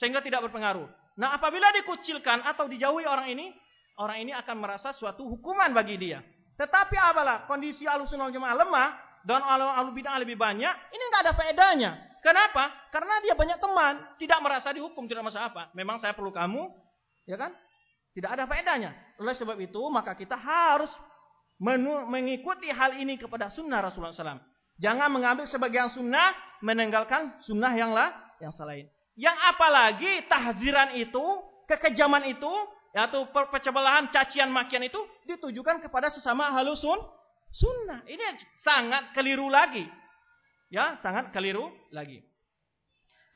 sehingga tidak berpengaruh. Nah apabila dikucilkan atau dijauhi orang ini, orang ini akan merasa suatu hukuman bagi dia. Tetapi apalah kondisi alusunah jamaah lemah dan alu, bid'ah lebih banyak, ini nggak ada faedahnya. Kenapa? Karena dia banyak teman, tidak merasa dihukum, tidak merasa apa. Memang saya perlu kamu, ya kan? Tidak ada faedahnya. Oleh sebab itu, maka kita harus mengikuti hal ini kepada sunnah Rasulullah SAW. Jangan mengambil sebagian sunnah, meninggalkan sunnah yang lah, yang selain. Yang apalagi tahziran itu, kekejaman itu, yaitu perpecah cacian, makian itu ditujukan kepada sesama halusun sunnah. Ini sangat keliru lagi. Ya, sangat keliru lagi.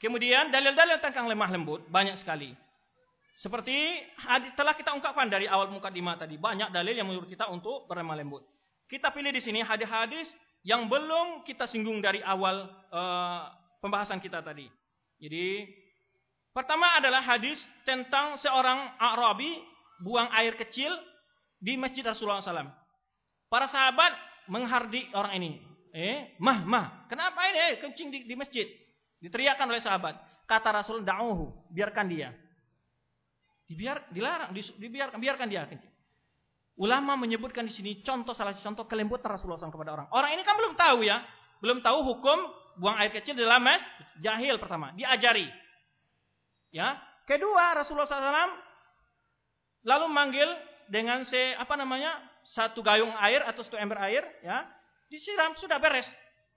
Kemudian dalil-dalil tentang lemah lembut banyak sekali. Seperti telah kita ungkapkan dari awal mukadimah tadi, banyak dalil yang menurut kita untuk berlemah lembut. Kita pilih di sini hadis-hadis yang belum kita singgung dari awal uh, pembahasan kita tadi. Jadi pertama adalah hadis tentang seorang Arabi buang air kecil di masjid Rasulullah SAW. Para sahabat menghardik orang ini. Eh, mah, mah. Kenapa ini? Eh, kencing di, di masjid. Diteriakkan oleh sahabat. Kata Rasul, da'uhu. Biarkan dia. Dibiar, dilarang, dibiarkan, biarkan dia. Ulama menyebutkan di sini contoh salah satu contoh kelembutan Rasulullah SAW kepada orang. Orang ini kan belum tahu ya, belum tahu hukum buang air kecil dalam mes, jahil pertama, diajari. Ya, kedua Rasulullah SAW lalu manggil dengan se apa namanya satu gayung air atau satu ember air, ya, disiram sudah beres.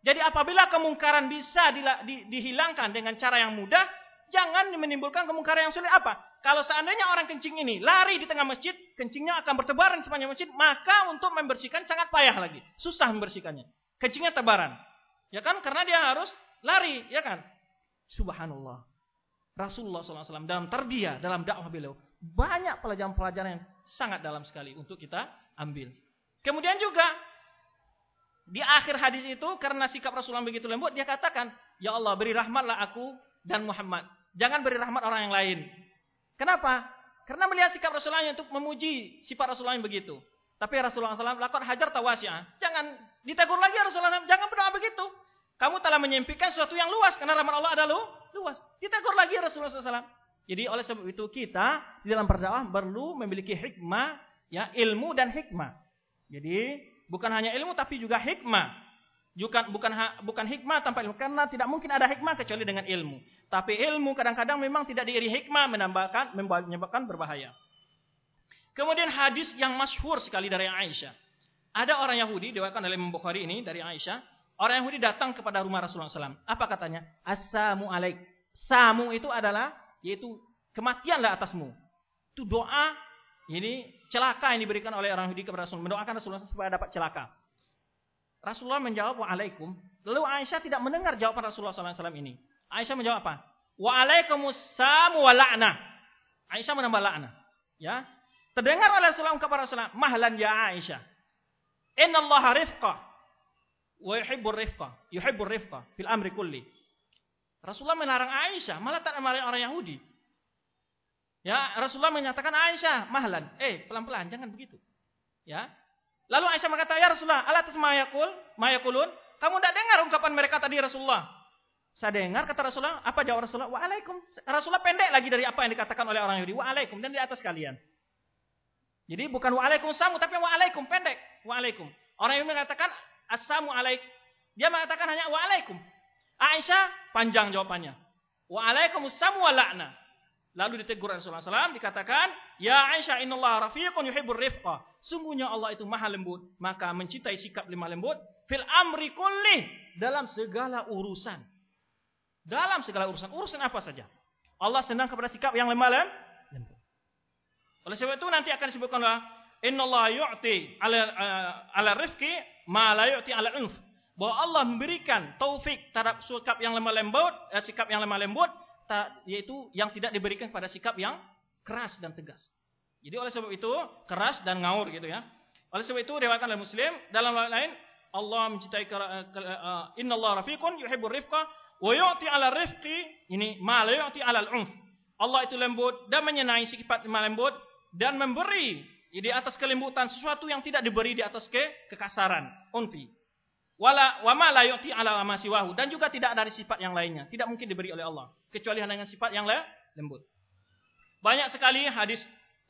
Jadi apabila kemungkaran bisa di, di, dihilangkan dengan cara yang mudah, jangan menimbulkan kemungkaran yang sulit apa? Kalau seandainya orang kencing ini lari di tengah masjid, kencingnya akan bertebaran sepanjang masjid, maka untuk membersihkan sangat payah lagi. Susah membersihkannya. Kencingnya tebaran. Ya kan? Karena dia harus lari, ya kan? Subhanallah. Rasulullah SAW dalam terdia, dalam dakwah beliau, banyak pelajaran-pelajaran yang sangat dalam sekali untuk kita ambil. Kemudian juga di akhir hadis itu karena sikap Rasulullah begitu lembut, dia katakan, "Ya Allah, beri rahmatlah aku dan Muhammad. Jangan beri rahmat orang yang lain." Kenapa? Karena melihat sikap Rasulullah untuk memuji sifat Rasulullah yang begitu. Tapi Rasulullah SAW lakukan hajar tawasya. Jangan ditegur lagi Rasulullah SAW. Jangan berdoa begitu. Kamu telah menyempikan sesuatu yang luas. Karena rahmat Allah adalah luas. Ditegur lagi Rasulullah SAW. Jadi oleh sebab itu kita di dalam berdakwah perlu memiliki hikmah, ya ilmu dan hikmah. Jadi bukan hanya ilmu tapi juga hikmah bukan bukan bukan hikmah tanpa ilmu karena tidak mungkin ada hikmah kecuali dengan ilmu. Tapi ilmu kadang-kadang memang tidak diiri hikmah menambahkan menyebabkan berbahaya. Kemudian hadis yang masyhur sekali dari Aisyah. Ada orang Yahudi diwakilkan oleh Imam Bukhari ini dari Aisyah. Orang Yahudi datang kepada rumah Rasulullah SAW. Apa katanya? Assalamu alaik. Samu itu adalah yaitu kematianlah atasmu. Itu doa ini celaka yang diberikan oleh orang Yahudi kepada Rasulullah. Mendoakan Rasulullah supaya dapat celaka. Rasulullah menjawab waalaikum. Lalu Aisyah tidak mendengar jawaban Rasulullah SAW ini. Aisyah menjawab apa? Waalaikumsalam wa la'nah. Aisyah menambah la'nah. Ya. Terdengar oleh Rasulullah kepada Rasulullah, mahlan ya Aisyah. Inna Allah rifqa wa yuhibbur rifqa, yuhibbur rifqa fil amri kulli. Rasulullah melarang Aisyah, malah tak melarang orang Yahudi. Ya, Rasulullah menyatakan Aisyah, mahlan, eh pelan-pelan, jangan begitu. Ya, Lalu Aisyah berkata, "Ya Rasulullah, ala mayakul, mayakulun?" Kamu tidak dengar ungkapan mereka tadi Rasulullah? Saya dengar kata Rasulullah, apa jawab Rasulullah? Waalaikum. Rasulullah pendek lagi dari apa yang dikatakan oleh orang Yahudi. Waalaikum dan di atas kalian. Jadi bukan waalaikum samu tapi waalaikum pendek. Waalaikum. Orang yang mengatakan assamu alaik. Dia mengatakan hanya waalaikum. Aisyah panjang jawabannya. Waalaikum samu wa. Lalu ditegur Rasulullah SAW dikatakan, Ya Aisyah innallaha rafiqun yuhibbur rifqa. Sungguhnya Allah itu maha lembut, maka mencintai sikap lemah lembut fil amri kulli dalam segala urusan. Dalam segala urusan. Urusan apa saja? Allah senang kepada sikap yang lemah lembut. Oleh sebab itu nanti akan disebutkanlah innallaha yu'ti ala uh, ala rifqi ma la yu'ti ala unf. Bahwa Allah memberikan taufik terhadap sikap yang lemah lembut, eh, sikap yang lemah lembut yaitu yang tidak diberikan pada sikap yang keras dan tegas. Jadi oleh sebab itu keras dan ngaur gitu ya. Oleh sebab itu riwayatkan oleh Muslim dalam hal lain Allah mencintai uh, Inna Allah rafiqun yuhibbur rifqa wa yu'ti 'ala rifqi ini ma la yu'ti 'ala al-'unf. Allah itu lembut dan menyenangi sifat lembut dan memberi di atas kelembutan sesuatu yang tidak diberi di atas ke kekasaran, unfi. Wala wa ma la yu'ti ala ma dan juga tidak dari sifat yang lainnya. Tidak mungkin diberi oleh Allah kecuali dengan sifat yang lembut. Banyak sekali hadis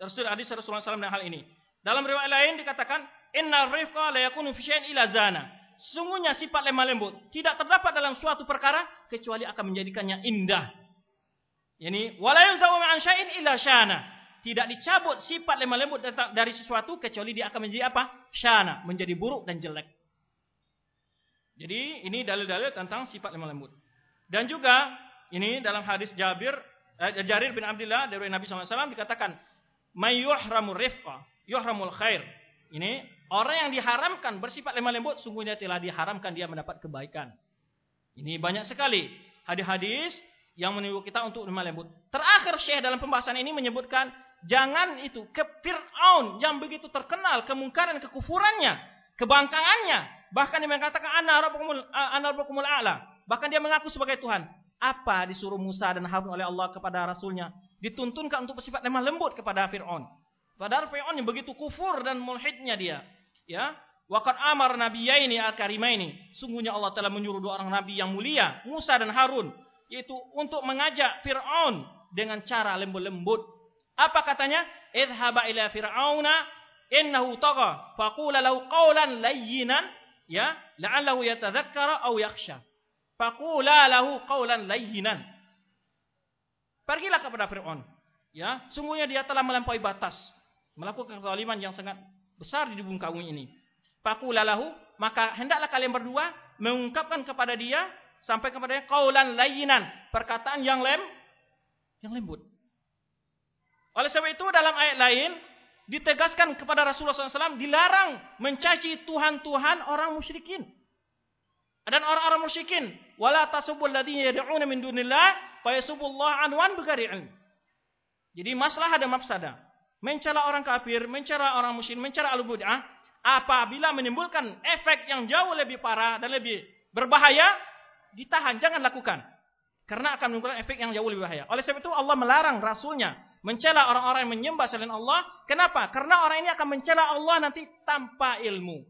hadis Rasulullah SAW dalam hal ini. Dalam riwayat lain dikatakan inna rifqa la yakunu fi syai'in ila zana. sungguhnya sifat lemah lembut tidak terdapat dalam suatu perkara kecuali akan menjadikannya indah. Yani wala yuzawu an syai'in illa syana. Tidak dicabut sifat lemah lembut dari sesuatu kecuali dia akan menjadi apa? Syana, menjadi buruk dan jelek. Jadi ini dalil-dalil tentang sifat lemah lembut. Dan juga ini dalam hadis Jabir eh, Jarir bin Abdullah dari Nabi SAW dikatakan mayyuhramur rifqa yuhramul khair. Ini orang yang diharamkan bersifat lemah lembut sungguhnya telah diharamkan dia mendapat kebaikan. Ini banyak sekali hadis-hadis yang menimbul kita untuk lemah lembut. Terakhir Syekh dalam pembahasan ini menyebutkan jangan itu ke Fir'aun yang begitu terkenal kemungkaran kekufurannya, kebangkangannya. Bahkan dia mengatakan ana rabbukumul a'la. Bahkan dia mengaku sebagai Tuhan. Apa disuruh Musa dan Harun oleh Allah kepada rasulnya? Dituntunkan untuk bersifat lemah lembut kepada Fir'aun. Padahal Fir'aun yang begitu kufur dan mulhidnya dia. Ya, Waqad amar nabiyaini al-karimaini. Sungguhnya Allah telah menyuruh dua orang nabi yang mulia, Musa dan Harun yaitu untuk mengajak Fir'aun dengan cara lembut-lembut. Apa katanya? Idhaba ila Fir'auna innahu tagha faqula lahu qawlan layyinan ya la'allahu yatadhakkara aw yakhsha. Faqula lahu qawlan layyinan. Pergilah kepada Fir'aun. Ya, sungguhnya dia telah melampaui batas, melakukan kezaliman yang sangat besar di bumi kaum ini. Faqula lahu, maka hendaklah kalian berdua mengungkapkan kepada dia sampai kepada kaulan layinan, perkataan yang lem yang lembut. Oleh sebab itu dalam ayat lain ditegaskan kepada Rasulullah SAW dilarang mencaci Tuhan-Tuhan orang musyrikin. Dan orang-orang musyrikin, wala tasubul ladzina yad'una min dunillah fa yasubullah anwan bighairi Jadi masalah ada mafsada. Mencela orang kafir, mencela orang musyrik, mencela al-bid'ah apabila menimbulkan efek yang jauh lebih parah dan lebih berbahaya, ditahan, jangan lakukan. Karena akan menimbulkan efek yang jauh lebih bahaya. Oleh sebab itu Allah melarang Rasulnya mencela orang-orang yang menyembah selain Allah. Kenapa? Karena orang ini akan mencela Allah nanti tanpa ilmu.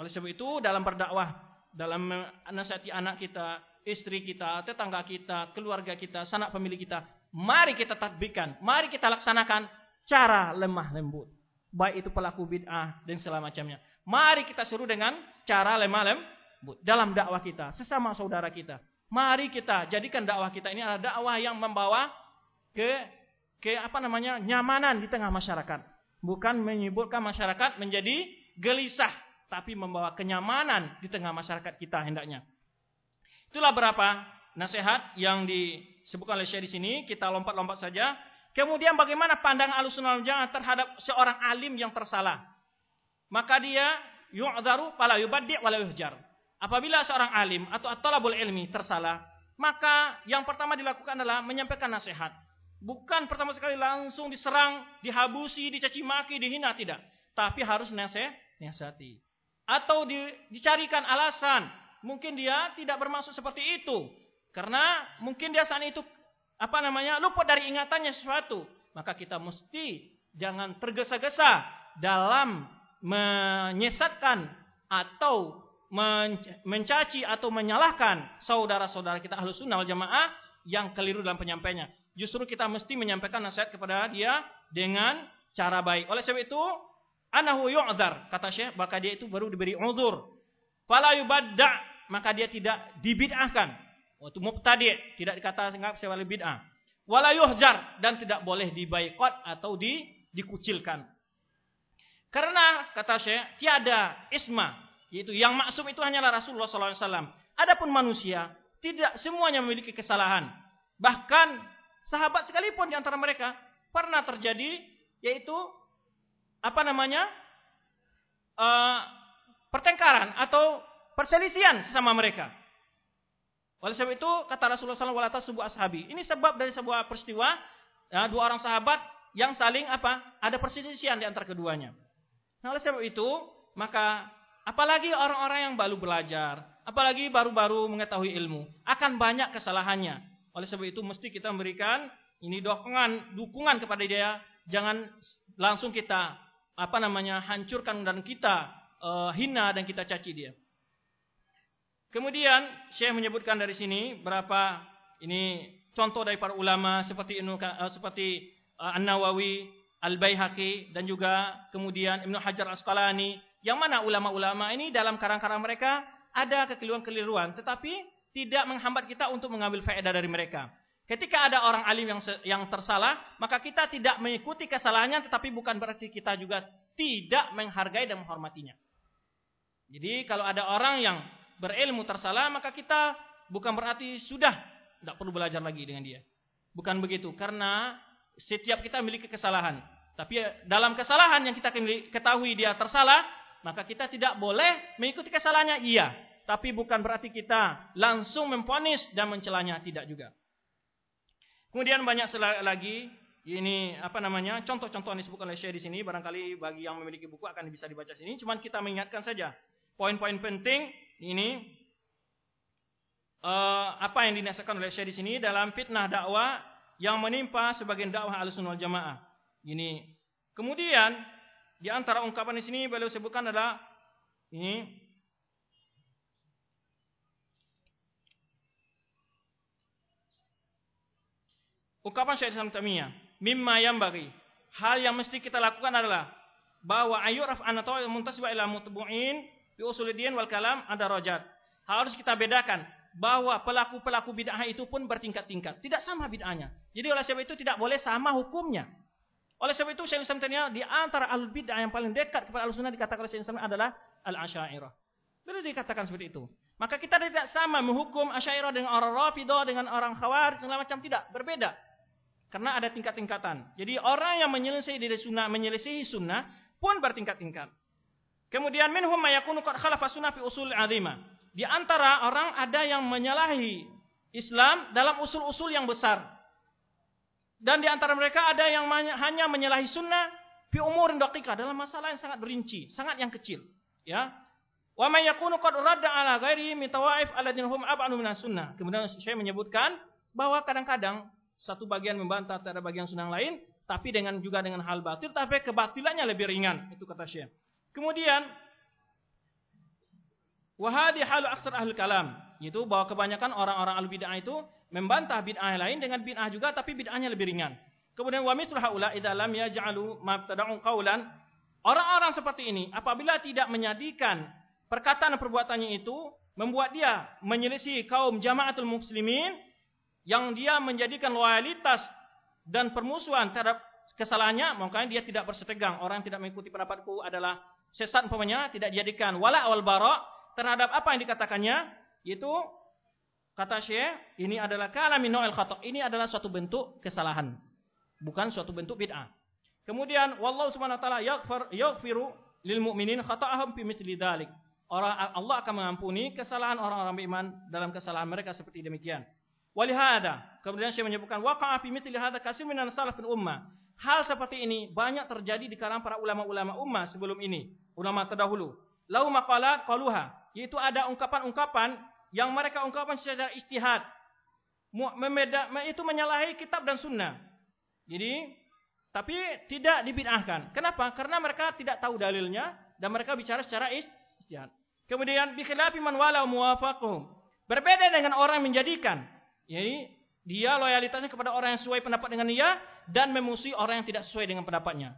Oleh sebab itu dalam berdakwah, dalam menasihati anak kita, istri kita, tetangga kita, keluarga kita, sanak pemilik kita, mari kita tatbikan, mari kita laksanakan cara lemah lembut. Baik itu pelaku bid'ah dan segala macamnya. Mari kita seru dengan cara lemah lembut dalam dakwah kita, sesama saudara kita. Mari kita jadikan dakwah kita ini adalah dakwah yang membawa ke ke apa namanya nyamanan di tengah masyarakat, bukan menyebutkan masyarakat menjadi gelisah, tapi membawa kenyamanan di tengah masyarakat kita hendaknya. Itulah berapa nasihat yang disebutkan oleh Syekh di sini. Kita lompat-lompat saja. Kemudian bagaimana pandangan Ahlussunnah Jamaah terhadap seorang alim yang tersalah? Maka dia yu'dharu fala yubaddi' wala yuhjar. Apabila seorang alim atau at-talabul ilmi tersalah, maka yang pertama dilakukan adalah menyampaikan nasihat. Bukan pertama sekali langsung diserang, dihabusi, dicaci maki, dihina, tidak. Tapi harus nasihat, nasihati. Atau di, dicarikan alasan. Mungkin dia tidak bermaksud seperti itu. Karena mungkin dia saat itu apa namanya luput dari ingatannya sesuatu. Maka kita mesti jangan tergesa-gesa dalam menyesatkan atau mencaci atau menyalahkan saudara-saudara kita ahlu sunnah wal jamaah yang keliru dalam penyampainya. Justru kita mesti menyampaikan nasihat kepada dia dengan cara baik. Oleh sebab itu, anahu yu'zar, kata Syekh, maka dia itu baru diberi uzur. Fala yubadda, maka dia tidak dibid'ahkan. Waktu mubtadi' tidak dikata anggap sebagai bid'ah. Wala yuhjar dan tidak boleh dibaikot atau di, dikucilkan. Karena kata Syekh, tiada isma yaitu yang maksum itu hanyalah Rasulullah SAW. Adapun manusia tidak semuanya memiliki kesalahan. Bahkan sahabat sekalipun di antara mereka pernah terjadi yaitu apa namanya uh, pertengkaran atau perselisihan sesama mereka. Oleh sebab itu kata Rasulullah SAW walata sebuah ashabi. Ini sebab dari sebuah peristiwa ya, dua orang sahabat yang saling apa ada perselisihan di antara keduanya. Nah, oleh sebab itu maka Apalagi orang-orang yang baru belajar, apalagi baru-baru mengetahui ilmu, akan banyak kesalahannya. Oleh sebab itu mesti kita memberikan ini dukungan, dukungan kepada dia. Jangan langsung kita apa namanya hancurkan dan kita uh, hina dan kita caci dia. Kemudian Syekh menyebutkan dari sini berapa ini contoh dari para ulama seperti uh, seperti uh, An-Nawawi, Al-Baihaqi dan juga kemudian Ibnu Hajar Asqalani Yang mana ulama-ulama ini dalam karang-karang mereka ada kekeliruan-keliruan, tetapi tidak menghambat kita untuk mengambil faedah dari mereka. Ketika ada orang alim yang yang tersalah, maka kita tidak mengikuti kesalahannya, tetapi bukan berarti kita juga tidak menghargai dan menghormatinya. Jadi kalau ada orang yang berilmu tersalah, maka kita bukan berarti sudah tidak perlu belajar lagi dengan dia. Bukan begitu, karena setiap kita memiliki kesalahan. Tapi dalam kesalahan yang kita ketahui dia tersalah, maka kita tidak boleh mengikuti kesalahannya. Iya, tapi bukan berarti kita langsung memponis dan mencelanya tidak juga. Kemudian banyak lagi ini apa namanya contoh-contoh yang disebutkan oleh Syekh di sini barangkali bagi yang memiliki buku akan bisa dibaca sini. Cuman kita mengingatkan saja poin-poin penting ini uh, apa yang dinasihatkan oleh Syekh di sini dalam fitnah dakwah yang menimpa sebagian dakwah Ahlussunnah wal Jamaah. Ini. Kemudian di antara ungkapan di sini beliau sebutkan adalah ini ungkapan Syekh Islam Tamiyah, mimma yang bagi. Hal yang mesti kita lakukan adalah bahwa ayuraf anatau muntasiba ila mutbu'in bi usuluddin wal kalam ada rojat. Harus kita bedakan bahwa pelaku-pelaku bid'ah itu pun bertingkat-tingkat. Tidak sama bid'ahnya. Jadi oleh sebab itu tidak boleh sama hukumnya. Oleh sebab itu Syekh Islam Taimiyah di antara al bid'ah yang paling dekat kepada al sunnah dikatakan oleh Syekh Islam adalah al asyairah. Beliau dikatakan seperti itu. Maka kita tidak sama menghukum asyairah dengan orang rafidah dengan orang khawarij segala macam tidak berbeda. Karena ada tingkat-tingkatan. Jadi orang yang menyelesaikan dari sunnah menyelesaikan sunnah pun bertingkat-tingkat. Kemudian minhum mayakunu qad khalafa sunnah fi usul azimah. Di antara orang ada yang menyalahi Islam dalam usul-usul yang besar. Dan di antara mereka ada yang hanya menyalahi sunnah fi umurin daqiqah dalam masalah yang sangat berinci, sangat yang kecil, ya. Wa may yakunu qad radda ala ghairihi min tawaif alladziina hum sunnah. Kemudian saya menyebutkan bahwa kadang-kadang satu bagian membantah terhadap bagian sunnah lain, tapi dengan juga dengan hal batil, tapi kebatilannya lebih ringan. Itu kata Syekh. Kemudian wahadi halu aksar ahli kalam, yaitu bahwa kebanyakan orang-orang al bid'ah itu membantah bid'ah lain dengan bid'ah juga tapi bid'ahnya lebih ringan. Kemudian wa mislu haula idza lam yaj'alu mabtada'un qaulan orang-orang seperti ini apabila tidak menjadikan perkataan perbuatannya itu membuat dia menyelisih kaum jamaatul muslimin yang dia menjadikan loyalitas dan permusuhan terhadap kesalahannya makanya dia tidak bersetegang orang yang tidak mengikuti pendapatku adalah sesat umpamanya tidak dijadikan wala awal bara terhadap apa yang dikatakannya yaitu Kata Syekh, ini adalah kalamin no'el khatok. Ini adalah suatu bentuk kesalahan. Bukan suatu bentuk bid'ah. Kemudian, Wallahu subhanahu wa ta'ala yaghfiru lil mu'minin khata'ahum fi misli dhalik. Orang Allah akan mengampuni kesalahan orang-orang beriman dalam kesalahan mereka seperti demikian. Walihada, kemudian Syekh menyebutkan waqa'a fi mithli hadza kasir minan salafin ummah. Hal seperti ini banyak terjadi di kalangan para ulama-ulama ummah sebelum ini, ulama terdahulu. Lau maqalat qaluha, yaitu ada ungkapan-ungkapan yang mereka ungkapkan secara istihad. Memeda, itu menyalahi kitab dan sunnah. Jadi, tapi tidak dibid'ahkan. Kenapa? Karena mereka tidak tahu dalilnya dan mereka bicara secara istihad. Kemudian bikhilafi man wala muwafaqum. Berbeda dengan orang menjadikan. Jadi dia loyalitasnya kepada orang yang sesuai pendapat dengan dia dan memusuhi orang yang tidak sesuai dengan pendapatnya.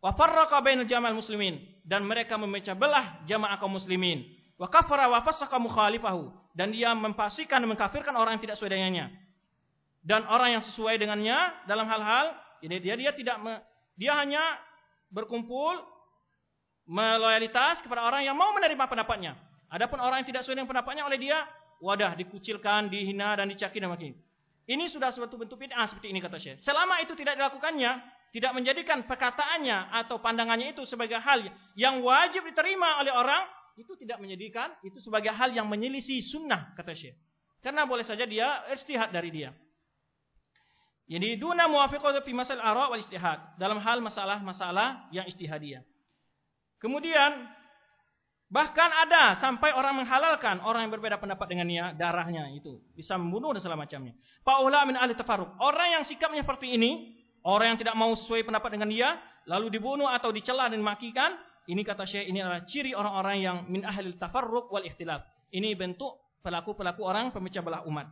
Wa farraqa bainal jamal muslimin dan mereka memecah belah jamaah kaum muslimin. Wa kafara wa fasaka mukhalifahu dan dia memfasikan mengkafirkan orang yang tidak sesuai dengannya. Dan orang yang sesuai dengannya dalam hal-hal ini dia dia tidak me, dia hanya berkumpul meloyalitas kepada orang yang mau menerima pendapatnya. Adapun orang yang tidak sesuai dengan pendapatnya oleh dia, wadah dikucilkan, dihina dan dicaci dan makin. Ini sudah suatu bentuk bid'ah seperti ini kata Syekh. Selama itu tidak dilakukannya, tidak menjadikan perkataannya atau pandangannya itu sebagai hal yang wajib diterima oleh orang, itu tidak menyedihkan, itu sebagai hal yang menyelisih sunnah kata Syekh. Karena boleh saja dia istihad dari dia. Jadi duna muwafiqah fi masal ara wal istihad dalam hal masalah-masalah yang istihadiyah. Kemudian bahkan ada sampai orang menghalalkan orang yang berbeda pendapat dengannya darahnya itu bisa membunuh dan segala macamnya. Paula min ahli tafarruq. Orang yang sikapnya seperti ini, orang yang tidak mau sesuai pendapat dengan dia lalu dibunuh atau dicela dan makikan, ini kata Syekh ini adalah ciri orang-orang yang min ahli tafarruq wal ikhtilaf. Ini bentuk pelaku-pelaku orang pemecah belah umat.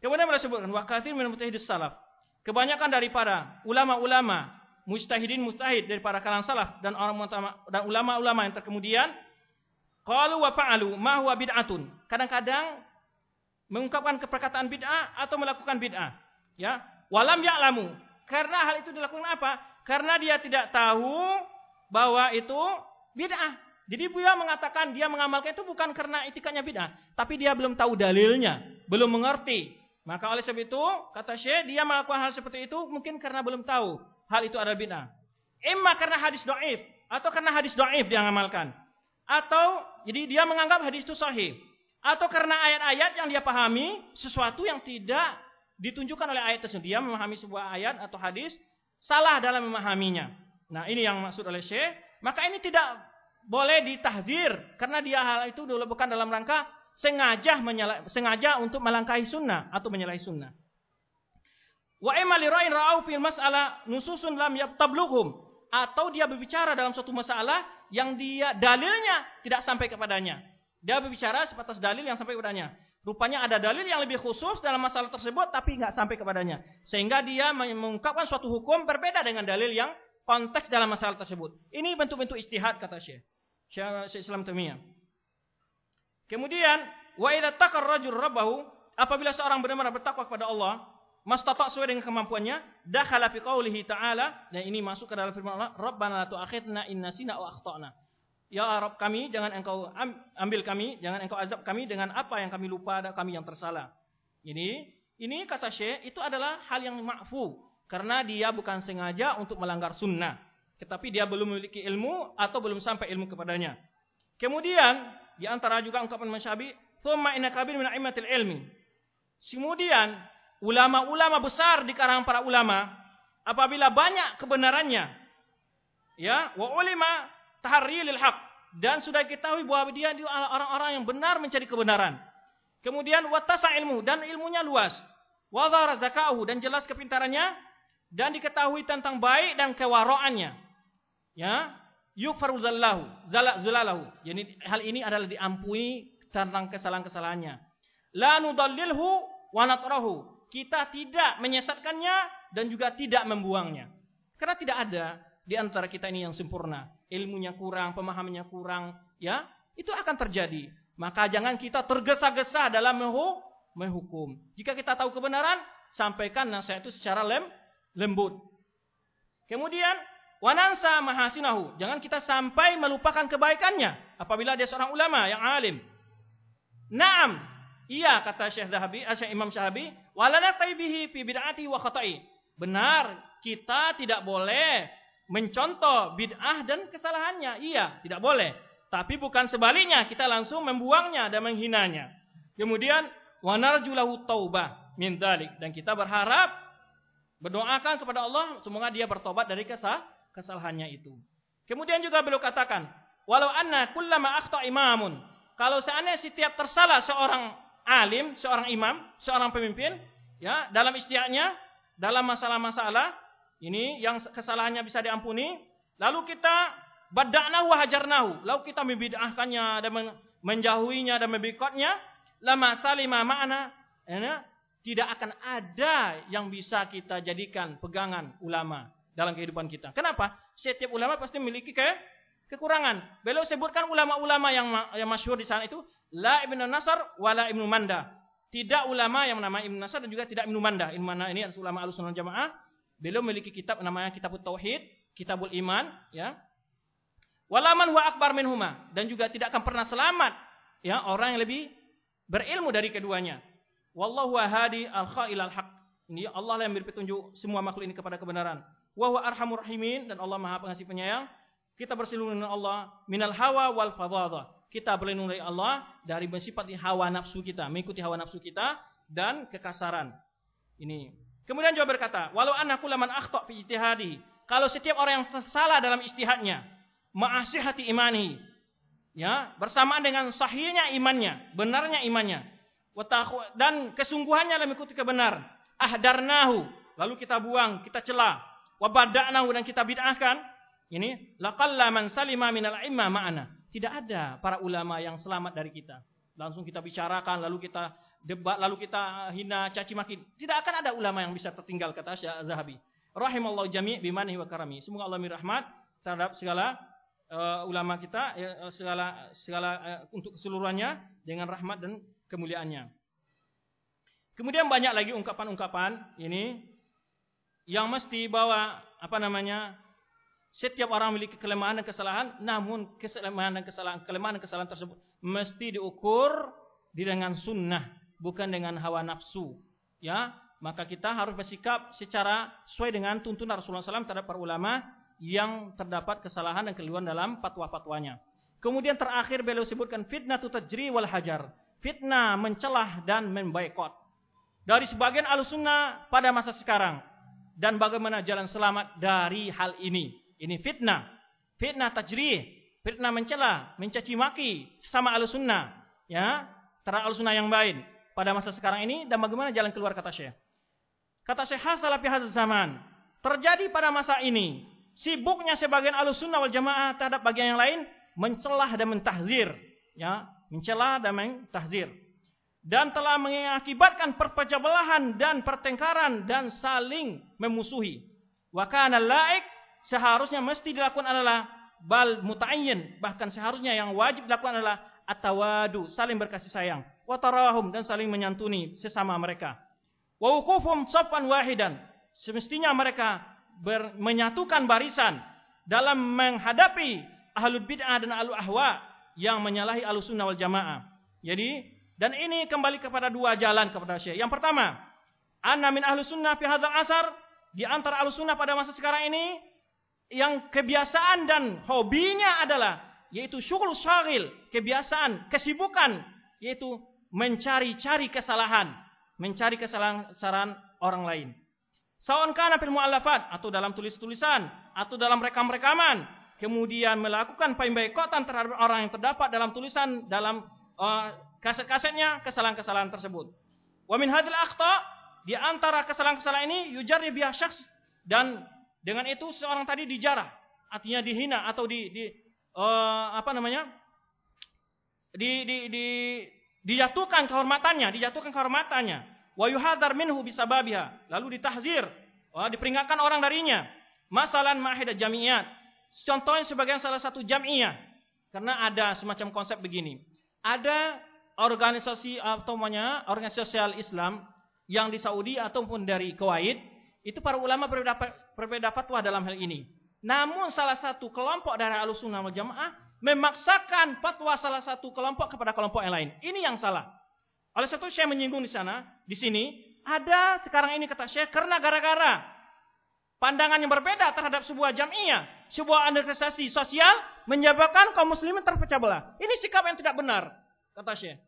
Kemudian beliau sebutkan wa katsir min mutahidis salaf. Kebanyakan daripada ulama-ulama mustahidin mustahid dari para kalangan salaf dan orang dan ulama-ulama yang terkemudian qalu wa fa'alu ma huwa bid'atun. Kadang-kadang mengungkapkan perkataan bid'ah atau melakukan bid'ah. Ya, walam ya'lamu. Karena hal itu dilakukan apa? Karena dia tidak tahu bahwa itu bid'ah. Jadi beliau mengatakan dia mengamalkan itu bukan karena itikadnya bid'ah, tapi dia belum tahu dalilnya, belum mengerti. Maka oleh sebab itu, kata Syekh, dia melakukan hal seperti itu mungkin karena belum tahu hal itu adalah bid'ah. Emma karena hadis do'if, atau karena hadis do'if dia mengamalkan. Atau, jadi dia menganggap hadis itu sahih. Atau karena ayat-ayat yang dia pahami, sesuatu yang tidak ditunjukkan oleh ayat tersebut. Dia memahami sebuah ayat atau hadis, salah dalam memahaminya. Nah ini yang maksud oleh Syekh. Maka ini tidak boleh ditahzir karena dia hal itu dulu bukan dalam rangka sengaja menyala, sengaja untuk melangkahi sunnah atau menyalahi sunnah. Wa imma ra'in fil mas'alah nususun lam yabtablughum atau dia berbicara dalam suatu masalah yang dia dalilnya tidak sampai kepadanya. Dia berbicara sebatas dalil yang sampai kepadanya. Rupanya ada dalil yang lebih khusus dalam masalah tersebut tapi nggak sampai kepadanya. Sehingga dia mengungkapkan suatu hukum berbeda dengan dalil yang konteks dalam masalah tersebut. Ini bentuk-bentuk istihad kata Syekh. Syekh Islam Taimiyah. Kemudian, wa idza taqar rajul rabbahu, apabila seorang benar-benar bertakwa kepada Allah, mastata' sesuai dengan kemampuannya, dakhala fi qaulihi ta'ala, dan ini masuk ke dalam firman Allah, Rabbana la tu'akhidna in nasina aw akhtana. Ya Rabb kami, jangan engkau ambil kami, jangan engkau azab kami dengan apa yang kami lupa dan kami yang tersalah. Ini, ini kata Syekh, itu adalah hal yang ma'fu. Karena dia bukan sengaja untuk melanggar sunnah. Tetapi dia belum memiliki ilmu atau belum sampai ilmu kepadanya. Kemudian, di antara juga ungkapan Masyabi, Thumma inna kabir min ilmi. Kemudian, ulama-ulama besar di kalangan para ulama, apabila banyak kebenarannya, ya, wa ulima tahrilil haq dan sudah ketahui bahwa dia orang-orang yang benar mencari kebenaran. Kemudian watasa ilmu dan ilmunya luas. Wadhara zakauhu dan jelas kepintarannya dan diketahui tentang baik dan kewaroannya. Ya, yukfaru zallahu, zalalahu. Jadi hal ini adalah diampuni tentang kesalahan-kesalahannya. La nudallilhu wa natrahu. Kita tidak menyesatkannya dan juga tidak membuangnya. Karena tidak ada di antara kita ini yang sempurna ilmunya kurang, pemahamannya kurang, ya, itu akan terjadi. Maka jangan kita tergesa-gesa dalam menghukum. Jika kita tahu kebenaran, sampaikan nasihat itu secara lem, lembut. Kemudian, wanansa mahasinahu. Jangan kita sampai melupakan kebaikannya. Apabila dia seorang ulama yang alim. Naam. Iya kata Syekh Zahabi, eh, Syekh Imam Syahabi, walana taibihi fi bid'ati wa khata'i. Benar, kita tidak boleh mencontoh bid'ah dan kesalahannya. Iya, tidak boleh. Tapi bukan sebaliknya, kita langsung membuangnya dan menghinanya. Kemudian wanarjulahu taubah min dalik dan kita berharap berdoakan kepada Allah semoga dia bertobat dari kesal kesalahannya itu. Kemudian juga beliau katakan, walau anna kullama akhta imamun, kalau seandainya setiap tersalah seorang alim, seorang imam, seorang pemimpin, ya, dalam istiaknya, dalam masalah-masalah, ini yang kesalahannya bisa diampuni. Lalu kita badaknahu hajarnahu. Lalu kita membid'ahkannya dan menjauhinya dan membikotnya. Lama salima ma'ana. Ya, tidak akan ada yang bisa kita jadikan pegangan ulama dalam kehidupan kita. Kenapa? Setiap ulama pasti memiliki ke kekurangan. Beliau sebutkan ulama-ulama yang yang masyhur di sana itu la ibnu Nasr wala ibnu Manda. Tidak ulama yang nama Ibnu Nasr dan juga tidak Ibnu Manda. Ibnu Manda ini ulama Ahlussunnah Jamaah Beliau memiliki kitab namanya Kitabut Tauhid, Kitabul Iman, ya. Walaman wa akbar minhuma dan juga tidak akan pernah selamat ya orang yang lebih berilmu dari keduanya. Wallahu hadi al-khail al-haq. Ini Allah yang memberi petunjuk semua makhluk ini kepada kebenaran. Wa huwa arhamur rahimin dan Allah Maha Pengasih Penyayang. Kita berselingkuh dengan Allah minal hawa wal fadhadah. Kita berlindung dari Allah dari bersifat hawa nafsu kita, mengikuti hawa nafsu kita dan kekasaran. Ini Kemudian juga berkata, walau anakku laman akhta fi ijtihadi. Kalau setiap orang yang salah dalam istihadnya, ma'asihati imani, ya, bersamaan dengan sahihnya imannya, benarnya imannya, dan kesungguhannya dalam mengikuti kebenaran, ahdarnahu, lalu kita buang, kita celah, wabada'nahu dan kita bid'ahkan, ini laqalla man salima minal imma ma'ana. Tidak ada para ulama yang selamat dari kita. Langsung kita bicarakan, lalu kita debat lalu kita hina caci maki. Tidak akan ada ulama yang bisa tertinggal kata Syekh Zahabi. Rahimallahu jami' bimanihi wa karami. Semoga Allah mirahmat terhadap segala uh, ulama kita uh, segala segala uh, untuk keseluruhannya dengan rahmat dan kemuliaannya. Kemudian banyak lagi ungkapan-ungkapan ini yang mesti bawa apa namanya setiap orang memiliki kelemahan dan kesalahan, namun kelemahan dan kesalahan, kelemahan dan kesalahan tersebut mesti diukur dengan sunnah, bukan dengan hawa nafsu. Ya, maka kita harus bersikap secara sesuai dengan tuntunan Rasulullah SAW terhadap para ulama yang terdapat kesalahan dan keliruan dalam fatwa-fatwanya. Kemudian terakhir beliau sebutkan fitnah tajri wal hajar. Fitnah mencelah dan membaikot. Dari sebagian alusunnah pada masa sekarang. Dan bagaimana jalan selamat dari hal ini. Ini fitnah. Fitnah tajrih. Fitnah mencela, mencaci maki sama al-sunnah. Ya, terhadap al-sunnah yang baik pada masa sekarang ini dan bagaimana jalan keluar kata Syekh. Kata Syekh Hasalafi Hazal Zaman. Terjadi pada masa ini. Sibuknya sebagian al-sunnah wal jamaah terhadap bagian yang lain. Mencelah dan mentahzir. Ya, mencela dan mentahzir. Dan telah mengakibatkan perpecah belahan dan pertengkaran dan saling memusuhi. Wa kana laik seharusnya mesti dilakukan adalah bal muta'ayyin, bahkan seharusnya yang wajib dilakukan adalah atawadu, saling berkasih sayang, watarahum dan saling menyantuni sesama mereka. Wa wuqufum saffan wahidan, semestinya mereka ber, menyatukan barisan dalam menghadapi ahlul bid'ah dan ahlul ahwa yang menyalahi ahlus sunnah wal jamaah. Jadi, dan ini kembali kepada dua jalan kepada Syekh. Yang pertama, anna min ahlus sunnah fi hadzal asar, di antara ahlus sunnah pada masa sekarang ini yang kebiasaan dan hobinya adalah yaitu syukur syaril, kebiasaan, kesibukan yaitu mencari-cari kesalahan, mencari kesalahan orang lain. Sawan kana fil mu'allafat atau dalam tulis-tulisan atau dalam rekam-rekaman, kemudian melakukan pemboikotan terhadap orang yang terdapat dalam tulisan dalam uh, kaset-kasetnya kesalahan-kesalahan tersebut. Wa min hadhil akhta di antara kesalahan-kesalahan ini yujarri biha syakhs dan dengan itu seorang tadi dijarah, artinya dihina atau di, di uh, apa namanya? Di, di, di, dijatuhkan kehormatannya, dijatuhkan kehormatannya. Wa yuhadzar minhu bisababiha, lalu ditahzir, wah, diperingatkan orang darinya. Masalan mahidah jamiat. Contohnya sebagai salah satu jamiah. Karena ada semacam konsep begini. Ada organisasi atau namanya organisasi sosial Islam yang di Saudi ataupun dari Kuwait itu para ulama berbeda, berbeda fatwa dalam hal ini. Namun salah satu kelompok dari Ahlussunnah wal Jamaah memaksakan fatwa salah satu kelompok kepada kelompok yang lain. Ini yang salah. Oleh satu saya menyinggung di sana, di sini ada sekarang ini kata saya karena gara-gara pandangan yang berbeda terhadap sebuah jamiah, sebuah organisasi sosial menyebabkan kaum muslimin terpecah belah. Ini sikap yang tidak benar, kata Syekh.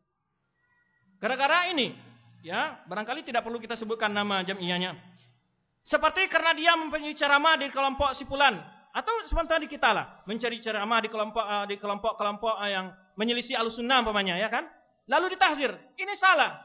Gara-gara ini, ya, barangkali tidak perlu kita sebutkan nama jamiahnya. Seperti karena dia mempunyai ceramah di kelompok sipulan atau sementara di kita lah mencari ceramah di kelompok uh, di kelompok-kelompok uh, yang menyelisih alusunnah umpamanya ya kan? Lalu ditahzir. Ini salah.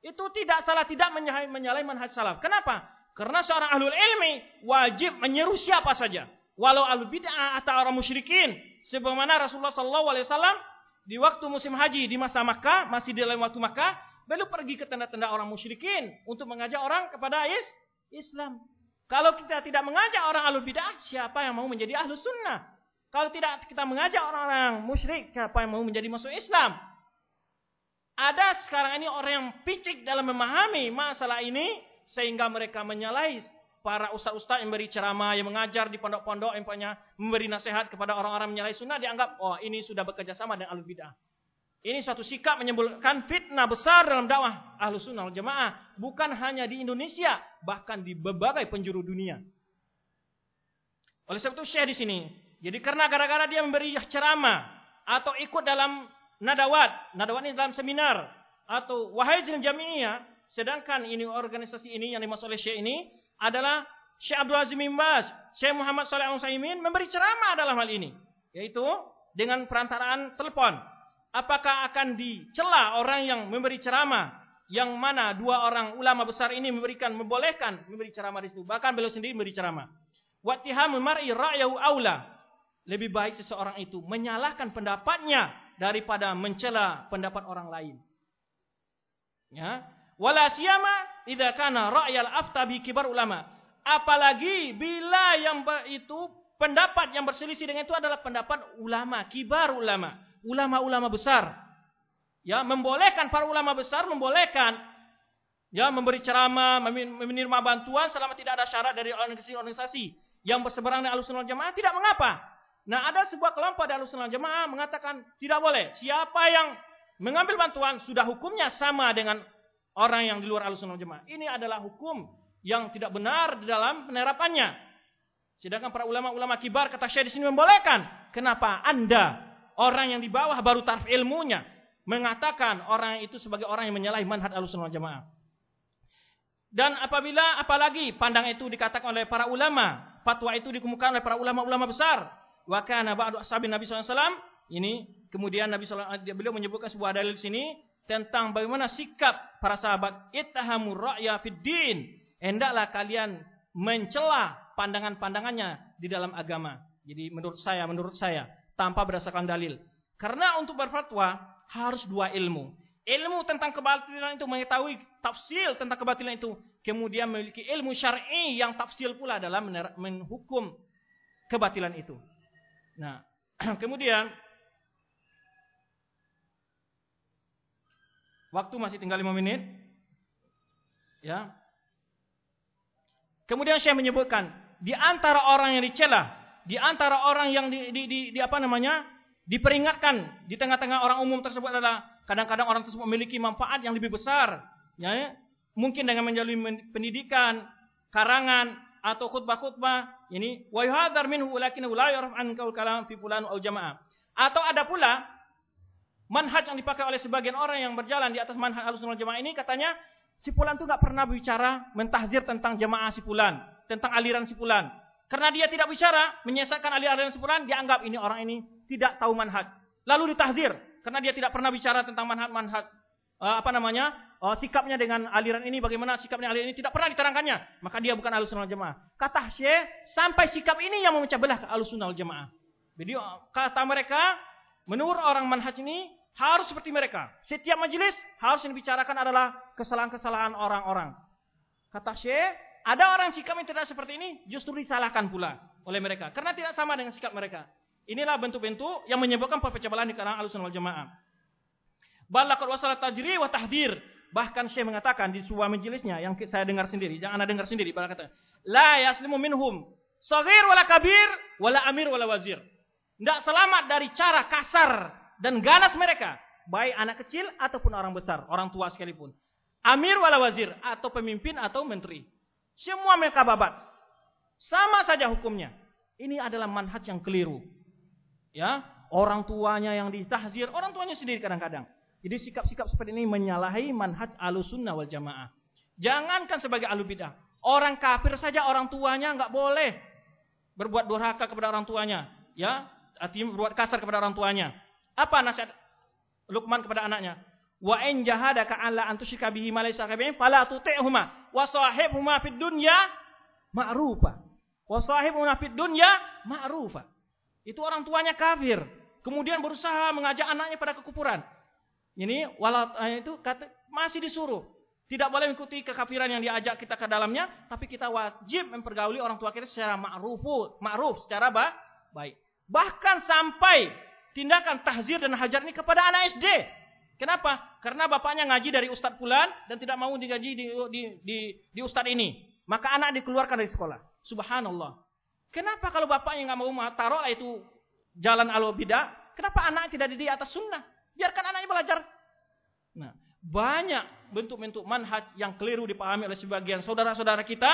Itu tidak salah tidak menyalahi, manhaj salaf. Kenapa? Karena seorang ahlul ilmi wajib menyeru siapa saja. Walau ahlul bid'ah atau orang musyrikin. Sebagaimana Rasulullah sallallahu alaihi wasallam di waktu musim haji di masa Makkah masih di dalam waktu Makkah beliau pergi ke tenda-tenda orang musyrikin untuk mengajak orang kepada is Islam. Kalau kita tidak mengajak orang ahlu bid'ah, siapa yang mau menjadi ahlu sunnah? Kalau tidak kita mengajak orang-orang musyrik, siapa yang mau menjadi masuk Islam? Ada sekarang ini orang yang picik dalam memahami masalah ini, sehingga mereka menyalahi para ustaz-ustaz yang beri ceramah, yang mengajar di pondok-pondok, yang memberi nasihat kepada orang-orang menyalahi sunnah, dianggap, oh ini sudah bekerja sama dengan ahlu bid'ah. Ini suatu sikap menyebabkan fitnah besar dalam dakwah ahlu sunnah wal jamaah. Bukan hanya di Indonesia, bahkan di berbagai penjuru dunia. Oleh sebab itu Syekh di sini. Jadi karena gara-gara dia memberi ceramah atau ikut dalam nadawat, nadawat ini dalam seminar atau wahajil jami'iyah, sedangkan ini organisasi ini yang dimaksud oleh Syekh ini adalah Syekh Abdul Azim Imbas, Syekh Muhammad Saleh Al-Utsaimin memberi ceramah dalam hal ini, yaitu dengan perantaraan telepon apakah akan dicela orang yang memberi ceramah? Yang mana dua orang ulama besar ini memberikan membolehkan memberi ceramah di situ? Bahkan beliau sendiri memberi ceramah. Wattihamu mar'i ra'yahu aula. Lebih baik seseorang itu menyalahkan pendapatnya daripada mencela pendapat orang lain. Ya. Wala siyama idza kana ra'yal afta bi kibar ulama. Apalagi bila yang itu pendapat yang berselisih dengan itu adalah pendapat ulama, kibar ulama, ulama-ulama besar. Ya, membolehkan para ulama besar membolehkan ya memberi ceramah, menerima bantuan selama tidak ada syarat dari organisasi-organisasi yang berseberangan dengan Ahlussunnah Jamaah tidak mengapa. Nah, ada sebuah kelompok dari Ahlussunnah Jamaah mengatakan tidak boleh. Siapa yang mengambil bantuan sudah hukumnya sama dengan orang yang di luar Ahlussunnah Jamaah. Ini adalah hukum yang tidak benar di dalam penerapannya. Sedangkan para ulama-ulama kibar kata Syekh di sini membolehkan. Kenapa? Anda orang yang di bawah baru tarif ilmunya mengatakan orang itu sebagai orang yang menyalahi manhaj Ahlussunnah Jamaah. Dan apabila apalagi pandang itu dikatakan oleh para ulama, fatwa itu dikemukakan oleh para ulama-ulama besar. Wa kana ba'du ashabin Nabi SAW. Ini kemudian Nabi SAW, beliau menyebutkan sebuah dalil sini tentang bagaimana sikap para sahabat ittahamur ra'ya fid din. Hendaklah kalian mencela pandangan-pandangannya di dalam agama. Jadi menurut saya, menurut saya tanpa berdasarkan dalil. Karena untuk berfatwa harus dua ilmu. Ilmu tentang kebatilan itu mengetahui tafsir tentang kebatilan itu, kemudian memiliki ilmu syar'i yang tafsir pula dalam menghukum kebatilan itu. Nah, kemudian waktu masih tinggal lima menit. Ya. Kemudian saya menyebutkan di antara orang yang dicela, di antara orang yang di, di, di, di apa namanya diperingatkan di tengah-tengah orang umum tersebut adalah kadang-kadang orang tersebut memiliki manfaat yang lebih besar, ya, mungkin dengan menjalani pendidikan, karangan atau khutbah-khutbah ini wa yuhadzar minhu lakinnahu la yarf an qaul kalam fi fulan au jamaah. Atau ada pula manhaj yang dipakai oleh sebagian orang yang berjalan di atas manhaj Ahlussunnah Jamaah ini katanya si fulan itu enggak pernah bicara mentahzir tentang jamaah si fulan, tentang aliran si fulan. Karena dia tidak bicara menyesatkan aliran si fulan, dianggap ini orang ini tidak tahu manhaj. Lalu ditahzir karena dia tidak pernah bicara tentang manhaj-manhaj uh, apa namanya uh, sikapnya dengan aliran ini bagaimana sikapnya aliran ini tidak pernah diterangkannya. Maka dia bukan alusunal jamaah. Kata Syekh sampai sikap ini yang memecah belah alusunal jamaah. Jadi uh, kata mereka menurut orang manhaj ini harus seperti mereka. Setiap majelis harus yang dibicarakan adalah kesalahan-kesalahan orang-orang. Kata Syekh ada orang sikap yang tidak seperti ini justru disalahkan pula oleh mereka karena tidak sama dengan sikap mereka Inilah bentuk-bentuk yang menyebabkan perpecah belah di kalangan Ahlussunnah wal Jamaah. Balaqat wasal tajri wa tahdir. Bahkan Syekh mengatakan di sebuah majelisnya yang saya dengar sendiri, jangan Anda dengar sendiri, pada kata, la yaslimu minhum saghir wala kabir wala amir wala wazir. Tidak selamat dari cara kasar dan ganas mereka, baik anak kecil ataupun orang besar, orang tua sekalipun. Amir wala wazir atau pemimpin atau menteri. Semua mereka babat. Sama saja hukumnya. Ini adalah manhaj yang keliru ya orang tuanya yang ditahzir, orang tuanya sendiri kadang-kadang. Jadi sikap-sikap seperti ini menyalahi manhaj alusunnah wal jamaah. Jangankan sebagai alu bidah. Orang kafir saja orang tuanya nggak boleh berbuat durhaka kepada orang tuanya. Ya, artinya berbuat kasar kepada orang tuanya. Apa nasihat Luqman kepada anaknya? Wa in jahadaka alla an tusyrika bihi ma laysa fala tuti'huma wa sahibhuma fid dunya ma'rufa. Wa sahibhuma fid dunya ma'rufa. Itu orang tuanya kafir. Kemudian berusaha mengajak anaknya pada kekufuran. Ini walau eh, itu kata, masih disuruh. Tidak boleh mengikuti kekafiran yang diajak kita ke dalamnya, tapi kita wajib mempergauli orang tua kita secara ma'rufu, ma'ruf, secara ba baik. Bahkan sampai tindakan tahzir dan hajar ini kepada anak SD. Kenapa? Karena bapaknya ngaji dari ustadz pulan dan tidak mau digaji di, di, di, di ustadz ini. Maka anak dikeluarkan dari sekolah. Subhanallah. Kenapa kalau bapaknya nggak mau taruh itu jalan alo bidah, kenapa anak tidak di atas sunnah? Biarkan anaknya belajar. Nah, banyak bentuk-bentuk manhaj yang keliru dipahami oleh sebagian saudara-saudara kita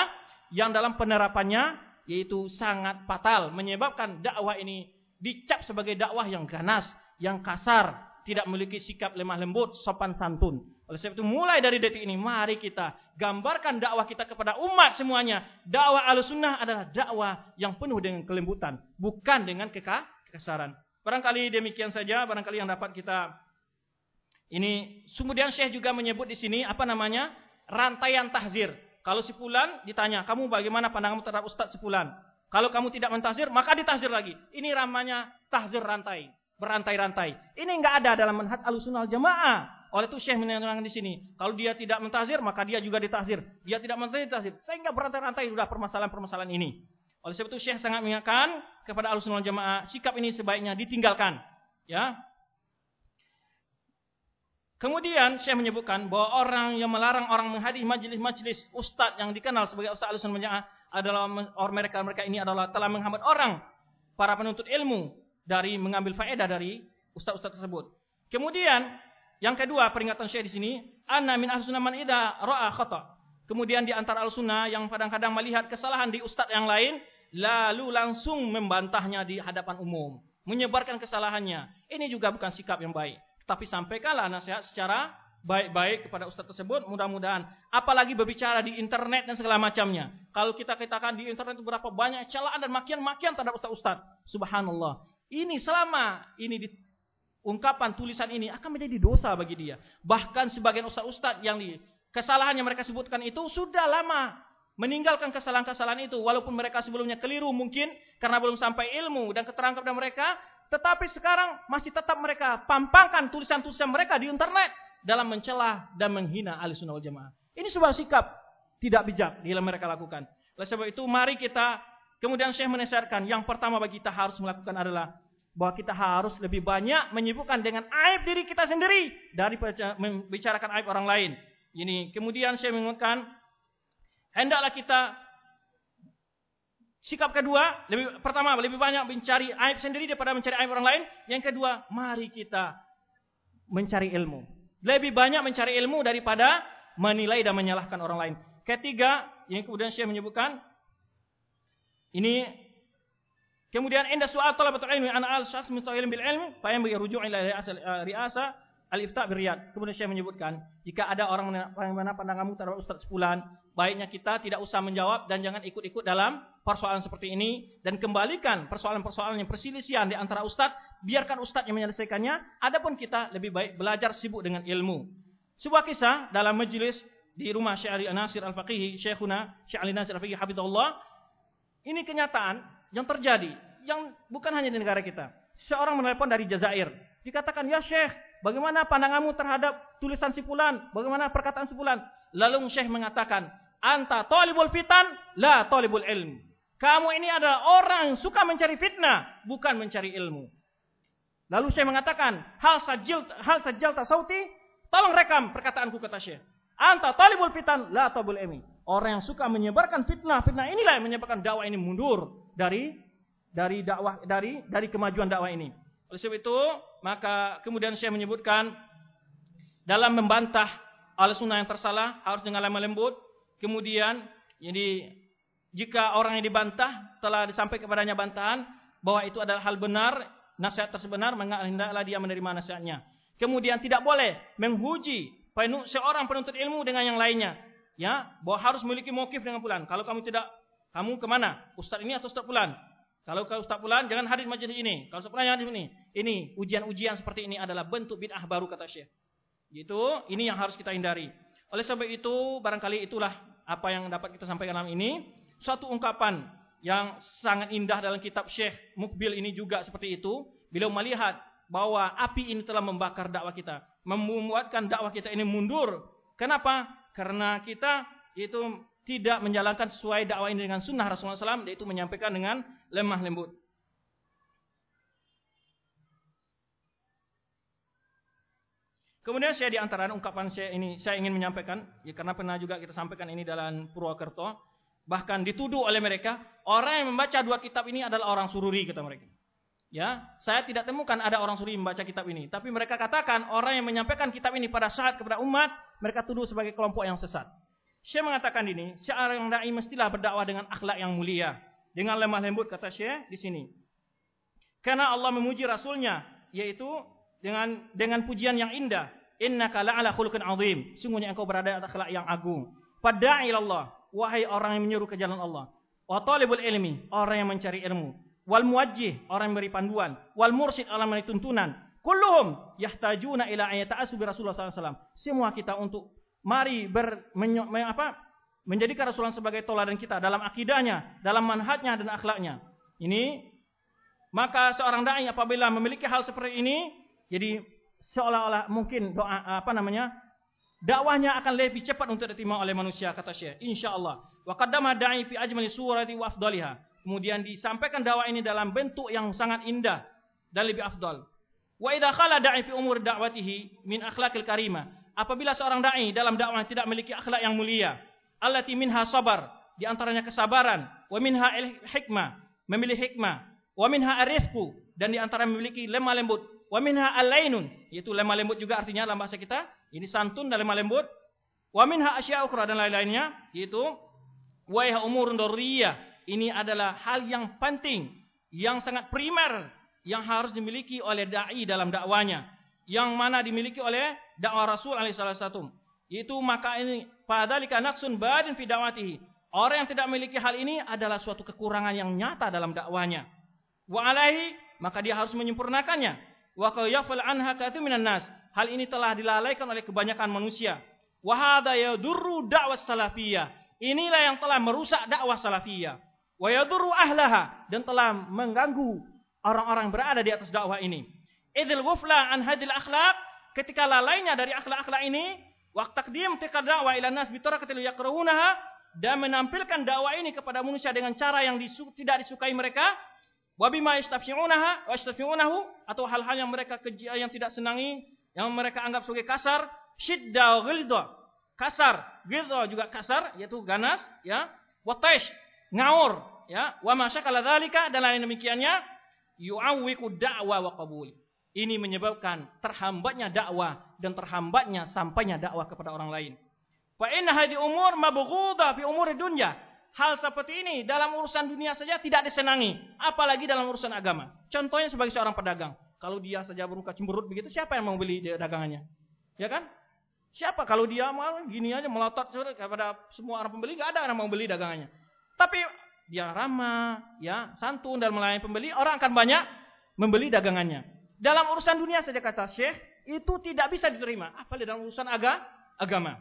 yang dalam penerapannya yaitu sangat fatal menyebabkan dakwah ini dicap sebagai dakwah yang ganas, yang kasar, tidak memiliki sikap lemah lembut, sopan santun. Oleh sebab itu mulai dari detik ini mari kita gambarkan dakwah kita kepada umat semuanya. Dakwah Ahlussunnah adalah dakwah yang penuh dengan kelembutan, bukan dengan keka kekasaran. Barangkali demikian saja, barangkali yang dapat kita ini kemudian Syekh juga menyebut di sini apa namanya? rantaian tahzir. Kalau si fulan ditanya, "Kamu bagaimana pandanganmu terhadap ustaz si fulan?" Kalau kamu tidak mentahzir, maka ditahzir lagi. Ini ramanya tahzir rantai, berantai-rantai. Ini enggak ada dalam manhaj Ahlussunnah Jamaah. Oleh itu Syekh menerangkan di sini, kalau dia tidak mentazir maka dia juga ditazir. Dia tidak mentazir ditazir. Sehingga berantai-rantai sudah permasalahan-permasalahan ini. Oleh sebab itu Syekh sangat mengingatkan kepada Ahlussunnah Jamaah sikap ini sebaiknya ditinggalkan. Ya, Kemudian saya menyebutkan bahwa orang yang melarang orang menghadiri majelis-majelis ustadz yang dikenal sebagai ustadz alusan menjamaah adalah orang mereka mereka ini adalah telah menghambat orang para penuntut ilmu dari mengambil faedah dari ustadz-ustadz tersebut. Kemudian yang kedua peringatan saya di sini, anna min ahlussunnah man idza ra'a khata. Kemudian di antara al-sunnah yang kadang-kadang melihat kesalahan di ustadz yang lain, lalu langsung membantahnya di hadapan umum, menyebarkan kesalahannya. Ini juga bukan sikap yang baik. Tapi sampaikanlah nasihat secara baik-baik kepada ustaz tersebut. Mudah-mudahan. Apalagi berbicara di internet dan segala macamnya. Kalau kita katakan di internet itu berapa banyak celaan dan makian-makian terhadap ustaz-ustaz. Subhanallah. Ini selama ini di ungkapan tulisan ini akan menjadi dosa bagi dia. Bahkan sebagian ustaz-ustaz yang di kesalahan yang mereka sebutkan itu sudah lama meninggalkan kesalahan-kesalahan itu walaupun mereka sebelumnya keliru mungkin karena belum sampai ilmu dan keterangan kepada mereka tetapi sekarang masih tetap mereka pampangkan tulisan-tulisan mereka di internet dalam mencela dan menghina ahli sunnah wal jamaah. Ini sebuah sikap tidak bijak yang mereka lakukan. Oleh sebab itu mari kita kemudian saya menasihatkan yang pertama bagi kita harus melakukan adalah bahwa kita harus lebih banyak menyibukkan dengan aib diri kita sendiri daripada membicarakan aib orang lain. Ini kemudian saya mengingatkan hendaklah kita Sikap kedua, lebih pertama lebih banyak mencari aib sendiri daripada mencari aib orang lain. Yang kedua, mari kita mencari ilmu. Lebih banyak mencari ilmu daripada menilai dan menyalahkan orang lain. Ketiga, yang kemudian saya menyebutkan ini kemudian indah soal talabatul ilmi ana al syakhs mustaqilin bil ilmi fa yanbaghi ruju' ila riasa al-ifta biriyad. Kemudian saya menyebutkan, jika ada orang mana pandanganmu terhadap Ustaz Fulan, baiknya kita tidak usah menjawab dan jangan ikut-ikut dalam persoalan seperti ini dan kembalikan persoalan-persoalan yang perselisihan di antara ustaz, biarkan ustaz yang menyelesaikannya, adapun kita lebih baik belajar sibuk dengan ilmu. Sebuah kisah dalam majelis di rumah Syekh Ali Nasir Al-Faqihi, Syekhuna Syekh Ali Nasir Al-Faqihi hafizahullah. Ini kenyataan yang terjadi yang bukan hanya di negara kita. Seorang menelpon dari Jazair. Dikatakan, "Ya Syekh, Bagaimana pandanganmu terhadap tulisan si fulan? Bagaimana perkataan si fulan? Lalu Syekh mengatakan, "Anta talibul fitan, la talibul ilm." Kamu ini adalah orang suka mencari fitnah, bukan mencari ilmu. Lalu Syekh mengatakan, "Hal sajil hal sajal tasauti?" Tolong rekam perkataanku kata Syekh. Anta talibul fitan, la talibul ilmi. Orang yang suka menyebarkan fitnah, fitnah inilah yang menyebabkan dakwah ini mundur dari dari dakwah dari dari kemajuan dakwah ini. Oleh sebab itu, maka kemudian saya menyebutkan dalam membantah al-sunnah yang tersalah harus dengan lemah lembut. Kemudian, jadi jika orang yang dibantah telah disampaikan kepadanya bantahan bahwa itu adalah hal benar, nasihat tersebenar, maka hendaklah dia menerima nasihatnya. Kemudian tidak boleh menghuji seorang penuntut ilmu dengan yang lainnya. Ya, bahwa harus memiliki mokif dengan pulan. Kalau kamu tidak, kamu ke mana? Ustaz ini atau Ustaz pulan? Kalau kau Ustaz Fulan jangan hadir majlis ini. Kalau Ustaz Fulan jangan hadir ini. Ini ujian-ujian seperti ini adalah bentuk bid'ah baru kata Syekh. Gitu, ini yang harus kita hindari. Oleh sebab itu, barangkali itulah apa yang dapat kita sampaikan dalam ini. Suatu ungkapan yang sangat indah dalam kitab Syekh Mukbil ini juga seperti itu. Beliau melihat bahwa api ini telah membakar dakwah kita, membuatkan dakwah kita ini mundur. Kenapa? Karena kita itu tidak menjalankan sesuai dakwah ini dengan sunnah Rasulullah SAW, yaitu menyampaikan dengan lemah lembut. Kemudian saya di antara ungkapan saya ini saya ingin menyampaikan, ya karena pernah juga kita sampaikan ini dalam Purwokerto, bahkan dituduh oleh mereka orang yang membaca dua kitab ini adalah orang sururi kata mereka. Ya, saya tidak temukan ada orang sururi membaca kitab ini, tapi mereka katakan orang yang menyampaikan kitab ini pada saat kepada umat mereka tuduh sebagai kelompok yang sesat. Syekh mengatakan ini, seorang dai mestilah berdakwah dengan akhlak yang mulia, dengan lemah lembut kata Syekh di sini. Karena Allah memuji rasulnya yaitu dengan dengan pujian yang indah. Innaka la'ala khuluqin azim. Sungguhnya engkau berada atas akhlak yang agung. Fada'i Allah, wahai orang yang menyuruh ke jalan Allah. Wa talibul ilmi, orang yang mencari ilmu. Wal muwajjih, orang yang beri panduan. Wal mursyid, orang yang tuntunan. Kulluhum yahtajuna ila ayata'asu bi Rasulullah SAW. Semua kita untuk mari ber, menyo, men, apa, menjadikan Rasulullah sebagai toladan kita dalam akidahnya, dalam manhajnya dan akhlaknya. Ini maka seorang dai apabila memiliki hal seperti ini, jadi seolah-olah mungkin doa apa namanya dakwahnya akan lebih cepat untuk diterima oleh manusia kata Syekh insyaallah wa qaddama da'i fi ajmali surati wa afdaliha kemudian disampaikan dakwah ini dalam bentuk yang sangat indah dan lebih afdal wa idza khala da'i fi umur da'watihi min akhlaqil karimah apabila seorang dai dalam dakwah tidak memiliki akhlak yang mulia allati minha sabar di antaranya kesabaran wa minha hikmah memilih hikmah wa minha arifku dan di antara memiliki lemah lembut wa minha alainun yaitu lemah lembut juga artinya dalam bahasa kita ini santun dan lemah lembut. Wa minha asya dan lain-lainnya yaitu wa umurun daruriyah. Ini adalah hal yang penting, yang sangat primer yang harus dimiliki oleh dai dalam dakwanya, yang mana dimiliki oleh dakwah Rasul alaihi salatu Yaitu maka ini padalika naqsun badin fi dakwatihi. Orang yang tidak memiliki hal ini adalah suatu kekurangan yang nyata dalam dakwanya. Wa alaihi maka dia harus menyempurnakannya. Wa qayafal anha katu minan nas Hal ini telah dilalaikan oleh kebanyakan manusia. Wahada yadurru dakwah salafiyah. Inilah yang telah merusak dakwah salafiyah. Wa ahlaha. Dan telah mengganggu orang-orang berada di atas dakwah ini. Idil wufla an hadil akhlak ketika lalainya dari akhlak-akhlak ini waktu takdim tika dakwah ila nas bitarakatil yakrahunaha dan menampilkan dakwah ini kepada manusia dengan cara yang disu tidak disukai mereka. Wabima yastafsi'unaha wa atau hal-hal yang mereka yang tidak senangi yang mereka anggap sebagai kasar, syidda ghilda. Kasar, ghilda juga kasar yaitu ganas, ya. Wataish, ngaur, ya. Wa masyakala dzalika dan lain demikiannya yu'awwiqu da'wa wa qabul. Ini menyebabkan terhambatnya dakwah dan terhambatnya sampainya dakwah kepada orang lain. Fa inna hadhi umur mabghudha fi umuri dunya. Hal seperti ini dalam urusan dunia saja tidak disenangi, apalagi dalam urusan agama. Contohnya sebagai seorang pedagang. Kalau dia saja bermuka cemberut begitu, siapa yang mau beli dagangannya? Ya kan? Siapa kalau dia mau gini aja melotot kepada semua orang pembeli, nggak ada orang mau beli dagangannya. Tapi dia ramah, ya santun dan melayani pembeli, orang akan banyak membeli dagangannya. Dalam urusan dunia saja kata Syekh, itu tidak bisa diterima. Apalagi dalam urusan aga, agama.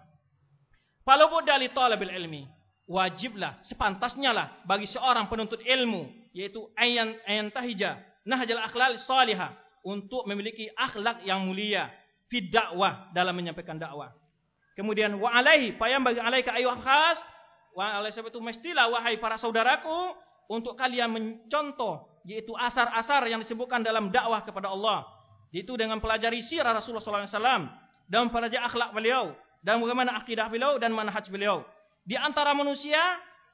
Kalau dari talabil ilmi, wajiblah, sepantasnya lah bagi seorang penuntut ilmu, yaitu ayan ayan tahija, nahjal akhlal salihah, untuk memiliki akhlak yang mulia fi dakwah dalam menyampaikan dakwah. Kemudian wa alaihi payam bagi alaika ayu khas wa alaihi sebab itu mestilah wahai para saudaraku untuk kalian mencontoh yaitu asar-asar yang disebutkan dalam dakwah kepada Allah. Itu dengan pelajari sirah Rasulullah SAW dan pelajari akhlak beliau dan bagaimana akidah beliau dan manhaj beliau. Di antara manusia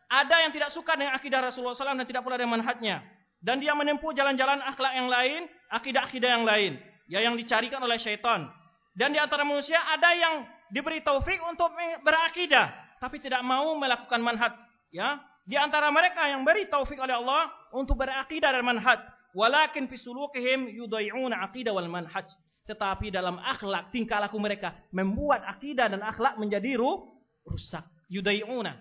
ada yang tidak suka dengan akidah Rasulullah SAW dan tidak pula dengan manhajnya dan dia menempuh jalan-jalan akhlak yang lain, akidah-akidah yang lain, ya yang dicarikan oleh syaitan. Dan di antara manusia ada yang diberi taufik untuk berakidah, tapi tidak mau melakukan manhaj. Ya, di antara mereka yang beri taufik oleh Allah untuk berakidah dan manhaj, walakin fi sulukihim yudai'una aqidah wal manhaj. Tetapi dalam akhlak tingkah laku mereka membuat akidah dan akhlak menjadi rusak. Yudai'una.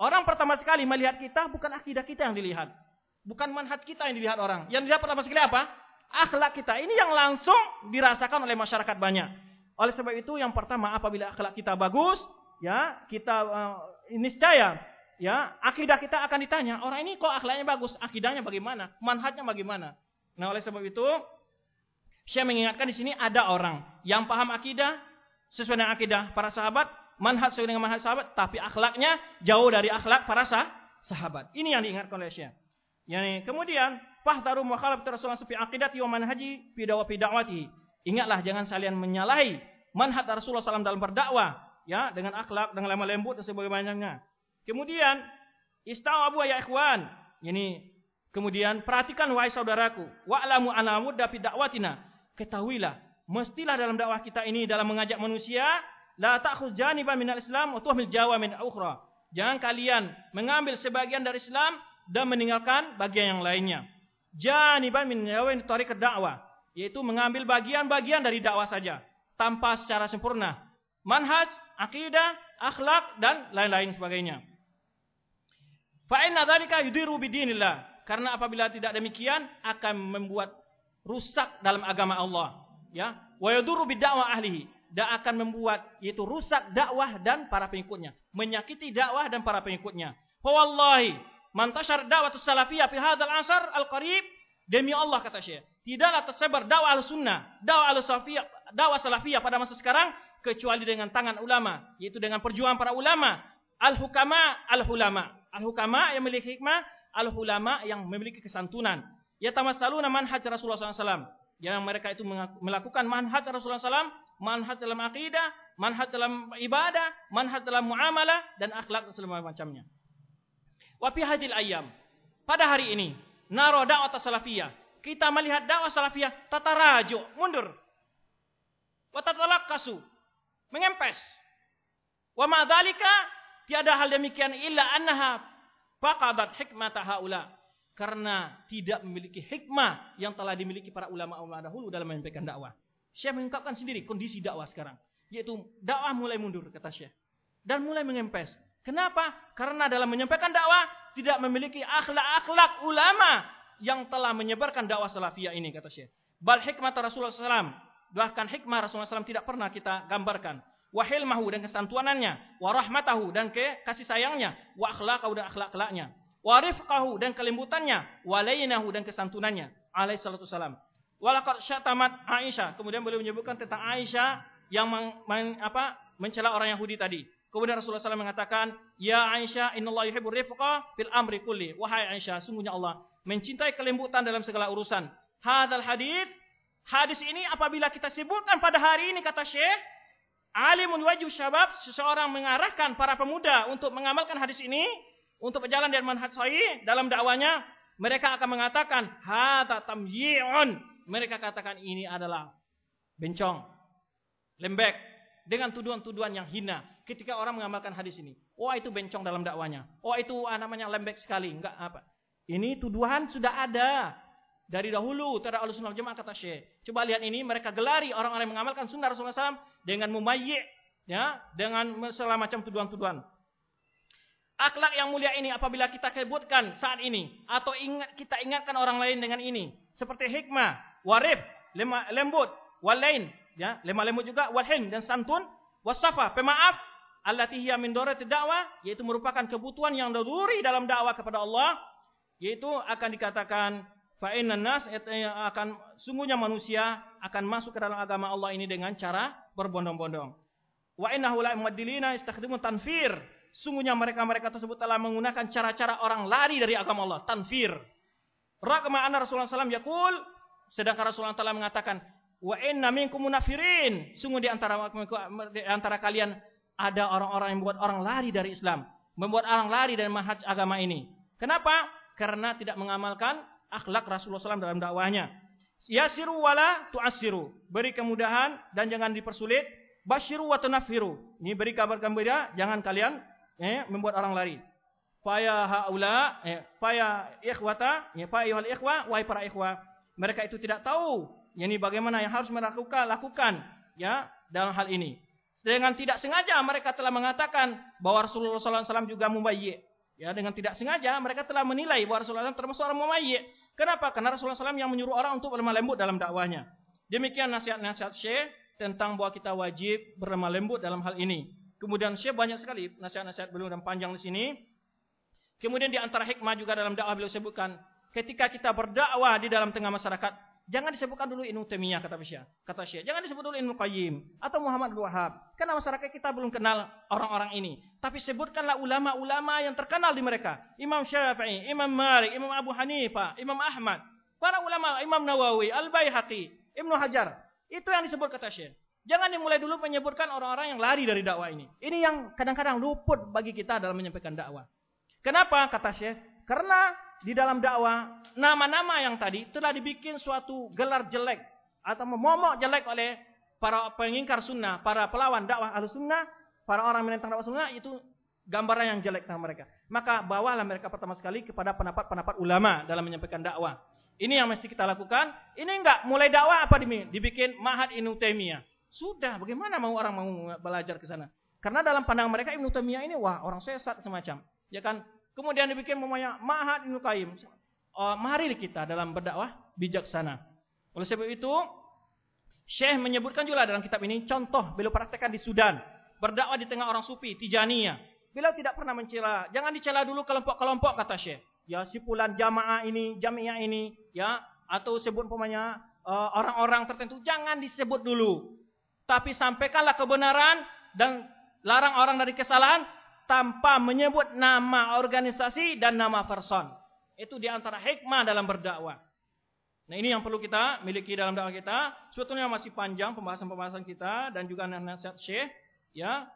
Orang pertama sekali melihat kita bukan akidah kita yang dilihat, Bukan manhaj kita yang dilihat orang. Yang dilihat pertama sekali apa? Akhlak kita. Ini yang langsung dirasakan oleh masyarakat banyak. Oleh sebab itu yang pertama apabila akhlak kita bagus, ya kita uh, niscaya. Ya akidah kita akan ditanya orang ini kok akhlaknya bagus? Akidahnya bagaimana? Manhajnya bagaimana? Nah oleh sebab itu saya mengingatkan di sini ada orang yang paham akidah sesuai dengan akidah para sahabat manhaj sesuai dengan manhaj sahabat tapi akhlaknya jauh dari akhlak para sah sahabat. Ini yang diingatkan oleh Syekh. Yani kemudian fahtaru mukhalaf Rasulullah fi aqidati wa manhaji fi dawa fi da'wati. Ingatlah jangan kalian menyalahi manhaj Rasulullah SAW dalam berdakwah ya dengan akhlak dengan lemah lembut dan sebagainya. Kemudian istawabu ya ikhwan. Yani kemudian perhatikan wahai saudaraku, wa'lamu anna mudda fi da'watina. Ketahuilah, mestilah dalam dakwah kita ini dalam mengajak manusia la ta'khudh janiban minal Islam wa tuhmil jawa min ukhra. Jangan kalian mengambil sebagian dari Islam dan meninggalkan bagian yang lainnya. Janiban min yawain tariq dakwah, yaitu mengambil bagian-bagian dari dakwah saja tanpa secara sempurna. Manhaj, akidah, akhlak dan lain-lain sebagainya. Fa inna dzalika yudiru bidinillah. Karena apabila tidak demikian akan membuat rusak dalam agama Allah, ya. Wa yadurru bidakwah ahlihi dan akan membuat yaitu rusak dakwah dan para pengikutnya, menyakiti dakwah dan para pengikutnya. Fa wallahi mantashar dakwah salafiyah fi hadzal asar al-qarib demi Allah kata Syekh tidaklah tersebar dakwah al-sunnah dakwah al-salafiyah dakwah salafiyah pada masa sekarang kecuali dengan tangan ulama, yaitu dengan perjuangan para ulama. Al-hukama, al-hulama. Al-hukama yang memiliki hikmah, al-hulama yang memiliki kesantunan. Ya tamassaluna manhaj Rasulullah SAW. Yang mereka itu melakukan manhaj Rasulullah SAW, manhaj dalam akidah, manhaj dalam ibadah, manhaj dalam muamalah, dan akhlak dan segala macamnya. Wa fi hadil ayam. Pada hari ini, naro dakwah salafiyah. Kita melihat dakwah salafiyah tata rajuk, mundur. Wa tatalakasu, mengempes. Wa tiada hal demikian illa annaha faqadat hikmata haula karena tidak memiliki hikmah yang telah dimiliki para ulama-ulama dahulu dalam menyampaikan dakwah. Syekh mengungkapkan sendiri kondisi dakwah sekarang, yaitu dakwah mulai mundur kata Syekh dan mulai mengempes. Kenapa? Karena dalam menyampaikan dakwah tidak memiliki akhlak-akhlak ulama yang telah menyebarkan dakwah salafiyah ini kata Syekh. Bal hikmah Rasulullah SAW bahkan hikmah Rasulullah SAW tidak pernah kita gambarkan wahilmahu dan kesantuanannya, warahmatahu dan ke kasih sayangnya, wa akhlaqahu dan akhlak-akhlaknya, warifqahu dan kelembutannya, walainahu dan kesantunannya, alaihi salatu salam. Walaqad syatamat Aisyah. Kemudian beliau menyebutkan tentang Aisyah yang meng, meng, apa, mencela orang Yahudi tadi. Kemudian Rasulullah SAW mengatakan, Ya Aisyah, innallaha yuhibbur rifqa fil amri kulli. Wahai Aisyah, sungguhnya Allah mencintai kelembutan dalam segala urusan. Hadal hadis, hadis ini apabila kita sebutkan pada hari ini kata Syekh, Alimun wajib syabab, seseorang mengarahkan para pemuda untuk mengamalkan hadis ini, untuk berjalan dengan manhaj sahih dalam dakwanya, mereka akan mengatakan, hata tamyi'un. Mereka katakan ini adalah bencong, lembek, dengan tuduhan-tuduhan yang hina. Ketika orang mengamalkan hadis ini, oh, itu bencong dalam dakwanya, oh, itu ah, namanya lembek sekali, enggak apa. Ini tuduhan sudah ada dari dahulu terhadap al-sunnah jemaah kata Syekh. Coba lihat ini mereka gelari orang-orang yang mengamalkan sunnah Rasulullah SAW dengan memayik ya dengan segala macam tuduhan-tuduhan. Akhlak yang mulia ini apabila kita sebutkan saat ini atau ingat kita ingatkan orang lain dengan ini seperti hikmah, warif, lemah, lembut, walain, ya, lemah lembut juga, walhin dan santun, wasafa, pemaaf, allati hiya min darati dakwah yaitu merupakan kebutuhan yang daruri dalam dakwah kepada Allah yaitu akan dikatakan fa nas akan sungguhnya manusia akan masuk ke dalam agama Allah ini dengan cara berbondong-bondong. Wa innahu la tanfir. Sungguhnya mereka-mereka tersebut telah menggunakan cara-cara orang lari dari agama Allah, tanfir. Raqma anna Rasulullah SAW yakul, sedangkan Rasulullah telah mengatakan, wa inna minkum munafirin. Sungguh di antara di antara kalian ada orang-orang yang membuat orang lari dari Islam, membuat orang lari dari manhaj agama ini. Kenapa? Karena tidak mengamalkan akhlak Rasulullah SAW dalam dakwahnya. Yasiru wala tu'asiru. Beri kemudahan dan jangan dipersulit. Bashiru wa tunafiru. Ini beri kabar gembira, jangan kalian eh, membuat orang lari. Faya haula, eh, faya ikhwata, ya, faya yuhal ikhwa, wahai para ikhwa. Mereka itu tidak tahu yani bagaimana yang harus mereka lakukan, ya dalam hal ini. Dengan tidak sengaja mereka telah mengatakan bahwa Rasulullah SAW juga mubayyi. Ya, dengan tidak sengaja mereka telah menilai bahwa Rasulullah SAW termasuk orang mumayyi. Kenapa? Karena Rasulullah SAW yang menyuruh orang untuk berlemah lembut dalam dakwahnya. Demikian nasihat-nasihat Syekh tentang bahwa kita wajib berlemah lembut dalam hal ini. Kemudian Syekh banyak sekali nasihat-nasihat beliau dan panjang di sini. Kemudian di antara hikmah juga dalam dakwah beliau sebutkan, ketika kita berdakwah di dalam tengah masyarakat, Jangan disebutkan dulu Ibnu Taimiyah kata Syekh. Kata Syekh, jangan disebut dulu Ibnu Qayyim atau Muhammad bin Wahab. Karena masyarakat kita belum kenal orang-orang ini. Tapi sebutkanlah ulama-ulama yang terkenal di mereka. Imam Syafi'i, Imam Malik, Imam Abu Hanifah, Imam Ahmad. Para ulama Imam Nawawi, Al-Baihaqi, Ibnu Hajar. Itu yang disebut kata Syekh. Jangan dimulai dulu menyebutkan orang-orang yang lari dari dakwah ini. Ini yang kadang-kadang luput bagi kita dalam menyampaikan dakwah. Kenapa kata Syekh? Karena di dalam dakwah nama-nama yang tadi telah dibikin suatu gelar jelek atau memomok jelek oleh para pengingkar sunnah, para pelawan dakwah al sunnah, para orang menentang dakwah sunnah itu gambaran yang jelek tentang mereka. Maka bawalah mereka pertama sekali kepada pendapat-pendapat ulama dalam menyampaikan dakwah. Ini yang mesti kita lakukan. Ini enggak mulai dakwah apa dibikin Mahat Ibnu. Sudah, bagaimana mau orang mau belajar ke sana? Karena dalam pandangan mereka Ibnu Taimiyah ini wah orang sesat semacam. Ya kan? Kemudian dibikin namanya Mahat Ibnu Qayyim. Oh, mari kita dalam berdakwah bijaksana. Oleh sebab itu, Syekh menyebutkan juga dalam kitab ini contoh beliau praktekkan di Sudan, berdakwah di tengah orang sufi, Tijaniyah. Beliau tidak pernah mencela. Jangan dicela dulu kelompok-kelompok kata Syekh. Ya, sipulan jamaah ini, jamiah ini, ya, atau sebut umpamanya eh, orang-orang uh, tertentu jangan disebut dulu. Tapi sampaikanlah kebenaran dan larang orang dari kesalahan tanpa menyebut nama organisasi dan nama person. Itu di antara hikmah dalam berdakwah. Nah ini yang perlu kita miliki dalam dakwah kita. Sebetulnya masih panjang pembahasan-pembahasan kita dan juga nasihat syekh. Ya,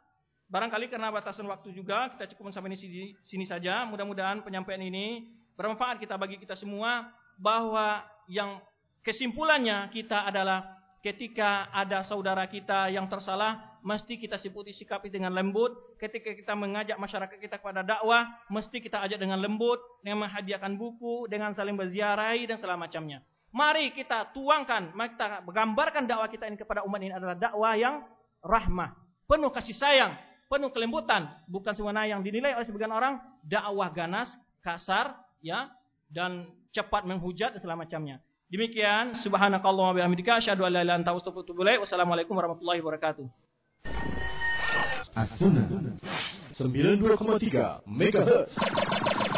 barangkali karena batasan waktu juga kita cukup sampai di sini, sini saja. Mudah-mudahan penyampaian ini bermanfaat kita bagi kita semua bahwa yang kesimpulannya kita adalah ketika ada saudara kita yang tersalah, mesti kita siputi sikapi dengan lembut. Ketika kita mengajak masyarakat kita kepada dakwah, mesti kita ajak dengan lembut, dengan menghadiahkan buku, dengan saling berziarahi dan segala macamnya. Mari kita tuangkan, mari kita gambarkan dakwah kita ini kepada umat ini adalah dakwah yang rahmah, penuh kasih sayang, penuh kelembutan, bukan semua yang dinilai oleh sebagian orang dakwah ganas, kasar, ya, dan cepat menghujat dan segala macamnya. Demikian subhanakallah wa bihamdika asyhadu an la ilaha illa anta astaghfiruka Wassalamualaikum warahmatullahi wabarakatuh. As-Sunnah. 92,3 MHz